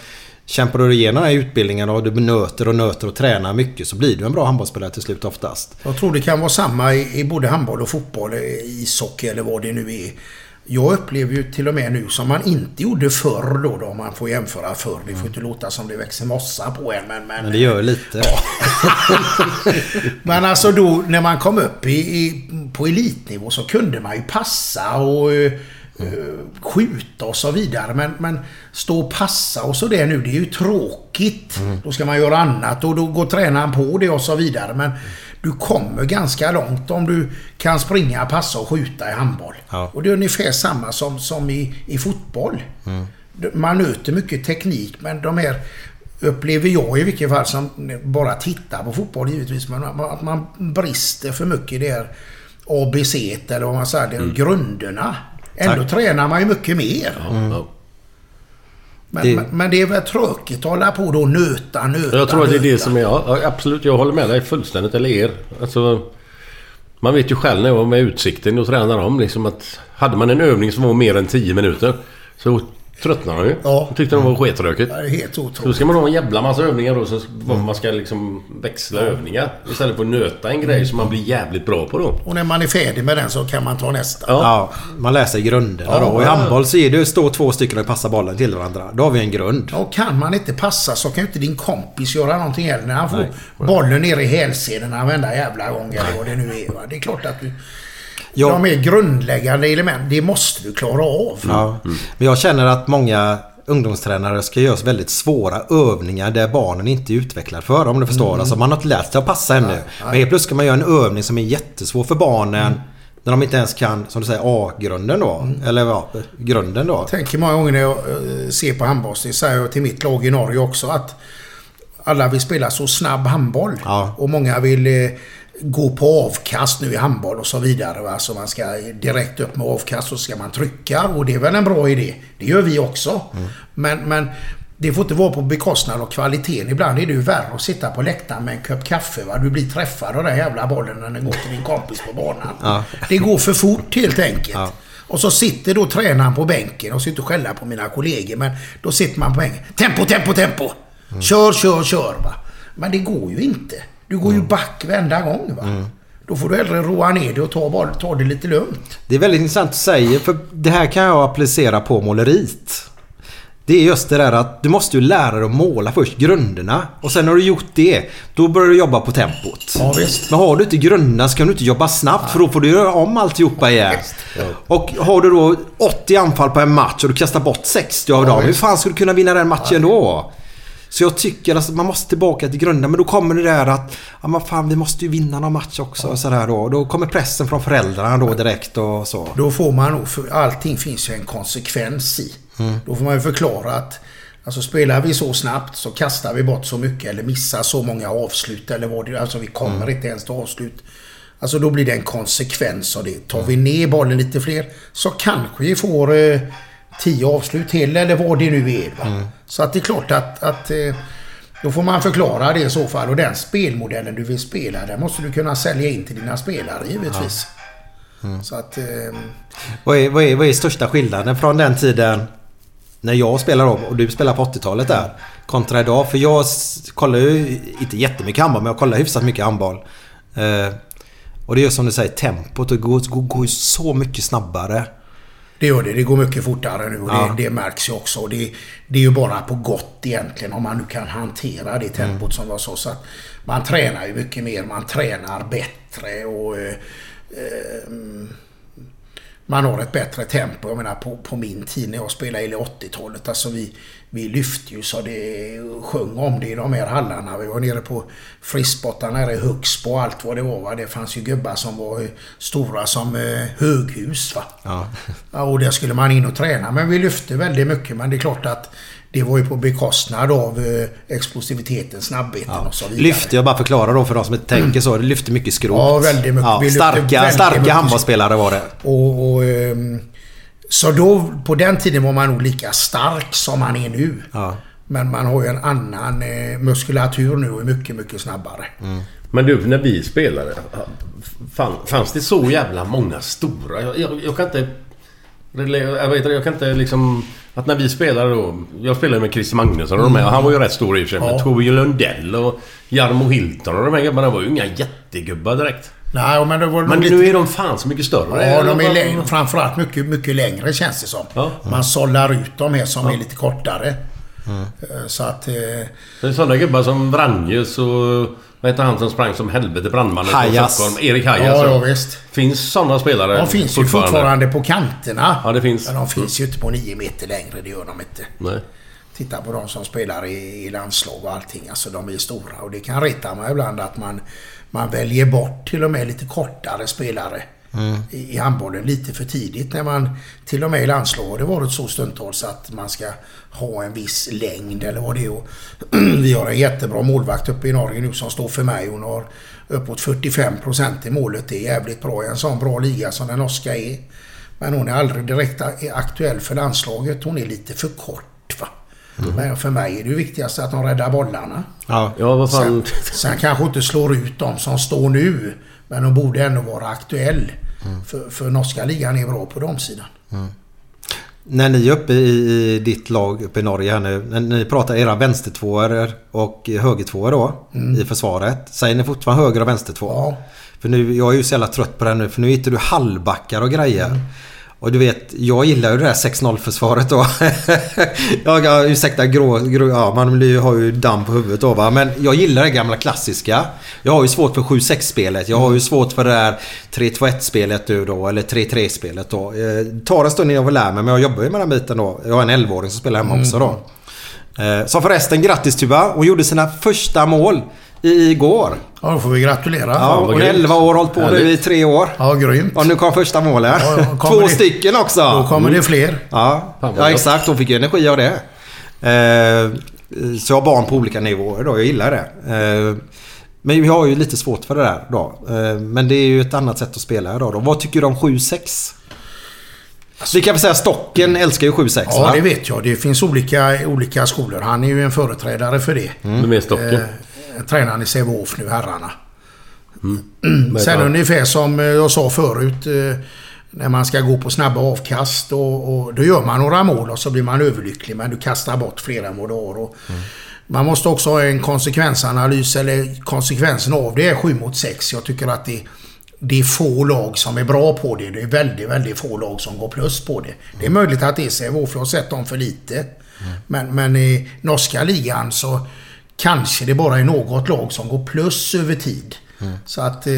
kämpar du igenom den här utbildningen och du nöter och nöter och tränar mycket så blir du en bra handbollsspelare till slut oftast. Jag tror det kan vara samma i, både handboll och fotboll, eh, ishockey eller vad det nu är. Jag upplever ju till och med nu som man inte gjorde förr då, då om man får jämföra förr. Det får inte låta som det växer mossa på en men... Men, Men det gör lite. *laughs* men alltså då när man kom upp i, i, på elitnivå så kunde man ju passa och eh, eh, skjuta och så vidare. Men, men stå och passa och så där nu, det är ju tråkigt. Då ska man göra annat och då går tränaren på det och så vidare. Men du kommer ganska långt om du kan springa, passa och skjuta i handboll. Ja. Och det är ungefär samma som, som i, i fotboll. Man möter mycket teknik men de här upplever jag i vilket fall som bara tittar på fotboll givetvis. Men att man brister för mycket i det här ABC eller vad man säger, Mm. grunderna. Ändå Tack. tränar man ju mycket mer. Ja. Men Det- men, men det är väl tråkigt att hålla på då och nöta, nöta, Jag tror att det är det som är... Ja, absolut, jag håller med dig fullständigt. Eller er. Alltså, man vet ju själv när jag var med Utsikten och tränade dem liksom att... Hade man en övning som var mer än 10 minuter så tröttnade man ju. Ja. Tyckte de var skittråkigt. Ja, det är helt Så då otroligt. ska man ha en jävla massa övningar då så man ska liksom växla övningar. Istället för att nöta en grej som man blir jävligt bra på då. Och när man är färdig med den så kan man ta nästa. Ja, man läser grunderna Ja, då. Och i ja. handboll så är det står två stycken och passar bollen till varandra. Då har vi en grund. Och kan man inte passa så kan ju inte din kompis göra någonting heller. När han får Nej. bollen ner i hälsenorna varenda jävla gång eller vad det nu är. Va? Det är klart att du... Ja. De är grundläggande element. Det måste du klara av. Ja. Men jag känner att många ungdomstränare ska göra väldigt svåra övningar där barnen inte är utvecklade för. Om du förstår. Mm. Alltså man har inte lärt sig att passa ännu. Men helt plötsligt ska man göra en övning som är jättesvår för barnen. Mm. När de inte ens kan, som du säger, A-grunden då. Eller ja, grunden då. tänker många gånger när jag eh, ser på handboll, det säger jag till mitt lag i Norge också, att alla vill spela så snabb handboll. Ja. Och många vill eh, gå på avkast nu i handboll och så vidare. Va? Så man ska direkt upp med avkast och så ska man trycka och det är väl en bra idé. Det gör vi också. Men, men det får inte vara på bekostnad av kvaliteten. Ibland är det ju värre att sitta på läktaren med en kopp kaffe. Va? Du blir träffad av den jävla bollen när den går till din kompis på banan. Ja. Det går för fort helt enkelt. Ja. Och så sitter då tränaren på bänken och sitter och skälla på mina kollegor. Men då sitter man på bänken. Tempo, tempo, tempo! Kör, kör, kör va. Men det går ju inte. Du går ju back varenda gång va. Då får du hellre roa ner det och ta, bara, ta det lite lugnt. Det är väldigt intressant att säga för det här kan jag applicera på måleriet. Det är just det där att du måste ju lära dig att måla först, grunderna. Och sen har du gjort det, då börjar du jobba på tempot. Ja, visst. Men har du inte grunderna så kan du inte jobba snabbt för då får du göra om alltihopa igen. Och har du då 80 anfall på en match och du kastar bort 60 av dem. Hur fan ska du kunna vinna den matchen då? Så jag tycker att man måste tillbaka till grunderna. Men då kommer det där att ja, men fan, vi måste ju vinna någon match också. Och sådär då. då kommer pressen från föräldrarna då direkt och så. Då får man nog, för allting finns ju en konsekvens i. Då får man ju förklara att Alltså spelar vi så snabbt så kastar vi bort så mycket eller missar så många avslut eller vad det Alltså vi kommer inte ens till avslut. Alltså då blir det en konsekvens av det. Tar vi ner bollen lite fler så kanske vi får eh, 10 avslut till eller vad det nu är. Va? Så att det är klart att, att eh, då får man förklara det i så fall. Och den spelmodellen du vill spela, den måste du kunna sälja in till dina spelare givetvis. Så att... Eh, Vad är, vad, är, vad är största skillnaden från den tiden när jag spelade då och du spelar på 80-talet där kontra idag? För jag kollar ju inte jättemycket handboll men jag kollar hyfsat mycket handboll. Eh, och det är ju som du säger tempot. Det går, går, går ju så mycket snabbare. Det gör det. Det går mycket fortare nu och Ja. det, det märks ju också. Och det, det är ju bara på gott egentligen om man nu kan hantera det tempot som var så. så att man tränar ju mycket mer, man tränar bättre och... Eh, eh, man har ett bättre tempo. Jag menar på, på min tid när jag spelade i 80-talet. Alltså vi, vi lyfte ju så det sjöng om det i de här hallarna. Vi var nere på Friskbotta nere i Högsbo och allt vad det var. Va? Det fanns ju gubbar som var eh, stora som eh, höghus. Va? Ja. Ja, och där skulle man in och träna. Men vi lyfte väldigt mycket. Men det är klart att det var ju på bekostnad av eh, explosiviteten, snabbheten och så vidare. Lyfte, jag bara förklarar då för de som inte tänker så. Det lyfte mycket skrot. Ja, väldigt mycket. Lyfte starka väldigt starka handbollsspelare var det. Och, och, ehm, så då, på den tiden var man nog lika stark som man är nu. Ja. Men man har ju en annan eh, muskulatur nu och är mycket, mycket snabbare. Men du, när vi spelade. Fan, fanns det så jävla många stora? Jag, jag, jag kan inte... Jag, vet, inte, jag kan inte liksom... Att när vi spelade då... Jag spelade med Chris Magnusson och de här. Han var ju rätt stor i och för sig. Men Ja. Tove Lundell och Jarmo Hilton och de här gubbarna var ju inga jättegubbar direkt. Nej, men det var Men lite... nu är de fan så mycket större. Ja, de är längre, framförallt mycket, mycket längre känns det som. Ja. Man sållar ut de här som Ja. är lite kortare. Mm. Eh, Så att... eh, Det är sådana gubbar som Vranjes och... Vad heter han som sprang som helvete brandmannen från Hajas. Stockholm? Erik Hajas. Ja, ja. visst. Finns sådana spelare De finns ju fortfarande på kanterna. Ja, det finns. Men de finns ju inte på nio meter längre, det gör de inte. Nej. Titta på de som spelar i, i landslag och allting. Alltså de är stora. Och det kan reta mig ibland att man, man väljer bort till och med lite kortare spelare. Mm. I, handbollen lite för tidigt när man till och med i landslag har det varit så stundtals att man ska ha en viss längd eller vad det är. *clears throat* Vi har en jättebra målvakt uppe i Norge nu som står för mig. Hon har uppåt 45% i målet. Det är jävligt bra i en sån bra liga som den norska är. Men hon är aldrig direkt aktuell för landslaget. Hon är lite för kort va. Men för mig är det ju viktigast att de räddar bollarna. Ja. Ja, vad fan. Sen, sen kanske inte slår ut de som står nu. Men de borde ändå vara aktuell. För, för norska ligan är bra på de sidan. När ni är uppe i, i ditt lag uppe i Norge här nu. När ni pratar era vänstertvåor och högertvåor då Mm. i försvaret. Säger ni fortfarande höger och vänstertvå? Ja. För nu, jag är ju så jävla trött på det här nu. För nu hittar du halvbackar och grejer. Mm. Och du vet, jag gillar ju det där 6-0 försvaret då. *laughs* jag, jag, ursäkta, grå, grå, ja, man har ju damm på huvudet då va. Men jag gillar det gamla klassiska. Jag har ju svårt för 7-6 spelet. Jag har ju svårt för det där 3-2-1 spelet nu då. Eller 3-3 spelet då. Eh, tar en stund innan jag får lära mig. Men jag jobbar ju med den biten då. Jag har en 11-åring som spelar hemma Mm. också då. Eh, så förresten, grattis Tuva. Hon gjorde sina första mål i, igår. Ja, då får vi gratulera. Ja, är 11 år och hållit på nu i tre år. Ja, grymt. Och nu kom första målet. Ja, *laughs* Två det- stycken också. Då kommer det fler. Ja, ja exakt. Hon fick ju energi av det. Eh, så jag har barn på olika nivåer då. Jag gillar det. Eh, men vi har ju lite svårt för det där då. Eh, men det är ju ett annat sätt att spela idag då. Vad tycker du om 7-6? Vi kan väl säga Stocken älskar ju 7-6 Ja, va? det vet jag. Det finns olika, olika skolor. Han är ju en företrädare för det. Vem är Stocken? Tränaren i Sävehof nu, herrarna. Vad *clears throat* Sen ungefär som eh, jag sa förut. eh, När man ska gå på snabba avkast och, och då gör man några mål och så blir man överlycklig men du kastar bort flera mål. Och Man måste också ha en konsekvensanalys eller konsekvensen av det är 7 mot 6. Jag tycker att det, det är få lag som är bra på det. Det är väldigt, väldigt få lag som går plus på det. Det är möjligt att det är Sävehof, jag har sett dem för lite. Men, men i norska ligan så kanske det bara är något lag som går plus över tid. Så att eh,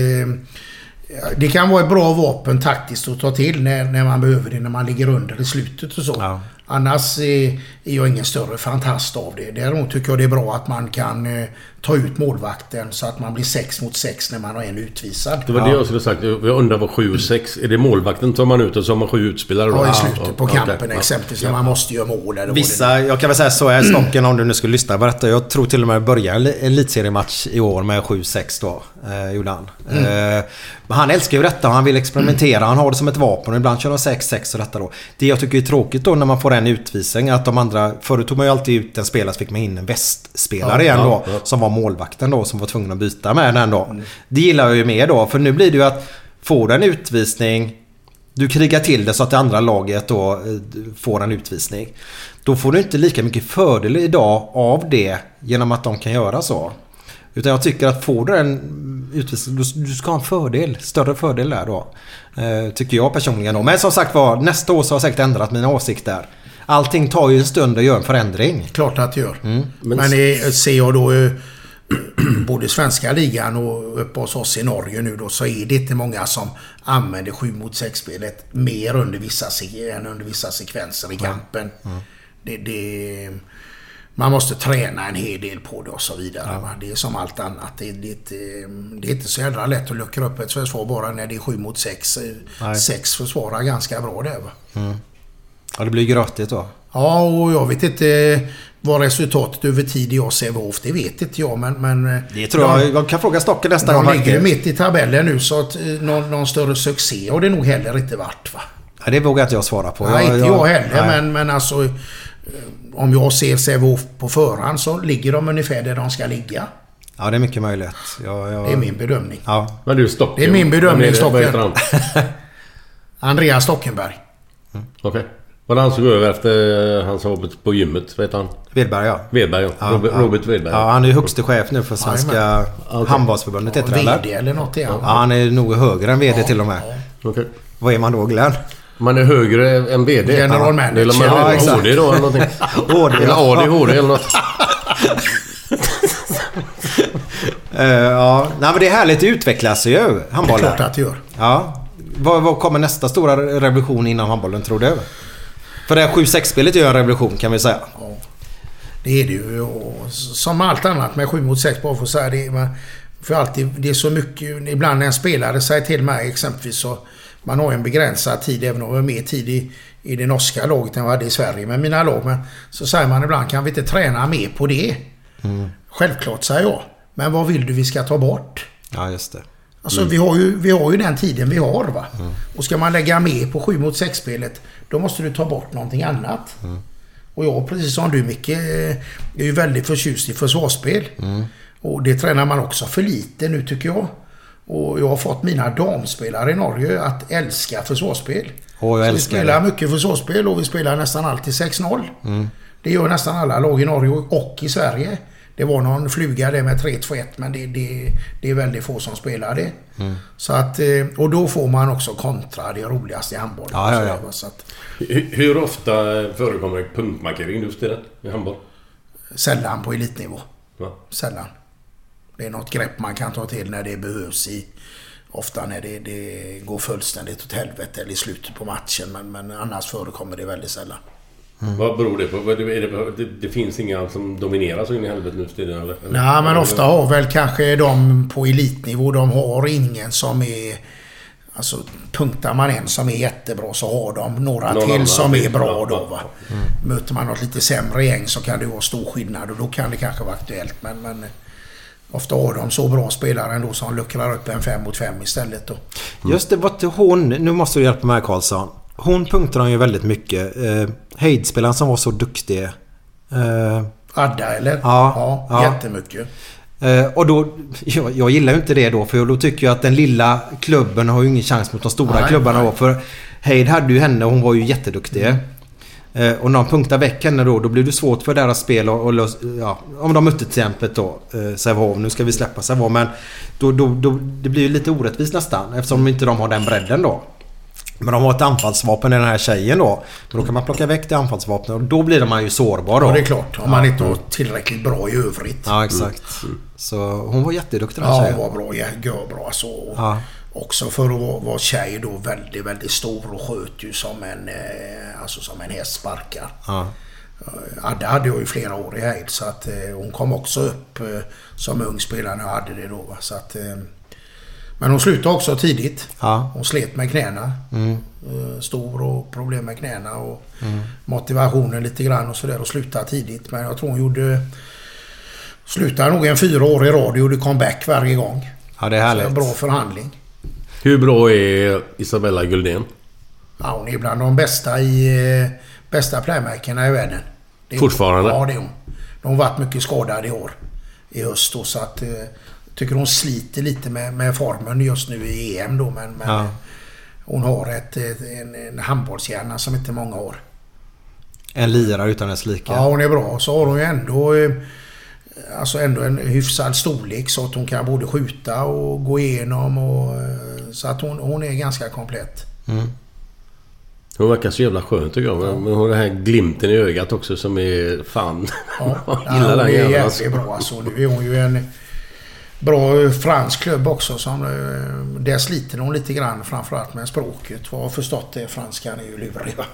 det kan vara ett bra vapen taktiskt att ta till när, när man behöver det, när man ligger under i slutet och så. Ja. Annars är, är jag ingen större fantast av det. Däremot tycker jag det är bra att man kan eh, ta ut målvakten så att man blir 6 mot 6 när man har en utvisad. Det var det jag skulle sagt. Jag undrar vad 7 och 6. Är det målvakten tar man ut och så har man sju utspelare då? Ja, i Ja, slutet på kampen Ja. exempelvis när man måste göra mål eller Vissa, jag kan väl säga så är Stocken om du nu skulle lyssna på detta. Jag tror till och med börja en elitseriematch i år med 7-6 då. Eh, gjorde han. Eh, men han älskar ju detta och han vill experimentera. Han har det som ett vapen och ibland kör han 6-6 och detta då. Det jag tycker är tråkigt då när man får en utvisning att de andra... Förut tog man ju alltid ut en spelare så fick man in en västspelare Ja, igen ja, då. ja. Som var målvakten då som var tvungen att byta med den då. Det gillar jag ju mer då för nu blir det ju att får du en utvisning du krigar till det så att det andra laget då eh, får en utvisning. Då får du inte lika mycket fördel idag av det genom att de kan göra så. Utan jag tycker att får du en utvisning, du, ska ha en fördel. Större fördel där då. Eh, tycker jag personligen då. Men som sagt var, nästa år så har jag säkert ändrat mina åsikter. Allting tar ju en stund att göra en förändring. Klart att det gör. Mm. Men, eh, ser jag då *clears throat* både svenska ligan och uppe hos oss i Norge nu då så är det inte många som använder 7 mot 6-spelet mer under vissa, än under vissa sekvenser i kampen. Det, det, man måste träna en hel del på det och så vidare. va. Det är som allt annat. Det, det, det är inte så jävla lätt att luckra upp ett försvar bara när det är 7 mot 6. Nej. Sex försvarar ganska bra där va. Mm. Ja, det blir grötigt då. Ja, och jag vet inte vad resultatet över tid av Sävehof. Det vet inte jag, men... men Det tror jag. Jag kan fråga Stocke nästa gång De ligger faktiskt. mitt i tabellen nu, så att eh, någon, någon större succé har det nog heller inte varit. Va? Ja, det vågar inte jag svara på. Nej, inte jag heller, nej. men, men alltså... eh, Om jag ser Sävehof på förhand så ligger de ungefär där de ska ligga. Ja, det är mycket möjligt. Jag, jag... Det är min bedömning. Ja. Men du, Stocken. Det är min bedömning, Stocken. *laughs* Andreas Stockenberg. Okej. Var det han som går över efter han som var på- gymmet? Vad heter han? Wedberg, ja. Wedberg, ja. Ja, Robert, ja. Robert. Ja, han är ju högste chef nu för Svenska. Okej. handbollsförbundet heter det VD eller? något är han. Ja, han är nog högre än VD till och med. Okej. Vad är man då Glenn? Man är högre än VD. General Ja. manager. Eller man Ja, är exakt. HD då eller någonting. *laughs* HD, Eller ja. ADHD eller något. *laughs* Eh, ja, nej men det är härligt. Det utvecklas ju, Det är handbollen. klart att det gör. Ja. Vad, vad kommer nästa stora revolution inom handbollen tror du? För det här 7-6-spelet är ju en revolution kan vi säga. Det är det ju. Och som allt annat med 7 mot 6 bara för att säga det. Man, för alltid, det är så mycket. Ibland när en spelare säger till mig exempelvis så. Man har en begränsad tid även om vi har mer tid i, i det norska laget än vad det är i Sverige med mina lag. Men så säger man ibland kan vi inte träna mer på det? Självklart säger jag. Men vad vill du vi ska ta bort? Ja, just det. Alltså vi, har ju, vi har ju den tiden vi har va. Och ska man lägga mer på 7 mot 6 spelet då måste du ta bort någonting annat. Och jag precis som du Micke är ju väldigt förtjust i försvarsspel. Och det tränar man också för lite nu tycker jag. Och jag har fått mina damspelare i Norge att älska försvarsspel. Åh, jag Så vi spelar det. mycket försvarsspel och vi spelar nästan alltid 6-0. Det gör nästan alla lag i Norge och i Sverige. Det var någon fluga där med 3-2-1 men det, det, det är väldigt få som spelar det. Så att, eh, och då får man också kontra det roligaste i handbollen. Ja, ja, ja. Så, så att, Hur, hur ofta förekommer det punktmarkering just i det? I handboll? sällan på elitnivå. Va? Sällan. Det är något grepp man kan ta till när det behövs i... Ofta när det, det går fullständigt åt helvete eller i slutet på matchen. Men, men annars förekommer det väldigt sällan. Vad beror det på? Det, det, det finns inga som dominerar så in i helvete nu för tiden eller? Nej, men ofta har väl kanske de på elitnivå, de har ingen som är... Alltså punktar man en som är jättebra så har de några Någon till annan som är till. bra då va. Möter man något lite sämre gäng så kan det vara stor skillnad och då kan det kanske vara aktuellt. Men, men ofta har de så bra spelare ändå som luckrar upp en fem mot fem istället då. Just det, var inte hon... Nu måste du hjälpa mig Karlsson. Hon punktar ju väldigt mycket. Eh, Heidspelaren som var så duktig. Eh, Adda eller? Ja, ja, ja. jättemycket. Eh, och då, jag, jag gillar ju inte det då för då tycker jag att den lilla klubben har ju ingen chans mot de stora Nej, klubbarna nej. då. För Heid hade ju henne och hon var ju jätteduktig. Eh, och när de punktar väck henne då, då blir det svårt för deras spel och, och lös- ja, Om de mötte till exempel då eh, Sävehof, nu ska vi släppa Sävehof men då, då, då, det blir ju lite orättvist nästan eftersom inte de har den bredden då. Men de har ett anfallsvapen i den här tjejen då. Men då kan man plocka väck det anfallsvapnet och då blir man ju sårbar då. Ja, det är klart. Om man inte har tillräckligt bra i övrigt. Ja, exakt. Så hon var jätteduktig den Ja, tjejen. var bra. Ja, görbra så. Ja. Också för att vara, vara tjej då väldigt, väldigt stor och sköt ju som en, eh, alltså som en häst sparkar. Ja. Adde hade jag ju flera år i Heid så att eh, hon kom också upp eh, som ung spelare när jag hade det då. Så att, eh, men hon slutade också tidigt. Ja. Hon slet med knäna. Mm. Eh, stor och problem med knäna och Mm. motivationen lite grann och sådär och slutade tidigt. Men jag tror hon gjorde... Slutade nog en fyra år i rad och gjorde comeback varje gång. Ja, det är Så härligt. en bra förhandling. Hur bra är Isabella Guldén? Ja, hon är bland de bästa i... eh, Bästa playmakerna i världen. Det är hon. Fortfarande? Ja, det är hon. De har varit mycket skadade i år. I höst då, så att... Tycker hon sliter lite med, med formen just nu i EM då, men... men Ja. Hon har ett, en, en handbollshjärna som inte många har. En lirare utan dess like. Ja, hon är bra. Så har hon ju ändå... eh, Alltså ändå en hyfsad storlek så att hon kan både skjuta och gå igenom och... eh, Så att hon, hon är ganska komplett. Mm. Hon verkar så jävla skön tycker jag. Men hon har den här glimten i ögat också som är fan... Ja, *laughs* hon den är jäveln alltså. jävligt bra alltså. Nu är hon ju en bra fransk klubb också. Som, eh, där sliter hon lite grann framförallt med språket. Vad har förstått det, franskan är ju lurig? *laughs*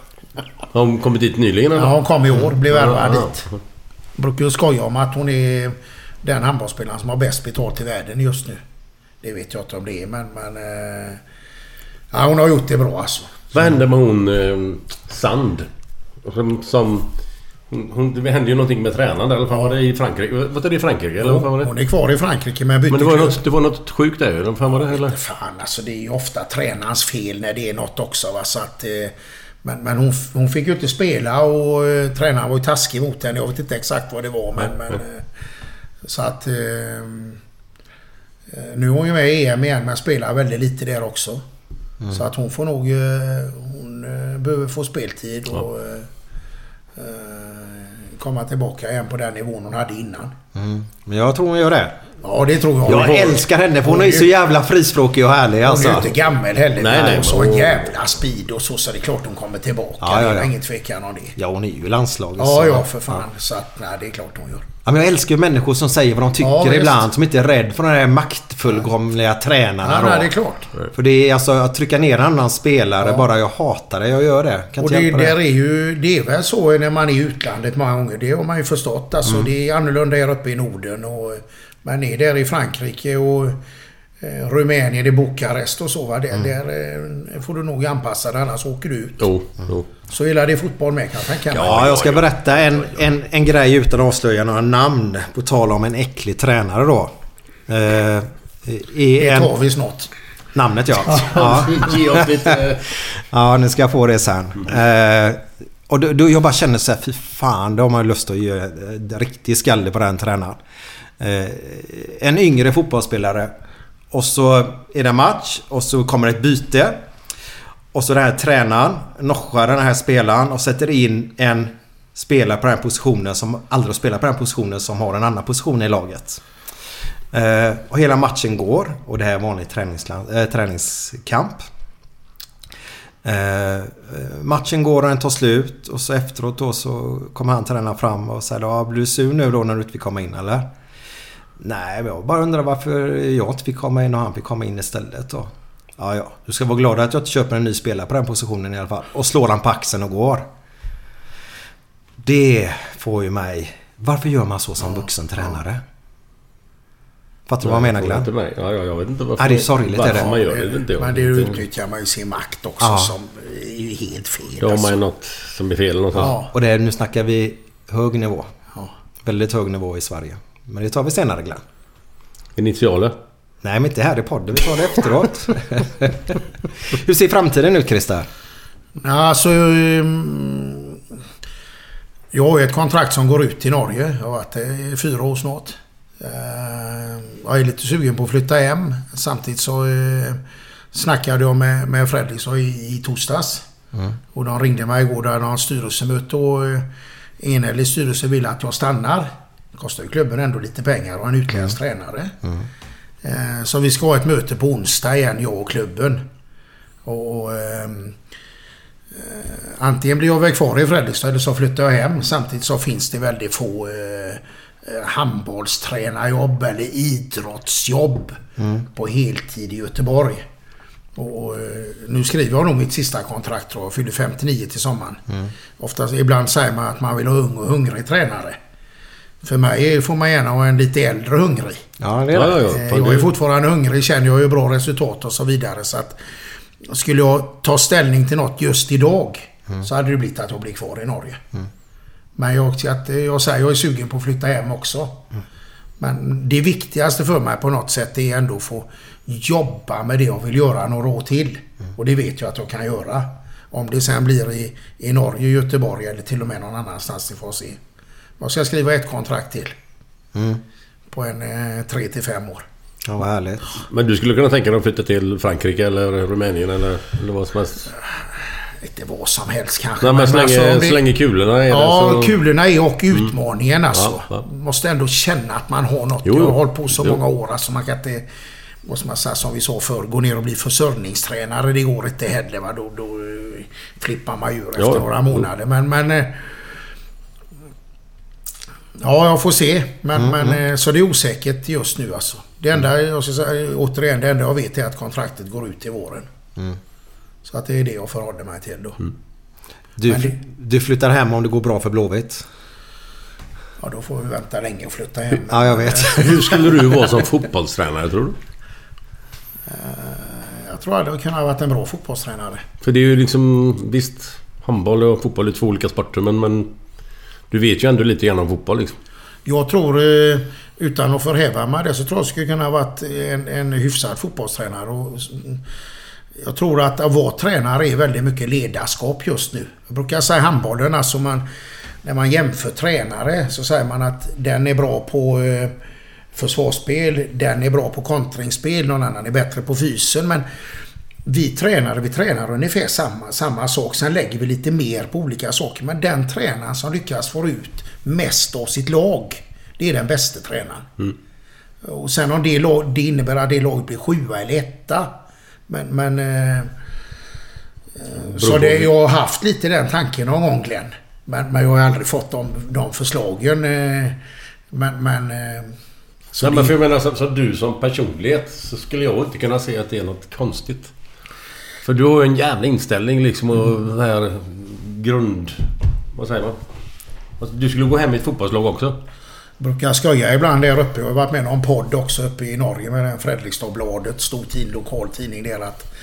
Har hon kommit dit nyligen eller? Ja, hon kom i år. Blev värvad Ja, dit. Brukar ju skoja om att hon är den handbollsspelaren som har bäst betalt i världen just nu. Det vet jag inte om det är men... men eh, ja, hon har gjort det bra alltså. Vad hände med hon eh, Sand? Som... som hon, hon, det hände ju någonting med tränaren där. Eller fan var det i Frankrike? Var det i Frankrike? Eller fan var det? Hon är kvar i Frankrike men bytte Men det var, något, det var något sjukt där ju. Eller vad fan var det? Eller? Fan alltså det är ju ofta tränarens fel när det är något också va. Så att, eh, men men hon, hon fick ju inte spela och eh, tränaren var ju taskig mot henne. Jag vet inte exakt vad det var men... men eh, så att... Eh, nu är hon ju med i EM igen men spelar väldigt lite där också. Mm. Så att hon får nog... Eh, hon eh, behöver få speltid och... Eh, komma tillbaka igen på den nivån hon hade innan. Mm. Men jag tror hon gör det. Ja, det tror jag. Jag älskar henne för hon är så jävla frispråkig och härlig Hon alltså. är ju inte gammal heller. Nej, nej, och så en jävla speed och så. Så det är klart hon kommer tillbaka. Ja, ja, Det ja. är ingen tvekan om det. Ja, hon är ju landslaget. Ja, ja, för fan. Så att, nej, det är klart hon gör. Ja, men jag älskar ju människor som säger vad de tycker Ja, ibland. Som inte är rädd för de där maktfullkomliga tränarna. Ja, nej, det är klart. För det är alltså att trycka ner en annan spelare Ja. bara jag hatar det. Jag gör det. Kan Och det, där det. är ju, det är väl så när man är i utlandet många gånger. Det har man ju förstått. Alltså, Mm. Det är annorlunda här uppe i Norden. Och man är där i Frankrike och Rumänien, i Bukarest och så. Va? Där, Mm. där eh, får du nog anpassa dig annars åker du ut. Jo, jo. Så gillar det fotboll med kan tänka mig. Ja, jag ska berätta en, en, en grej utan att avslöja några namn. På tal om en äcklig tränare då. Eh, i Det tar vi snart. Namnet ja. *laughs* ja. Ge oss lite... *laughs* Ja, nu ska jag få det sen. Eh, och då, då jag bara känner så här, fy fan, då har man lust att göra en riktig skalle på den tränaren. Eh, en yngre fotbollsspelare. Och så är det match och så kommer ett byte. Och så den här tränaren noschar den här spelaren och sätter in en spelare på den här positionen som aldrig har spelat på den här positionen som har en annan position i laget. Eh, och hela matchen går och det här är vanlig äh, träningskamp. Eh, matchen går och den tar slut och så efteråt då så kommer han tränaren fram och säger ja, blir du sur nu då när du inte fick komma in eller? Nej, men jag bara undrar varför jag inte fick komma in och han fick komma in istället då. Ja, ja. Du ska vara glad att jag inte köper en ny spelare på den positionen i alla fall. Och slår han på axeln och går. Det får ju mig... Varför gör man så som vuxen tränare? Fattar du vad jag menar Jag Glenn? inte mig. Ja, ja, jag vet inte varför, Ja, det är sorgligt, varför är det. man gör det. Inte jag. Men det Inte- utnyttjar man ju sin makt också Ja. som är ju helt fel. Då har alltså. man ju något som är fel någonstans. Ja. Och det, nu snackar vi hög nivå. Ja. Väldigt hög nivå i Sverige. Men det tar vi senare Glenn. Initialer. Nej, men inte här i podden. Vi tar det efteråt. *laughs* Hur ser framtiden ut Christer? Ja, Alltså... ehm, Jag har ju ett kontrakt som går ut i Norge. Jag har varit där i fyra år snart. Eh, Jag är lite sugen på att flytta hem. Samtidigt så eh, snackade jag med, med Fredrik så i, i torsdags. Mm. Och de ringde mig igår. Där de har styrelsemöte och eh, enhällig styrelse vill att jag stannar. Det kostar ju klubben ändå lite pengar och en utländsk tränare. Eh, Så vi ska ha ett möte på onsdag igen, jag och klubben. Och, ehm, eh, antingen blir jag väl kvar i Fredrikstad eller så flyttar jag hem. Samtidigt så finns det väldigt få eh, eh, handbollstränarjobb eller idrottsjobb Mm. på heltid i Göteborg. Och, eh, nu skriver jag nog mitt sista kontrakt då. Jag fyller 59 till sommaren. Mm. Oftast, ibland säger man att man vill ha ung och hungrig tränare. För mig får man gärna ha en lite äldre hungrig. Ja, det är det. ja, ja. Eh, Jag är fortfarande hungrig, känner jag ju bra resultat och så vidare. Så att skulle jag ta ställning till något just idag så hade det blivit att jag blir kvar i Norge. Men jag, att, eh, jag säger jag är sugen på att flytta hem också. Men det viktigaste för mig på något sätt är ändå att få jobba med det jag vill göra några år till. Och det vet jag att jag kan göra. Om det sen blir i, i Norge, Göteborg eller till och med någon annanstans, det får jag se. Jag ska skriva ett kontrakt till. Mm. På en eh, tre till fem år. Ja, vad härligt. Men du skulle kunna tänka dig att flytta till Frankrike eller Rumänien eller, eller vad som helst? Inte vad som helst kanske. Nej, men så länge, alltså, det- så länge kulorna är Ja, där så... kulorna är och utmaningen alltså. Ja, Måste ändå känna att man har något. Jo, jag har hållit på så Jo. många år. Alltså man kan inte... Vad ska man säga, som vi sa förr, gå ner och bli försörjningstränare. Det går inte heller. Va? Då, då, eh, flippar man ur efter Ja. några månader. Men, men eh, Ja, jag får se. Men, Mm, men, mm. eh, så det är osäkert just nu alltså. Det enda, jag ska säga, återigen, det enda jag vet är att kontraktet går ut till våren. Mm. Så att det är det jag förhåller mig till då. Du, Men det- du flyttar hem om det går bra för Blåvitt. Ja, då får vi vänta länge och flytta hem. Ja, jag vet. *laughs* Hur skulle du vara som fotbollstränare tror du? Jag tror att det kunde ha varit en bra fotbollstränare. För det är ju liksom... Visst, handboll och fotboll är två olika sporter men... men du vet ju ändå lite grann om fotboll liksom. Jag tror, eh, utan att förhäva mig det, så tror jag skulle kunna ha varit en, en hyfsad fotbollstränare. Och, jag tror att att vara tränare är väldigt mycket ledarskap just nu. Jag brukar säga handbollen, alltså man, när man jämför tränare så säger man att den är bra på eh, försvarsspel, den är bra på kontringsspel, någon annan är bättre på fysen. Men vi tränare, vi tränar ungefär samma, samma sak. Sen lägger vi lite mer på olika saker. Men den tränaren som lyckas få ut mest av sitt lag, det är den bästa tränaren. Och sen om det, lag, det innebär att det laget blir sjua eller etta. Men... men eh, eh, så det, jag har haft lite den tanken någon gång Glenn. Men, men jag har aldrig fått de, de förslagen. eh, Men... men eh, så Nej, men för jag menar, så, så du som personlighet så skulle jag inte kunna se att det är något konstigt. För du har ju en jävla inställning liksom och den här grund... Vad säger man? Alltså, Du skulle gå hem i ett fotbollslag också. brukar skoja ibland där uppe. Jag har varit med i någon podd också uppe i Norge med den Fredrikstadbladet. Stor tid, lokal tidning där att...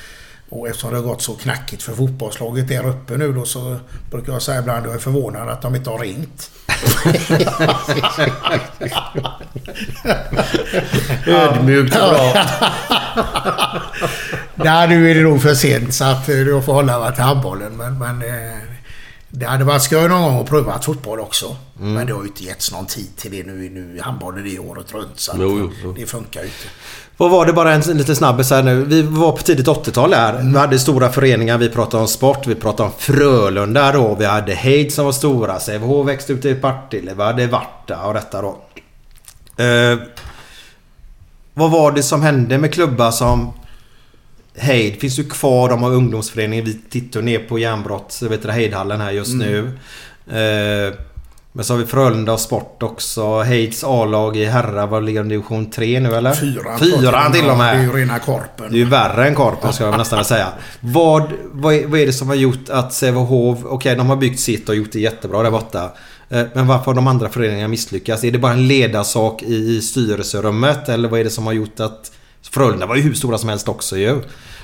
Och eftersom det har gått så knackigt för fotbollslaget där uppe nu då så brukar jag säga ibland att jag är förvånad att de inte har ringt. *laughs* Ödmjukt och bra. *laughs* *laughs* Nej, nu är det nog för sent så att eh, jag får hålla mig till handbollen. Men, men eh, det hade varit skoj någon gång att pröva fotboll också. Mm. Men det har ju inte getts någon tid till det nu. nu handbollen är året runt så Jo, jo, jo. det funkar ju inte. Vad var det bara en liten snabbis här nu. Vi var på tidigt 80-tal här. Vi hade stora föreningar. Vi pratade om sport. Vi pratade om Frölunda då. Vi hade Heid som var stora. Sävehof växte ut i Partille. Vi hade Varta och detta då. Eh, vad var det som hände med klubbar som Heid finns ju kvar. De har ungdomsföreningen. Vi tittar ner på järnbrott. Vet du, Heidhallen här just Mm. nu. Eh, men så har vi Frölunda och Sport också. Heids A-lag i herrar. Vad ligger de division 3 nu eller? Fyran. Fyran till och med. Det är ju rena korpen. Det är ju värre än Korpen ska jag nästan säga. Vad, vad, är, vad är det som har gjort att Sävehof, okej de har byggt sitt och gjort det jättebra där borta. Eh, Men varför har de andra föreningarna misslyckats? Är det bara en ledarsak i, i styrelserummet? Eller vad är det som har gjort att... Frölunda var ju hur stora som helst också ju.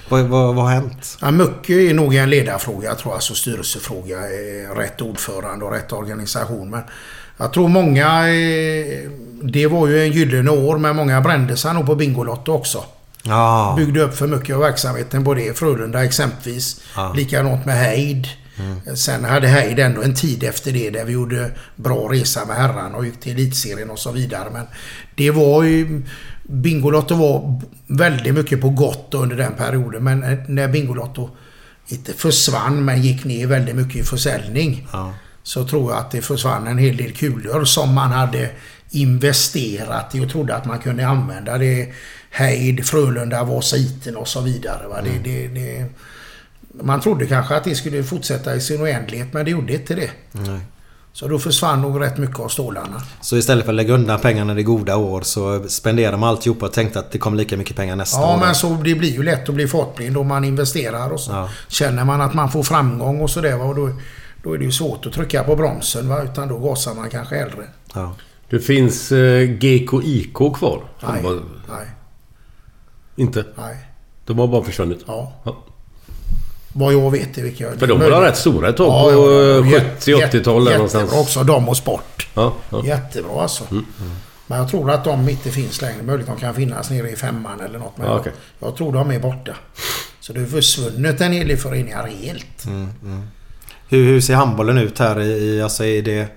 Vad, vad, vad har hänt? Ja, mycket är nog en ledarfråga tror jag, alltså styrelsefråga. Rätt ordförande och rätt organisation. Men jag tror många... eh, Det var ju en gyllene år men många brände sig nog på Bingolotto också. Ja. Byggde upp för mycket av verksamheten på det. Frölunda exempelvis. Ja. Likadant med Heid. Mm. Sen hade Heid ändå en tid efter det där vi gjorde bra resa med herrarna och gick till elitserien och så vidare. Men det var ju... Bingolotto var väldigt mycket på gott under den perioden. Men när Bingolotto inte försvann men gick ner väldigt mycket i försäljning. Ja. Så tror jag att det försvann en hel del kulor som man hade investerat i och trodde att man kunde använda. Det Heid, Frölunda, Vasiten och så vidare. Va? Det, det, det, man trodde kanske att det skulle fortsätta i sin oändlighet men det gjorde inte det. Nej. Så då försvann nog rätt mycket av stålarna. Så istället för att lägga undan pengarna i goda år så spenderar man alltihopa och tänkte att det kommer lika mycket pengar nästa Ja år. men så det blir ju lätt att bli fartblind om man investerar och så Ja. känner man att man får framgång och sådär. Och då, då är det ju svårt att trycka på bromsen va? utan då gasar man kanske hellre. Ja. Det finns eh, GKIK kvar. Nej. Handboll. Nej. Inte? Nej. De har bara försvunnit? Ja. Vad jag vet är vilka... För de var rätt stora ett tag Ja, på ja, ja. eh, Jätte- 70-80-tal där Jättebra någonstans. också, de och sport. Ja, ja. Jättebra alltså. Mm. Men jag tror att de inte finns längre. Möjligt de kan finnas nere i femman eller något. Men Ja, jag- okej. jag tror de är borta. Så det har försvunnit en hel del föreningar helt. Mm, mm. Hur, hur ser handbollen ut här i... Alltså är det...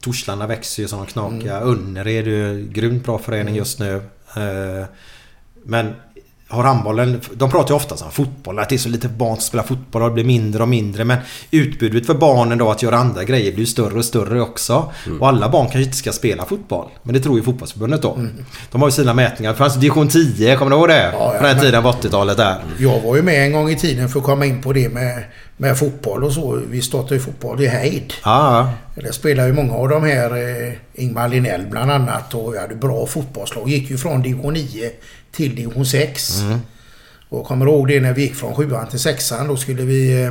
Torslanda växer ju som knakar. Mm. Önnered är ju grymt bra förening just nu. Eh, Men har handbollen, de pratar ju ofta om fotboll, att det är så lite barn som spelar fotboll och det blir mindre och mindre. Men utbudet för barnen då att göra andra grejer blir större och större också. Mm. Och alla barn kanske inte ska spela fotboll. Men det tror ju fotbollsförbundet då. Mm. De har ju sina mätningar. Det fanns division 10, kommer du ihåg det? Ja, ja, på den tiden på 80-talet där. Jag var ju med en gång i tiden för att komma in på det med, med fotboll och så. Vi startade ju fotboll i Heid. Ja, Där spelar ju många av de här, eh, Ingmar Linell bland annat och vi hade bra fotbollslag. Gick ju från division 9 till division 6. Mm. Och kommer du ihåg det när vi gick från 7 till 6 Då skulle vi... eh,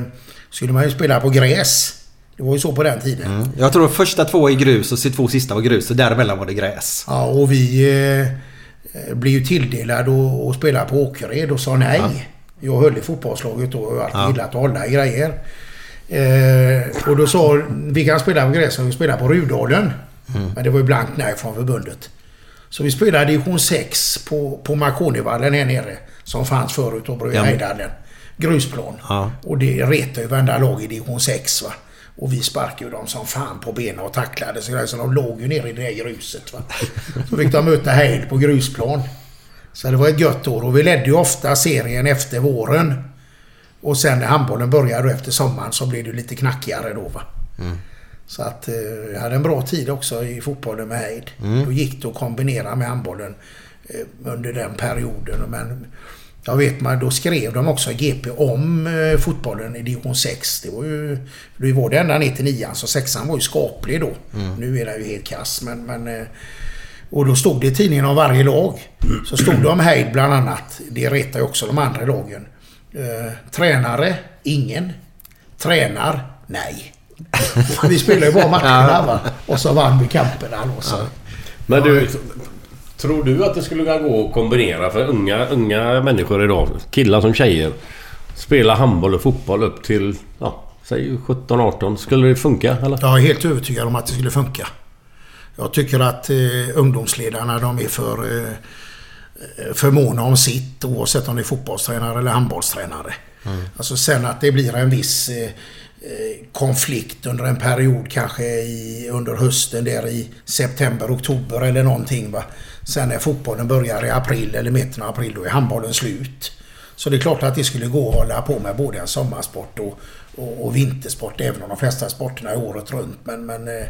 Skulle man ju spela på gräs. Det var ju så på den tiden. Mm. Jag tror första två i grus och två sista var grus och däremellan var det gräs. Ja, och vi eh, blev ju tilldelade att- att spela på Åkered och sa nej. Jag höll i fotbollslaget då och jag har alltid Ja. gillat att hålla i grejer. Eh, och då sa vi kan spela på gräs och vi spelar på Rudalen. Mm. Men det var ju blankt nej från förbundet. Så vi spelade division 6 på, på Marconivallen här nere. Som fanns förut Ja. Hejdallen. Grusplan. Ja. Och det retade ju varenda lag i division 6 va. Och vi sparkade ju dem som fan på benen och tacklade så, så de låg ju nere i det där gruset va. Så fick de möta Heid på grusplan. Så det var ett gött år och vi ledde ju ofta serien efter våren. Och sen när handbollen började efter sommaren så blev det lite knackigare då va. Så att eh, jag hade en bra tid också i fotbollen med Heid. Mm. Då gick det att kombinera med handbollen eh, under den perioden. Men jag vet man, då skrev de också GP om eh, fotbollen i division 6. Det var ju... Det var det ända ner till nian, så sexan var ju skaplig då. Mm. Nu är den ju helt kass men... men och då stod det i tidningen om varje lag. Så stod det om Heid bland annat. Det retar ju också de andra lagen. Eh, tränare? Ingen. Tränar? Nej. *laughs* vi spelade ju bara matcherna va. Och så vann vi kamperna då. Så. Men du, tror du att det skulle gå att kombinera för unga, unga människor idag, killar som tjejer, spela handboll och fotboll upp till, ja, säg 17-18. Skulle det funka eller? Jag är helt övertygad om att det skulle funka. Jag tycker att eh, ungdomsledarna de är för, eh, för måna om sitt oavsett om det är fotbollstränare eller handbollstränare. Alltså sen att det blir en viss eh, konflikt under en period kanske i, under hösten där i september, oktober eller någonting. Va? Sen när fotbollen börjar i april eller mitten av april då är handbollen slut. Så det är klart att det skulle gå att hålla på med både en sommarsport och, och, och vintersport även om de flesta sporterna är året runt. Men, men eh,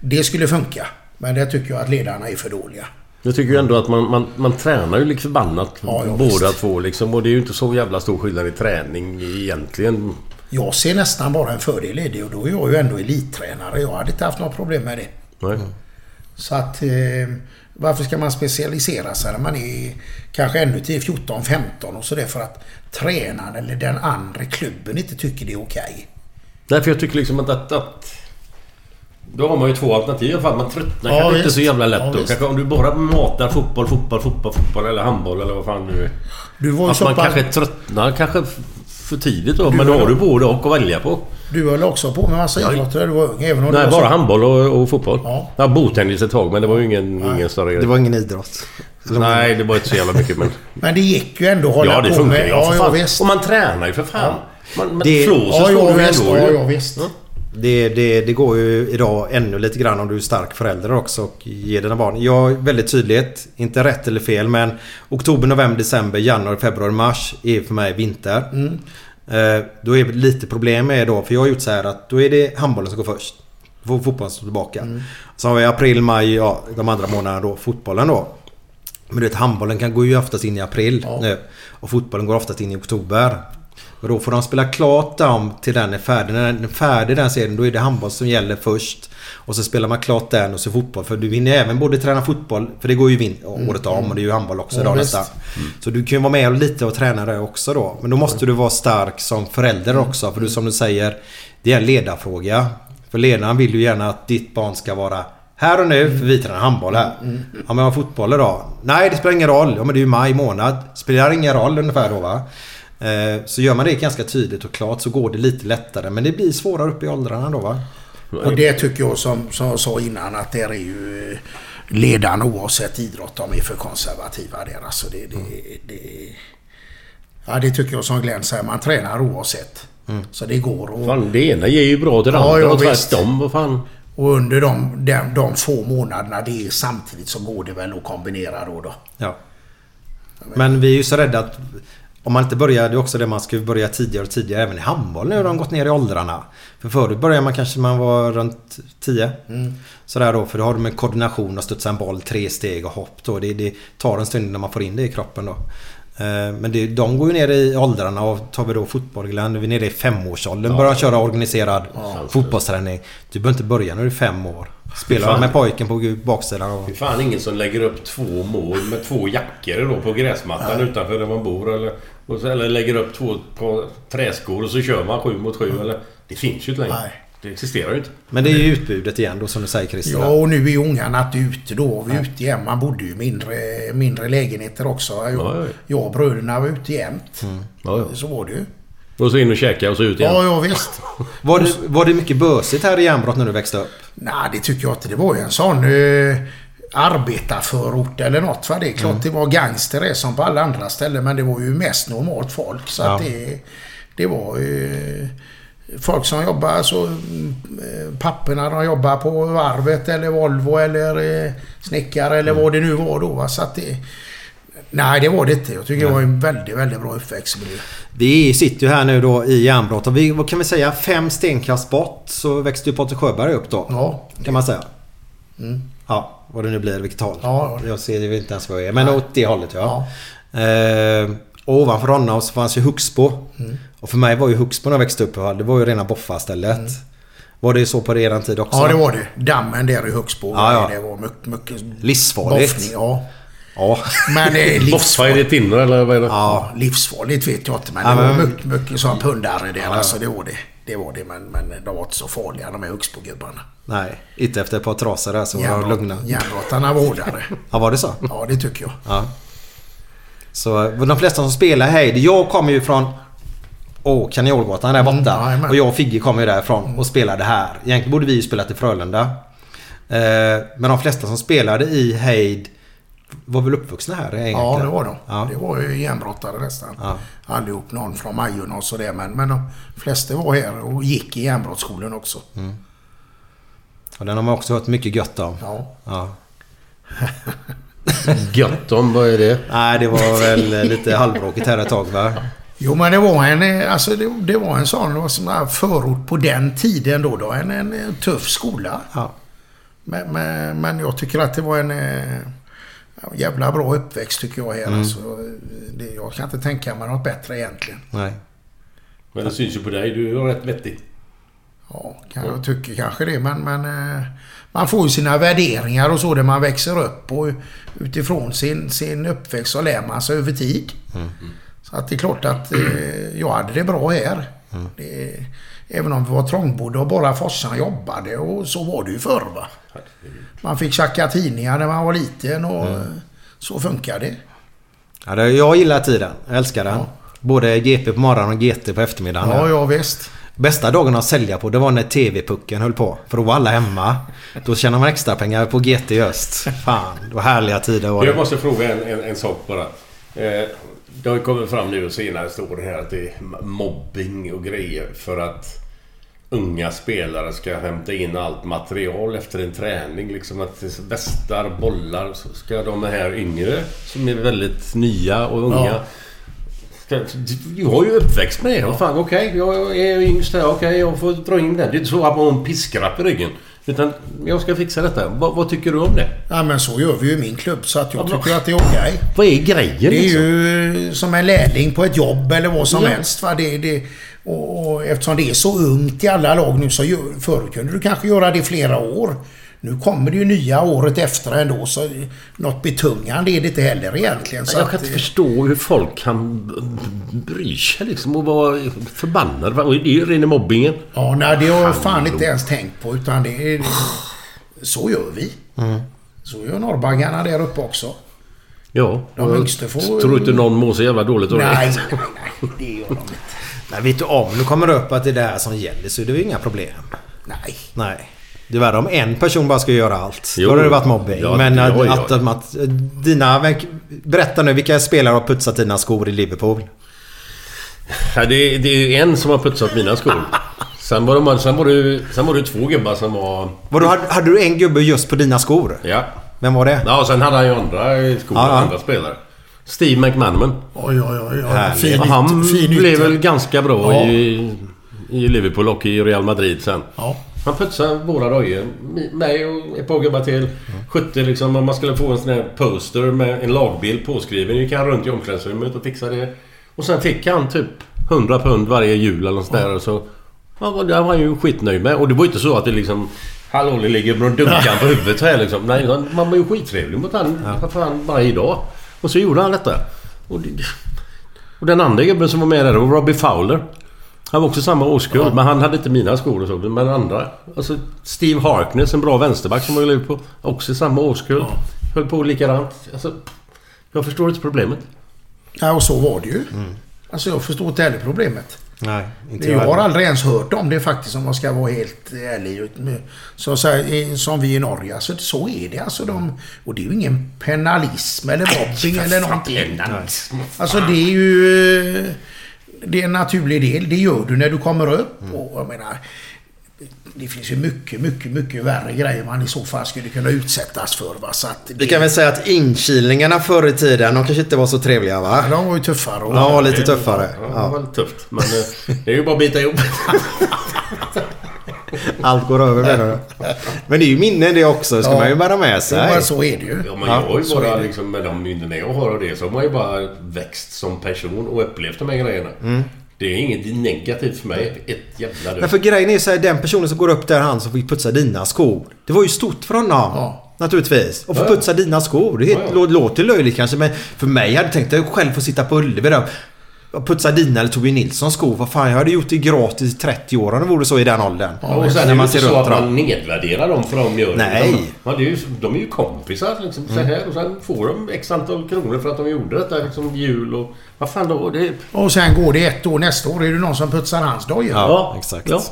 det skulle funka. Men det tycker jag att ledarna är för dåliga. Jag tycker ju ändå att man, man, man tränar ju liksom förbannat Ja, ja, båda visst. två liksom. Och det är ju inte så jävla stor skillnad i träning egentligen. Jag ser nästan bara en fördel i det och då är jag ju ändå elittränare. Jag hade inte haft något problem med det. Nej. Så att eh, varför ska man specialisera sig när man är kanske ännu till 14, 15 och sådär för att tränaren eller den andra klubben inte tycker det är okej. Nej, för jag tycker liksom att, att, att... Då har man ju två alternativ i alla fall. Man tröttnar Ja, kanske inte så jävla lätt Ja, då. Kanske om du bara matar fotboll, fotboll, fotboll, fotboll eller handboll eller vad fan nu är. Du var ju Att man pass- kanske tröttnar kanske för tidigt då. Du men då har du både och att välja på. Du höll också på med massa Ja. idrotter när du var ung. Även om du Nej, var bara så... handboll och, och fotboll. Ja. Ja, bordtennis ett tag men det var ju ingen, ingen större grej. Det var ingen idrott. Nej, det var inte så jävla mycket men... *laughs* Men det gick ju ändå att hålla ja, det på funkar med. ju. Ja, för ja, fan. visst. Och man tränar ju för fan. Man, man, Det- flåset Ja, står ja, ju Ja, ju. ja, visst. Det, det, det går ju idag ännu lite grann om du är stark förälder också och ger dina barn. Jag är väldigt tydligt, inte rätt eller fel men Oktober, november, december, januari, februari, mars är för mig vinter. Eh, då är det lite problem med då, för jag har gjort så här att då är det handbollen som går först. Får fotbollen stå tillbaka. Så har vi april, maj, ja de andra månaderna då fotbollen då. Men du vet handbollen kan gå ju oftast in i april nu. Och fotbollen går oftast in i oktober. Och då får de spela klart dem till den är färdig. När den är färdig den serien då är det handboll som gäller först. Och så spelar man klart den och så fotboll. För du vinner även både träna fotboll, för det går ju vin- året om och det är ju handboll också Ja, nästan. Så du kan ju vara med och lite och träna det också då. Men då måste du vara stark som förälder också. För du som du säger, det är en ledarfråga. För ledaren vill ju gärna att ditt barn ska vara här och nu, för vi tränar handboll här. Ja men fotboll idag? Nej det spelar ingen roll. Ja men det är ju maj månad. Spelar ingen roll ungefär då va? Eh, Så gör man det ganska tydligt och klart så går det lite lättare. Men det blir svårare upp i åldrarna då va? Och det tycker jag som, som jag sa innan att där är ju eh, ledarna oavsett idrott. De är för konservativa där. Alltså det, det, det, ja, det tycker jag som Glenn säger. Man tränar oavsett. Så det går. Och, Fan, det ena ger ju bra till det Ja, andra ja, och tvärtom. Vad fan. och under de, de, de få månaderna det är samtidigt så går det väl att kombinera då. då. Ja. Men vi är ju så rädda att om man inte börjar, det är också det man ska börja tidigare och tidigare även i handboll nu har de gått ner i åldrarna. För förut började man kanske man var runt 10. Mm. Sådär då, för då har du med koordination och studsa en boll, tre steg och hopp då. Det, det tar en stund när man får in det i kroppen då. Eh, Men det, de går ju ner i åldrarna och tar vi då fotboll, Glenn, är vi nere i femårsåldern Ja. börjar köra organiserad Ja. fotbollsträning. Du behöver inte börja när du är fem år. Spelar med pojken på baksidan och... Det är fan ingen som lägger upp två mål med två jackor då på gräsmattan Nej. utanför där man bor. Eller, och så, eller lägger upp två på träskor och så kör man sju mot sju. Eller, det finns ju inte längre. Nej. Det existerar ju inte. Men det är ju utbudet igen då som du säger Christer. Ja, och nu är ungarna inte ute då. Vi är ute igen. Man bodde ju i mindre, mindre lägenheter också. Jag, Ja, ja. jag och bröderna var ute jämt. Ja, ja. Så var det ju. Och så in och käka och så ut igen. Ja, ja visst. *laughs* Var det, var det mycket bösigt här i Järnbrott när du växte upp? Nej, det tycker jag inte. Det var ju en sån eh, arbetarförort eller något. Va? Det är klart Mm. det var gangster som på alla andra ställen. Men det var ju mest normalt folk. Så att Ja. det, det var eh, folk som jobbar, mm, eh, papporna de jobbar på varvet eller Volvo eller eh, snickare eller Mm. vad det nu var då. Va? Så att det, nej, det var det inte. Jag tycker det var en väldigt, väldigt bra uppväxtmiljö. Vi sitter ju här nu då i Järnbrott och vi, vad kan vi säga, fem stenkast bort så växte ju Patrik Sjöberg upp då. Ja. Kan man säga. Mm. Ja, vad det nu blir, vilket håll. Ja. Jag ser ju inte ens vad jag är. Men åt det hållet ja. Eh, och ovanför Ronna så fanns ju Huxbo. Mm. Och för mig var ju Huxbo när jag växte upp, det var ju rena Boffa-stället. Var det så på eran tid också? Mm. Ja, det var det. Dammen där i Högsbo. Ja, ja. Det var mycket... mycket Livsfarligt. boffning, ja. Ja. Men det är Boffa i livsfarligt. ditt inre eller vad är det? Ja, livsfarligt vet jag inte. Men Ja, det var men- mycket, mycket som pundare där. Ja, ja. Alltså det var det. Det var det. Men, men de var inte så farliga de här Högsbogubbarna. Nej, inte efter ett par trasor där så var de lugna. Järnbrottarna var hårdare. *laughs* Ja, var det så? Ja, det tycker jag. Ja. Så de flesta som spelar Heidi. Jag kommer ju från Åh, Kanjolgatan där borta. Mm, och jag och Figge kommer ju därifrån och spelade här. Egentligen borde vi ju spelat i Frölunda. Eh, men de flesta som spelade i Heid var väl uppvuxna här egentligen? Ja, det var de. Ja. Det var ju järnbrottare nästan. Ja. Allihop. Någon från Majorna och sådär. Men, men de flesta var här och gick i järnbrottsskolan också. Och den har man också hört mycket gött om. Ja. Ja. *laughs* Gött om, vad är det? Nej, det var väl lite halvbråkigt här ett tag va? Jo men det var en, alltså det, det var en sån, det var sån förort på den tiden då. då en, en, en tuff skola. Ja. Men, men, men jag tycker att det var en eh, ja, jävla bra uppväxt tycker jag här. Mm. Alltså, det, jag kan inte tänka mig något bättre egentligen. Nej. Men det syns ju på dig. Du är rätt vettig. Ja, kan, jag tycker kanske det. Men, men eh, man får ju sina värderingar och så där man växer upp. Och utifrån sin, sin uppväxt så lär man sig över tid. Så att det är klart att eh, jag hade det bra här. Det, även om vi var trångbodda och bara farsan jobbade och så var det ju förr va. Man fick tjacka tidningar när man var liten och eh, så funkar det. Ja, det, jag gillar tiden. Jag älskar den. Både GP på morgonen och GT på eftermiddagen. Ja, ja visst. Bästa dagen att sälja på det var när TV-pucken höll på. För då var alla hemma. Då tjänade man extra pengar på GT i öst. Fan, det var härliga tider var Jag det. måste fråga en, en, en sak bara. Eh, det har ju kommit fram nu senare står det här att det är mobbing och grejer för att unga spelare ska hämta in allt material efter en träning. Liksom att västar, bollar. Så ska de här yngre som är väldigt nya och unga. Ja. Ska, du har ju uppväxt med det. Ja. Fan okej, jag är yngst här. Okej, jag får dra in den. Det är inte så att man har en piskrapp i ryggen. Utan jag ska fixa detta. Vad, vad tycker du om det? Ja men så gör vi ju i min klubb så att jag Ja, tycker att det är okej. Vad är grejen Det är liksom? ju som en lärling på ett jobb eller vad som Ja. helst. Va? Det, det, och, och eftersom det är så ungt i alla lag nu så gör, förut kunde du kanske göra det flera år. Nu kommer det ju nya året efter ändå så något betungande är det inte heller egentligen. Så jag att, kan inte eh, förstå hur folk kan bry sig liksom och vara förbannade. Och Det är ju rena mobbingen. Ja, nej det har jag fan inte ens tänkt på utan det är... Så gör vi. Mm. Så gör norrbaggarna där uppe också. Ja. De och yngste får- Tror inte någon mår så jävla dåligt av Nej, det. nej, *laughs* nej, det gör de inte. Nej, vet du om nu kommer det upp att det är det här som gäller så är det ju inga problem. Nej. Nej. Det är värre om en person bara ska göra allt. Jo. Då har det varit mobbing. Ja, Men har jag. att, att, att dina... Berätta nu, vilka spelare har putsat dina skor i Liverpool? Ja, det, det är ju en som har putsat mina skor. Sen var, de, sen, var det, sen var det två gubbar som var... Vadå, hade, hade du en gubbe just på dina skor? Ja. Vem var det? Ja, och sen hade han ju andra skor, Ja, ja. andra spelare. Steve McManaman. Oj, oj, oj. Fin, han fin blev väl ganska bra Ja. i, i Liverpool och i Real Madrid sen. Ja. Han putsade våra dojor. Mig och ett par gubbar till. Skötte liksom om man skulle få en sån här poster med en lagbild påskriven. Gick han runt i omklädningsrummet och fixade det. Och sen fick han typ 100 pund varje jul eller något sånt där. Och så, ja, det var han ju skitnöjd med. Och det var ju inte så att det liksom... Hallå, det ligger och dunkar på huvudet här liksom. Nej, man var ju skittrevlig mot han. Ja. Fan, varje dag. Och så gjorde han detta. Och, det, och den andra gubben som var med där var Robbie Fowler. Han var också samma årskull, men han hade inte mina skor och så. Men andra. Alltså Steve Harkness, en bra vänsterback som var Liverpool. Också samma årskull. Höll på likadant. Alltså, jag förstår inte problemet. Ja, och så var det ju. Alltså jag förstår inte heller problemet. Nej, inte jag har aldrig ens hört om det faktiskt om man ska vara helt ärlig. Så, så här, som vi i Norge. Alltså, så är det. Alltså, de, och det är ju ingen penalism eller mobbing eller någonting. Alltså det är ju... eh, Det är en naturlig del. Det gör du när du kommer upp. Och jag menar... Det finns ju mycket, mycket, mycket värre grejer man i så fall skulle kunna utsättas för. Va? Så att det, Vi kan väl säga att inkilningarna förr i tiden, de kanske inte var så trevliga va? De var ju tuffare. Och, Ja, lite tuffare. Ja, det Ja. var tufft. Men eh, det är ju bara att bita ihop. *laughs* Allt går över menar du? Men det är ju minnen det också, ska Ja. man ju bära med sig. men så är det ju. Ja, men jag har ju bara det. liksom, med de minnena jag har av det så har man ju bara växt som person och upplevt de här grejerna. Mm. Det är inget negativt för mig. Ett jävla dugg. Men för grejen är så här, den personen som går upp där, han som fick putsa dina skor. Det var ju stort för honom. Ja. Naturligtvis. Och få Ja. putsa dina skor. Det Ja, ja. låter löjligt kanske men för mig hade jag tänkt att jag själv få sitta på Ullevi där. Putsa dina eller Torbjörn Nilssons skor. Vad fan, jag hade gjort det gratis i 30 år om det vore så i den åldern. Ja, och sen När man ser så runt att man dem. nedvärderar dem för de gör det. Nej. Utan, Ja, det är ju, de är ju kompisar liksom. Så här, och sen får de x antal kronor för att de gjorde detta liksom jul och... Vad fan då? Det, Och sen går det ett år. Nästa år är det någon som putsar hans dojor. Ja, exakt. Ja.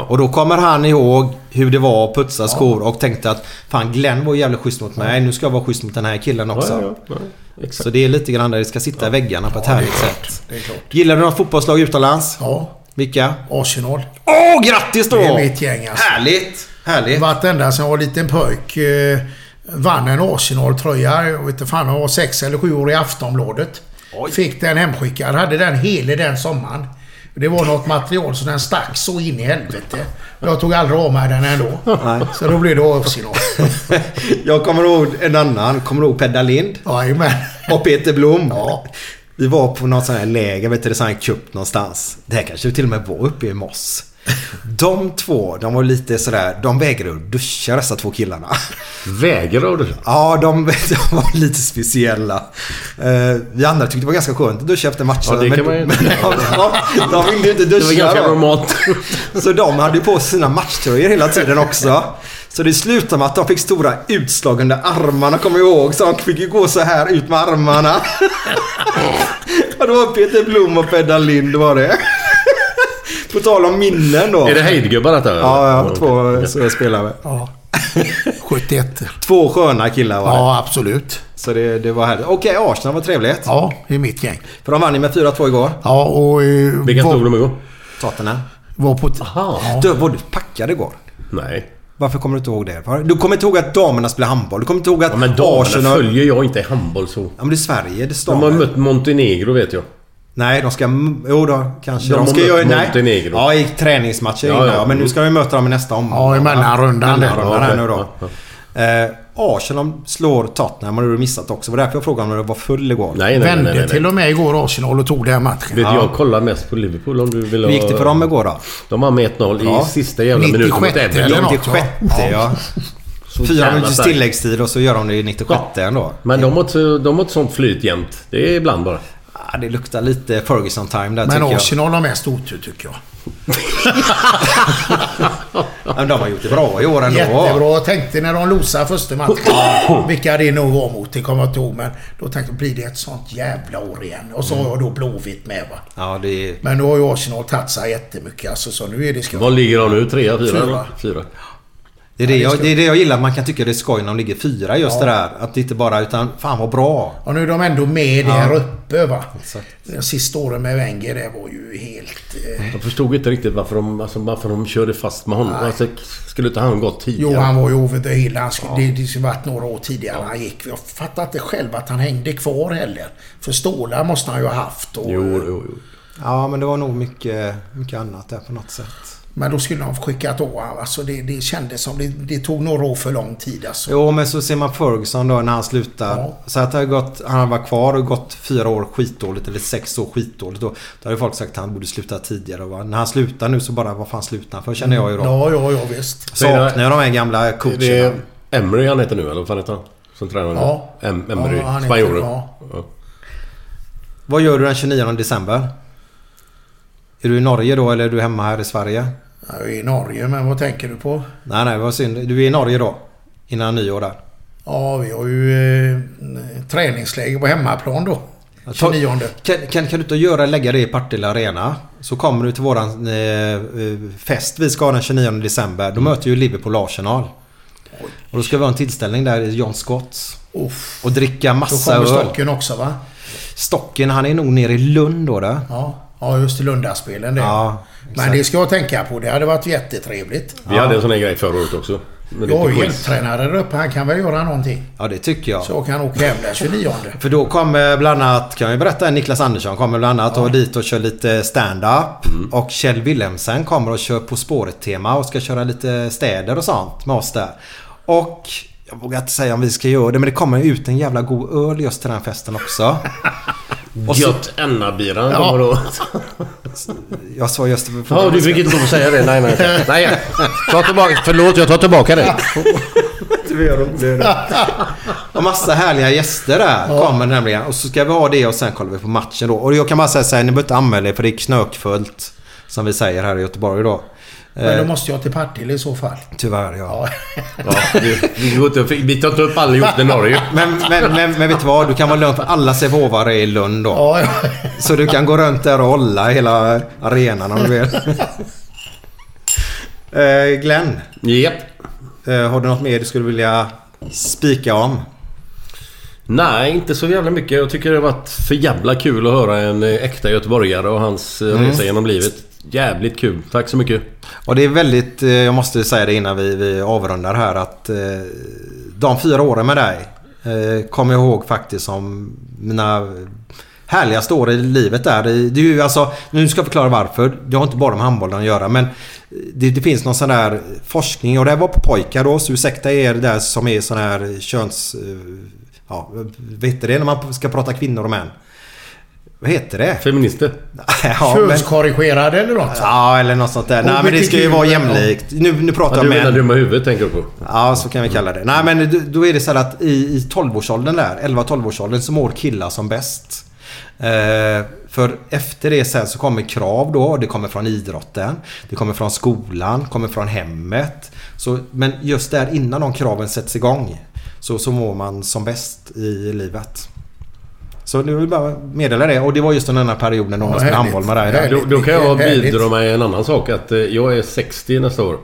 Och då kommer han ihåg hur det var att putsa skor och tänkte att fan Glenn var jävligt schysst mot mig. Nu ska jag vara schysst mot den här killen också. Ja, ja, ja. Så det är lite grann där det ska sitta i väggarna på ett härligt sätt. Gillar du något fotbollslag utomlands? Ja. Vilka? Arsenal. Åh, grattis då! Det är mitt gäng alltså. Härligt! Härligt. Vartenda som var liten pojk eh, vann en Arsenal-tröja. Jag vet inte fan, jag var sex eller sju år i Aftonbladet. Fick den hemskickad. Hade den hela den sommaren. Det var något material så den stack så in i helvete. Jag tog aldrig av mig den ändå. Så då blev det Arsenal. *laughs* Jag kommer ihåg en annan. Kommer du ihåg Pedda Lind? Jajamän. Och Peter Blom. Ja. Vi var på något sånt här läger, vet du, det sån här cup någonstans. Det här kanske till och med var uppe i Moss. De två, de var lite sådär, de vägrade att duscha dessa två killarna. Vägrar du? Ja, de, *laughs* de var lite speciella. Uh, vi andra tyckte det var ganska skönt att duscha efter matchen. Ja, det kan man ju- men, *laughs* de, de ville inte Det duscha. var ganska normalt. *laughs* Så de hade ju på sig sina matchtröjor hela tiden också. Så det slutade med att de fick stora utslag under armarna, kommer jag ihåg. Så de fick ju gå så här ut med armarna. Och det var Peter Blom och Pedda Lind var det. På tal om minnen då. Är det hejdgubbar detta? Ja, ja, två så jag spelar med. Ja. 71. Två sköna killar var det. Ja, absolut. Så det, det var härligt. Okej, Arsenal var trevligt. Ja, det är mitt gäng. För de vann ju med 4-2 igår. Ja, och... Eh, Vilka stod de igår? Tottenham. var på... Aha. Du, var du packad igår? Nej. Varför kommer du inte ihåg det? Du kommer inte ihåg att damerna spelar handboll? Du kommer inte ihåg att Ja, men damerna Arsenal... följer jag inte i handboll så. Ja, men det är Sverige. Det står De har mött Montenegro vet jag. Nej, de ska... Jo då, kanske. De har ska göra... Nej. Ja, i träningsmatcher Ja, innan, ja. ja. Men nu ska vi möta dem i nästa omgång. Ja, i mellanrundan. Mellanrundan Ja, här nu då. Ja, Eh, Arsenal slår Tottenham och det har du missat också. Det var därför jag frågade om du var full igår. Nej, nej, nej. Vände nej, nej. till och med igår Arsenal och tog den matchen. Vet Ja. jag kollar mest på Liverpool om du vill ha... Hur gick det för dem igår då? De har med 1-0 Ja. i sista jävla minuten mot 96 Everton. eller något. 96 ja. Fyra minuters tilläggstid och så gör de det i 96 ändå. Men de har, inte, de har ett sånt flyt jämt. Det är ibland bara. Ja, det luktar lite Ferguson-time där Men tycker jag. Arsenal har mest otur tycker jag. *laughs* Ja, men de har gjort det bra i år ändå. Jättebra. Jag tänkte när de losade första matchen. vilka det nog var mot, det kommer jag inte ihåg. Men då tänkte jag, blir det ett sånt jävla år igen? Och så har jag då Blåvitt med va. Ja, det. Men då har ju Arsenal tagit sig jättemycket alltså, så nu är det skoj. Vad ligger de nu? Trea, fyra? Fyra. Fyra. Det är det, det jag, det är det jag gillar. Man kan tycka det är skoj när de ligger fyra just Ja. det där. Att det inte bara utan fan vad bra. Och nu är de ändå med där Ja. uppe uppe va. De sista åren med Wenger det var ju helt... Eh, Jag förstod inte riktigt varför de, alltså, varför de körde fast med honom. Alltså, skulle inte han gått tidigare? Jo, han var ju over the hill. Han skulle, det, det skulle varit några år tidigare han gick. Jag fattar inte själv att han hängde kvar heller. För stålar måste han ju ha haft. Och, Jo, jo, jo. Ja, men det var nog mycket, mycket annat där på något sätt. Men då skulle de skickat av alltså det, det kändes som det, det tog några år för lång tid alltså. Jo, men så ser man Ferguson då när han slutar. Ja. Så att det har gått, han var kvar och gått fyra år skitdåligt eller sex år skitdåligt. Då, då hade folk sagt att han borde sluta tidigare. Och när han slutar nu så bara, vad fan slutar han för? Känner jag ju då. Ja, ja, ja visst. Saknar jag de här gamla Det coacherna. är Emery han heter nu, eller vad fan heter han? Som tränar nu? Ja. Em Emery, Ja, spanjoren. ja. Ja. Vad gör du den 29 december? Är du i Norge då eller är du hemma här i Sverige? Jag är i Norge, men vad tänker du på? Nej, nej, vad synd. Du är i Norge då? Innan nyår där? Ja, vi har ju eh, träningsläger på hemmaplan då. 29. Kan, kan, kan du inte göra, lägga det i Partille Arena? Så kommer du till våran eh, eh, fest vi ska ha den 29 december. Då möter ju Liverpool Arsenal. Och då ska vi ha en tillställning där i John Scotts. Uff. Och dricka Då massa kommer öl. Stocken också va? Stocken, han är nog nere i Lund då. då. Ja, ja just det. Lundaspelen det. Ja, Men det ska jag tänka på. Det hade varit jättetrevligt. Vi hade en sån här grej förra året också. Jag har ju hjälptränare där uppe. Han kan väl göra någonting. Ja, det tycker jag. Så jag kan åka hem den 29. För då kommer bland annat, kan jag berätta, Niklas Andersson kommer bland annat och dit och kör lite stand-up. Och Kjell Wilhelmsen kommer och kör På spåret-tema och ska köra lite städer och sånt med oss där. Och jag vågar inte säga om vi ska göra det men det kommer ut en jävla god öl just till den festen också. *laughs* Och Gött Enna-biran Ja. kommer då. Jag sa just Ja, du fick inte lov att säga det. Nej, nej. Nej, *laughs* ta tillbaka. Förlåt, jag tar tillbaka det. *laughs* Och massa härliga gäster där kommer nämligen. Och så ska vi ha det och sen kollar vi på matchen då. Och jag kan bara säga så här, ni behöver inte anmäla er för det är knökfullt. Som vi säger här i Göteborg då. Men då Eh, måste jag till Partille i så fall. tyvärr ja. Ja, vi, vi, vi tar inte upp allihop till Norge. *laughs* Men, men, men, men vet du vad? Du kan vara lugn för alla Sävehofare är i Lund då. Ja, ja. Så du kan gå runt där och hålla hela arenan om du vill. *laughs* Eh, Glenn, Japp. eh, har du något mer du skulle vilja spika om? Nej, inte så jävla mycket. Jag tycker det har varit för jävla kul att höra en eh, äkta göteborgare och hans eh, resa genom livet. Jävligt kul. Tack så mycket. Och det är väldigt, eh, jag måste säga det innan vi, vi avrundar här att eh, de fyra åren med dig eh, kommer jag ihåg faktiskt som mina härligaste år i livet där. Det är ju alltså, nu ska jag förklara varför. Det har inte bara med handbollen att göra men det, det finns någon sån där forskning och det här var på pojkar då så ursäkta er där som är sån här köns... Ja, vad heter det när man ska prata kvinnor och män? Vad heter det? Feminister. *laughs* ja, men, Könskorrigerad eller något. ja, eller något sånt där. Nej, men det ska ju vara jämlikt. Nu, nu pratar Ja, jag du menar män. dumma huvudet tänker du på? Ja, så kan vi kalla det. Nej, men då- då är det så här att i, i 12-årsåldern där, 11-12-årsåldern, så mår killar som bäst. Eh, för efter det sen så kommer krav då. Det kommer från idrotten. Det kommer från skolan. kommer från hemmet. Så, men just där innan de kraven sätts igång så, så mår man som bäst i livet. Så nu vill jag bara meddela det. Och det var just den här perioden då man spelade handboll med dig. Då, då kan jag bidra med en annan sak. Att eh, jag är 60 nästa år.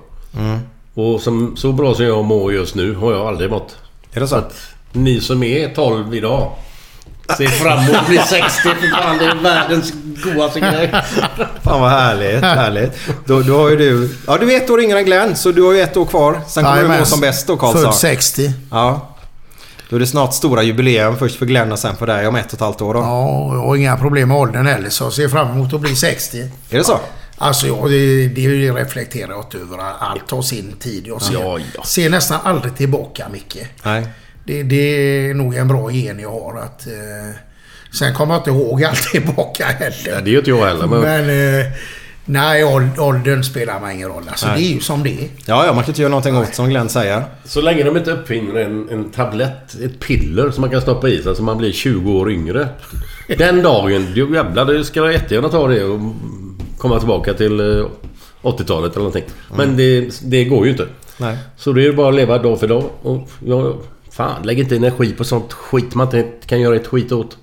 Och som, så bra som jag mår just nu har jag aldrig mått. Är det så? att ni som är 12 idag. Se fram emot att bli 60. För fan, det är världens godaste grej. *laughs* Fan vad härligt, härligt. Då, då har ju du... Ja, du är ett år yngre än Glenn, så du har ju ett år kvar. Sen kommer du må som bäst då, Karlsson. Född 60. Ja. Då är det snart stora jubileum. Först för Glenn och sen för dig om ett och ett halvt år då. Ja, jag har inga problem med åldern heller så jag ser fram emot att bli 60. Är det så? Alltså ja, det, det reflekterar jag inte över. Allt har sin tid. Jag ser, Ja, ja. ser nästan aldrig tillbaka Micke. Nej. Det, det är nog en bra gen jag har. Att, eh, sen kommer jag inte ihåg allt tillbaka heller. Ja, det gör inte jag heller. Men, Men eh, nej, åld- åldern spelar mig ingen roll. Alltså, Nej. det är ju som det är. Ja, ja, man kan inte göra någonting åt som Glenn säger. så länge de inte uppfinner en, en tablett, ett piller som man kan stoppa i sig så man blir 20 år yngre. Den dagen, då jävlar, det ska jag jättegärna ta det och komma tillbaka till eh, 80-talet eller någonting. Men det, det går ju inte. Nej. Så det är bara att leva dag för dag. Och jag, fan, lägg inte energi på sånt skit man inte kan göra ett skit åt.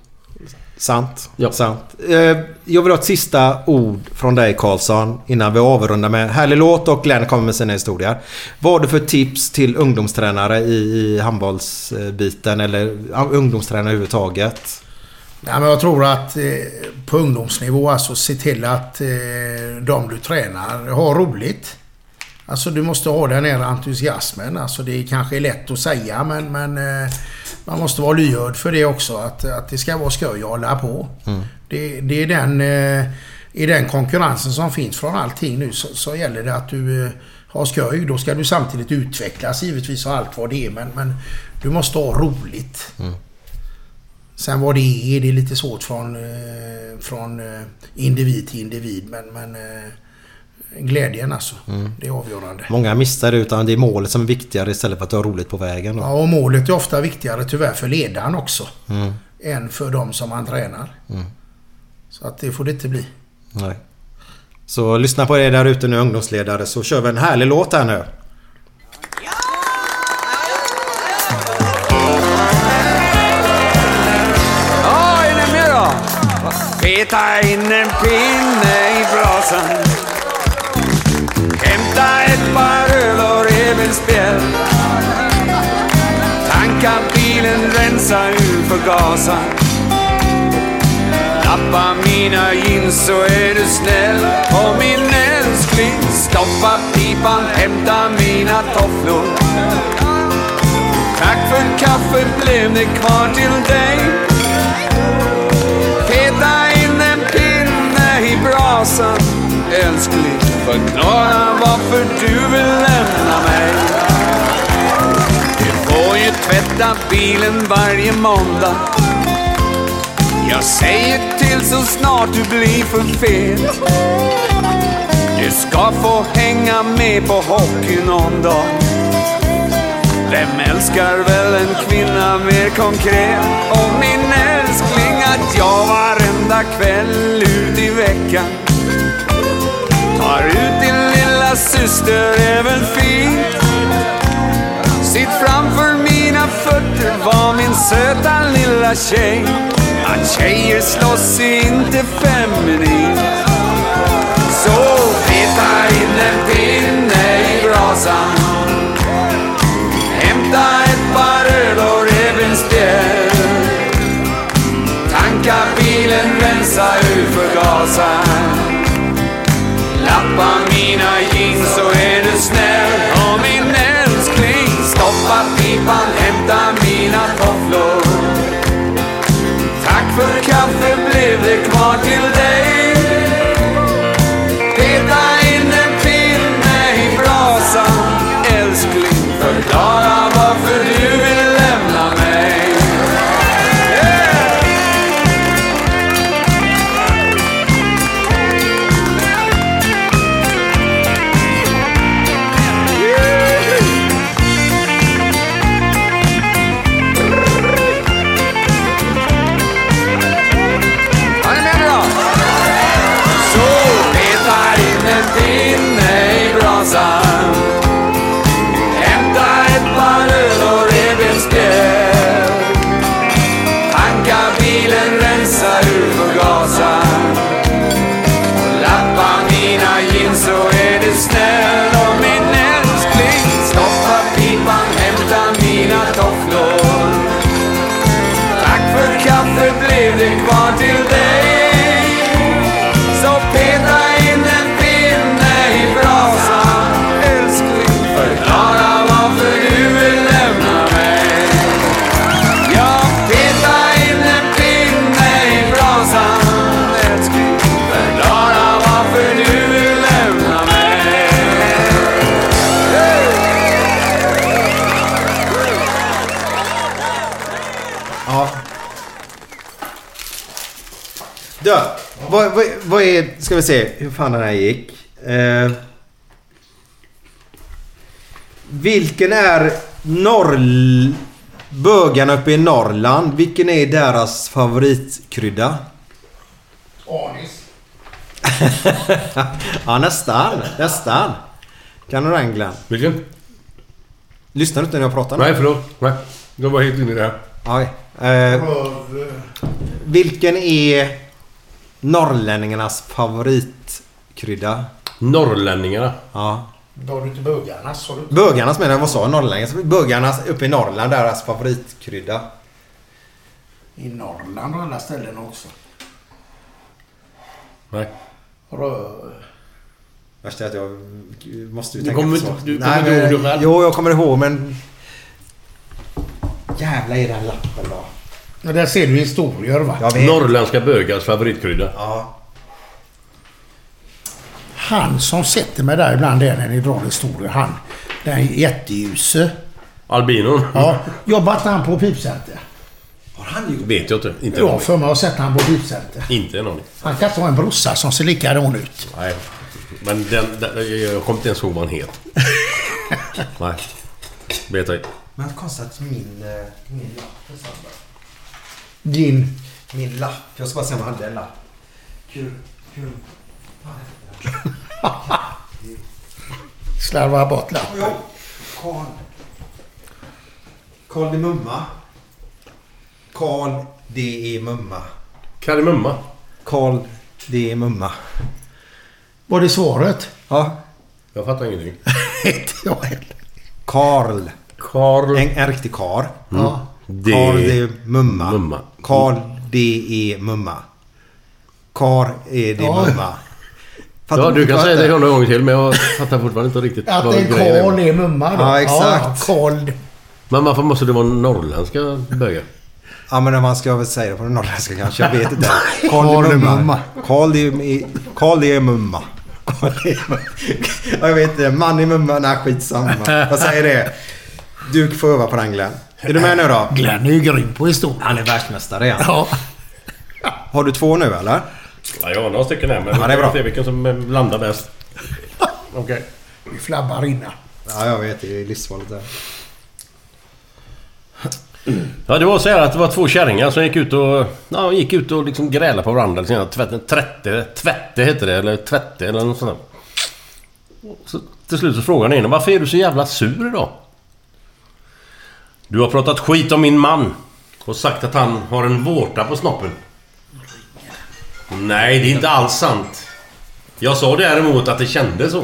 Sant. Ja. Sant. Eh, jag vill ha ett sista ord från dig Karlsson innan vi avrundar med härlig låt och Glenn kommer med sina historier. Vad har du för tips till ungdomstränare i, i handbollsbiten eller ja, ungdomstränare överhuvudtaget? Nej, men jag tror att eh, på ungdomsnivå, alltså se till att eh, de du tränar har roligt. Alltså du måste ha den här entusiasmen. Alltså det kanske är lätt att säga men, men eh, man måste vara lyhörd för det också. Att, att det ska vara skoj och hålla på. Mm. Det, det är den... Eh, I den konkurrensen som finns från allting nu så, så gäller det att du eh, har skoj. Då ska du samtidigt utvecklas givetvis och allt vad det är. Men, men du måste ha roligt. Mm. Sen vad det är, det är lite svårt från, från individ till individ. Men, men glädjen alltså. Mm. Det är avgörande. Många missar det utan det är målet som är viktigare istället för att ha roligt på vägen. Då. Ja, och målet är ofta viktigare tyvärr för ledaren också. Mm. Än för de som man tränar. Mm. Så att det får det inte bli. Nej. Så lyssna på er där ute nu ungdomsledare så kör vi en härlig låt här nu. Peta in en pinne i brasan öl och revbensspjäll. Tanka bilen, rensa ur förgasaren. Lappa mina jeans så är du snäll. Och min älskling, stoppa pipan, hämta mina tofflor. Tack för kaffet, blev det kvar till dig? Förklara varför du vill lämna mig. Du får ju tvätta bilen varje måndag. Jag säger till så snart du blir för fet. Du ska få hänga med på hockey någon dag. Vem älskar väl en kvinna mer konkret? Och min älskling att jag varenda kväll ut i veckan. Har ut din lilla syster är väl fint? Sitt framför mina fötter var min söta lilla tjej. Att tjejer slåss är inte feminint. Så peta in en pinne i brasan. Hämta ett par öl och revbensspjäll. Tanka bilen, rensa ur förgasaren. Stoppa mina jeans så är du snäll. Och min älskling, stoppa pipan, hämta mina tofflor. Tack för kaffe blev det kvar till dig Ska vi se hur fan den här gick. Eh, vilken är norr... Bögarna uppe i Norrland. Vilken är deras favoritkrydda? Anis. *laughs* ja, nästan. Nästan. Kan du den Glenn? Vilken? Lyssnar du inte när jag pratar? nu? Nej, förlåt. Nej. Jag var helt inne i det här. Oj. Eh, vilken är norrlänningarnas favoritkrydda? Norrlänningarna? Ja. Då har du inte bögarnas, du? Bögarnas menar jag, vad sa jag? Norrlänningarnas? Bögarnas uppe i Norrland, deras favoritkrydda. I Norrland och alla ställen också. Nej. Rö... Värsta är att jag måste ju Du tänka kommer på så. du Nej, kommer inte men- ihåg det själv? Jo, jag kommer ihåg men... Jävla är den lappen då. Men där ser du historier va? Jag vet. Norrländska bögars favoritkrydda. Ja. Han som sätter mig där ibland är när ni drar historier. Han. Den jätteljuse. Albinon? Ja. Jobbar inte han på Pipcenter? Har han gjort Vet jag inte. Inte en Jag har aning. för mig att ha sett han på Pipcenter. Inte en aning. Han kan inte ha en brorsa som ser likadan ut. Nej. Men den, den, jag kommer inte ens ihåg vad han heter. *laughs* Nej. Vet jag inte. Men konstigt att min, eh, min lapp är samma. Din... Min lapp. Jag ska bara se om jag hade en lapp. Kul. Kul. *laughs* Slarvar bort lappen. Ja. Karl. Karl de Mumma. Karl det är Mumma. Kardemumma? Karl det är Mumma. Var det svaret? Ja. Jag fattar ingenting. *laughs* Inte jag heller. Karl. Karl... En, en riktig kar. Ja. Det... Karl det är Mumma. Mumma. Karl det är Mumma. Kar är det Ja. Mumma. Fattar Ja, du kan säga det hundra gånger till men jag fattar fortfarande inte riktigt Att vad grejen är. Karl är mumma då? Ja, exakt. Ja, Karl... Men varför måste det vara norrländska bögar? Ja men man ska väl säga det på det norrländska kanske. Jag vet inte. *laughs* Karl det är är Mumma. Karl det är... Karl det är Mumma. Det Jag vet inte. Man i Mumma. Nej skitsamma. Jag säger det. Du får öva på den Glenn. Är du med nu då? Glenn är ju grym på historia. Han är världsmästare igen. Ja. Har du två nu eller? Ja, jag har några stycken här men Ja, det är bra. vi se vilken som landar bäst. Okej. Vi flabbar innan. Ja jag vet. Det är livsfarligt där. Ja, det var så här att det var två kärringar som gick ut och... Ja, gick ut och liksom grälade på varandra. Liksom, tvätte, tvätte, tvätte hette det. Eller tvätte eller något sånt där. Så till slut så frågade den ena varför är du så jävla sur idag? Du har pratat skit om min man. Och sagt att han har en vårta på snoppen. Nej, det är inte alls sant. Jag sa däremot att det kändes så.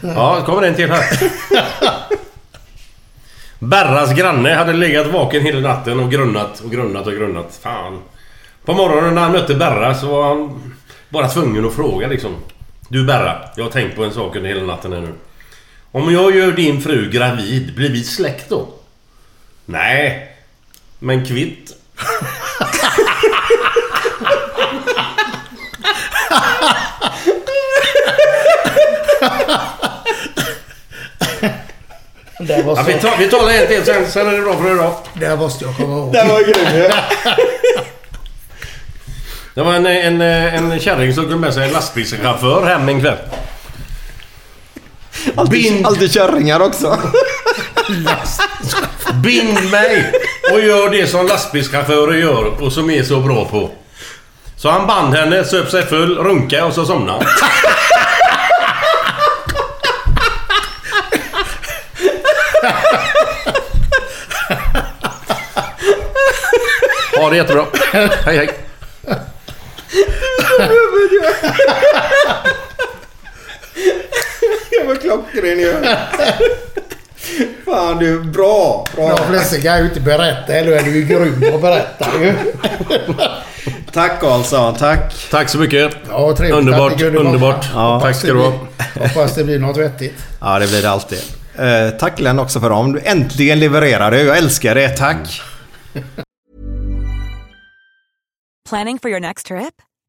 Ja, kommer en till här. Berras granne hade legat vaken hela natten och grunnat och grunnat och grunnat. Fan. På morgonen när han mötte Berra så var han bara tvungen att fråga liksom. Du Berra, jag har tänkt på en sak under hela natten här nu. Om jag gör din fru gravid, blir vi släkt då? Nej. Men kvitt. Det var Ja, vi, tar, vi talar en till sen, sen är det bra för idag. Det måste jag komma ihåg. var grym *laughs* Det var en, en, en kärring som tog med sig en lastbilschaufför hem en kväll. Bind, Alltid kärringar också. bind mig och gör det som lastbilschaufförer gör och som är så bra på. Så han band henne, söp sig full, runkade och så somnade han. Ha det jättebra. Hej hej. Det var klockren ju. Fan du, bra. bra. De flesta kan ju inte berätta. Eller är du ju grym på att berätta ju. Tack Karlsson, tack. Tack så mycket. Ja, trevligt Underbart, att ni underbart. Ja. Tack ska du ha. Hoppas det blir något vettigt. Ja, det blir det alltid. Eh, tack Glenn också för dem. Du äntligen levererade. Jag älskar det. Tack. Planning for your next trip?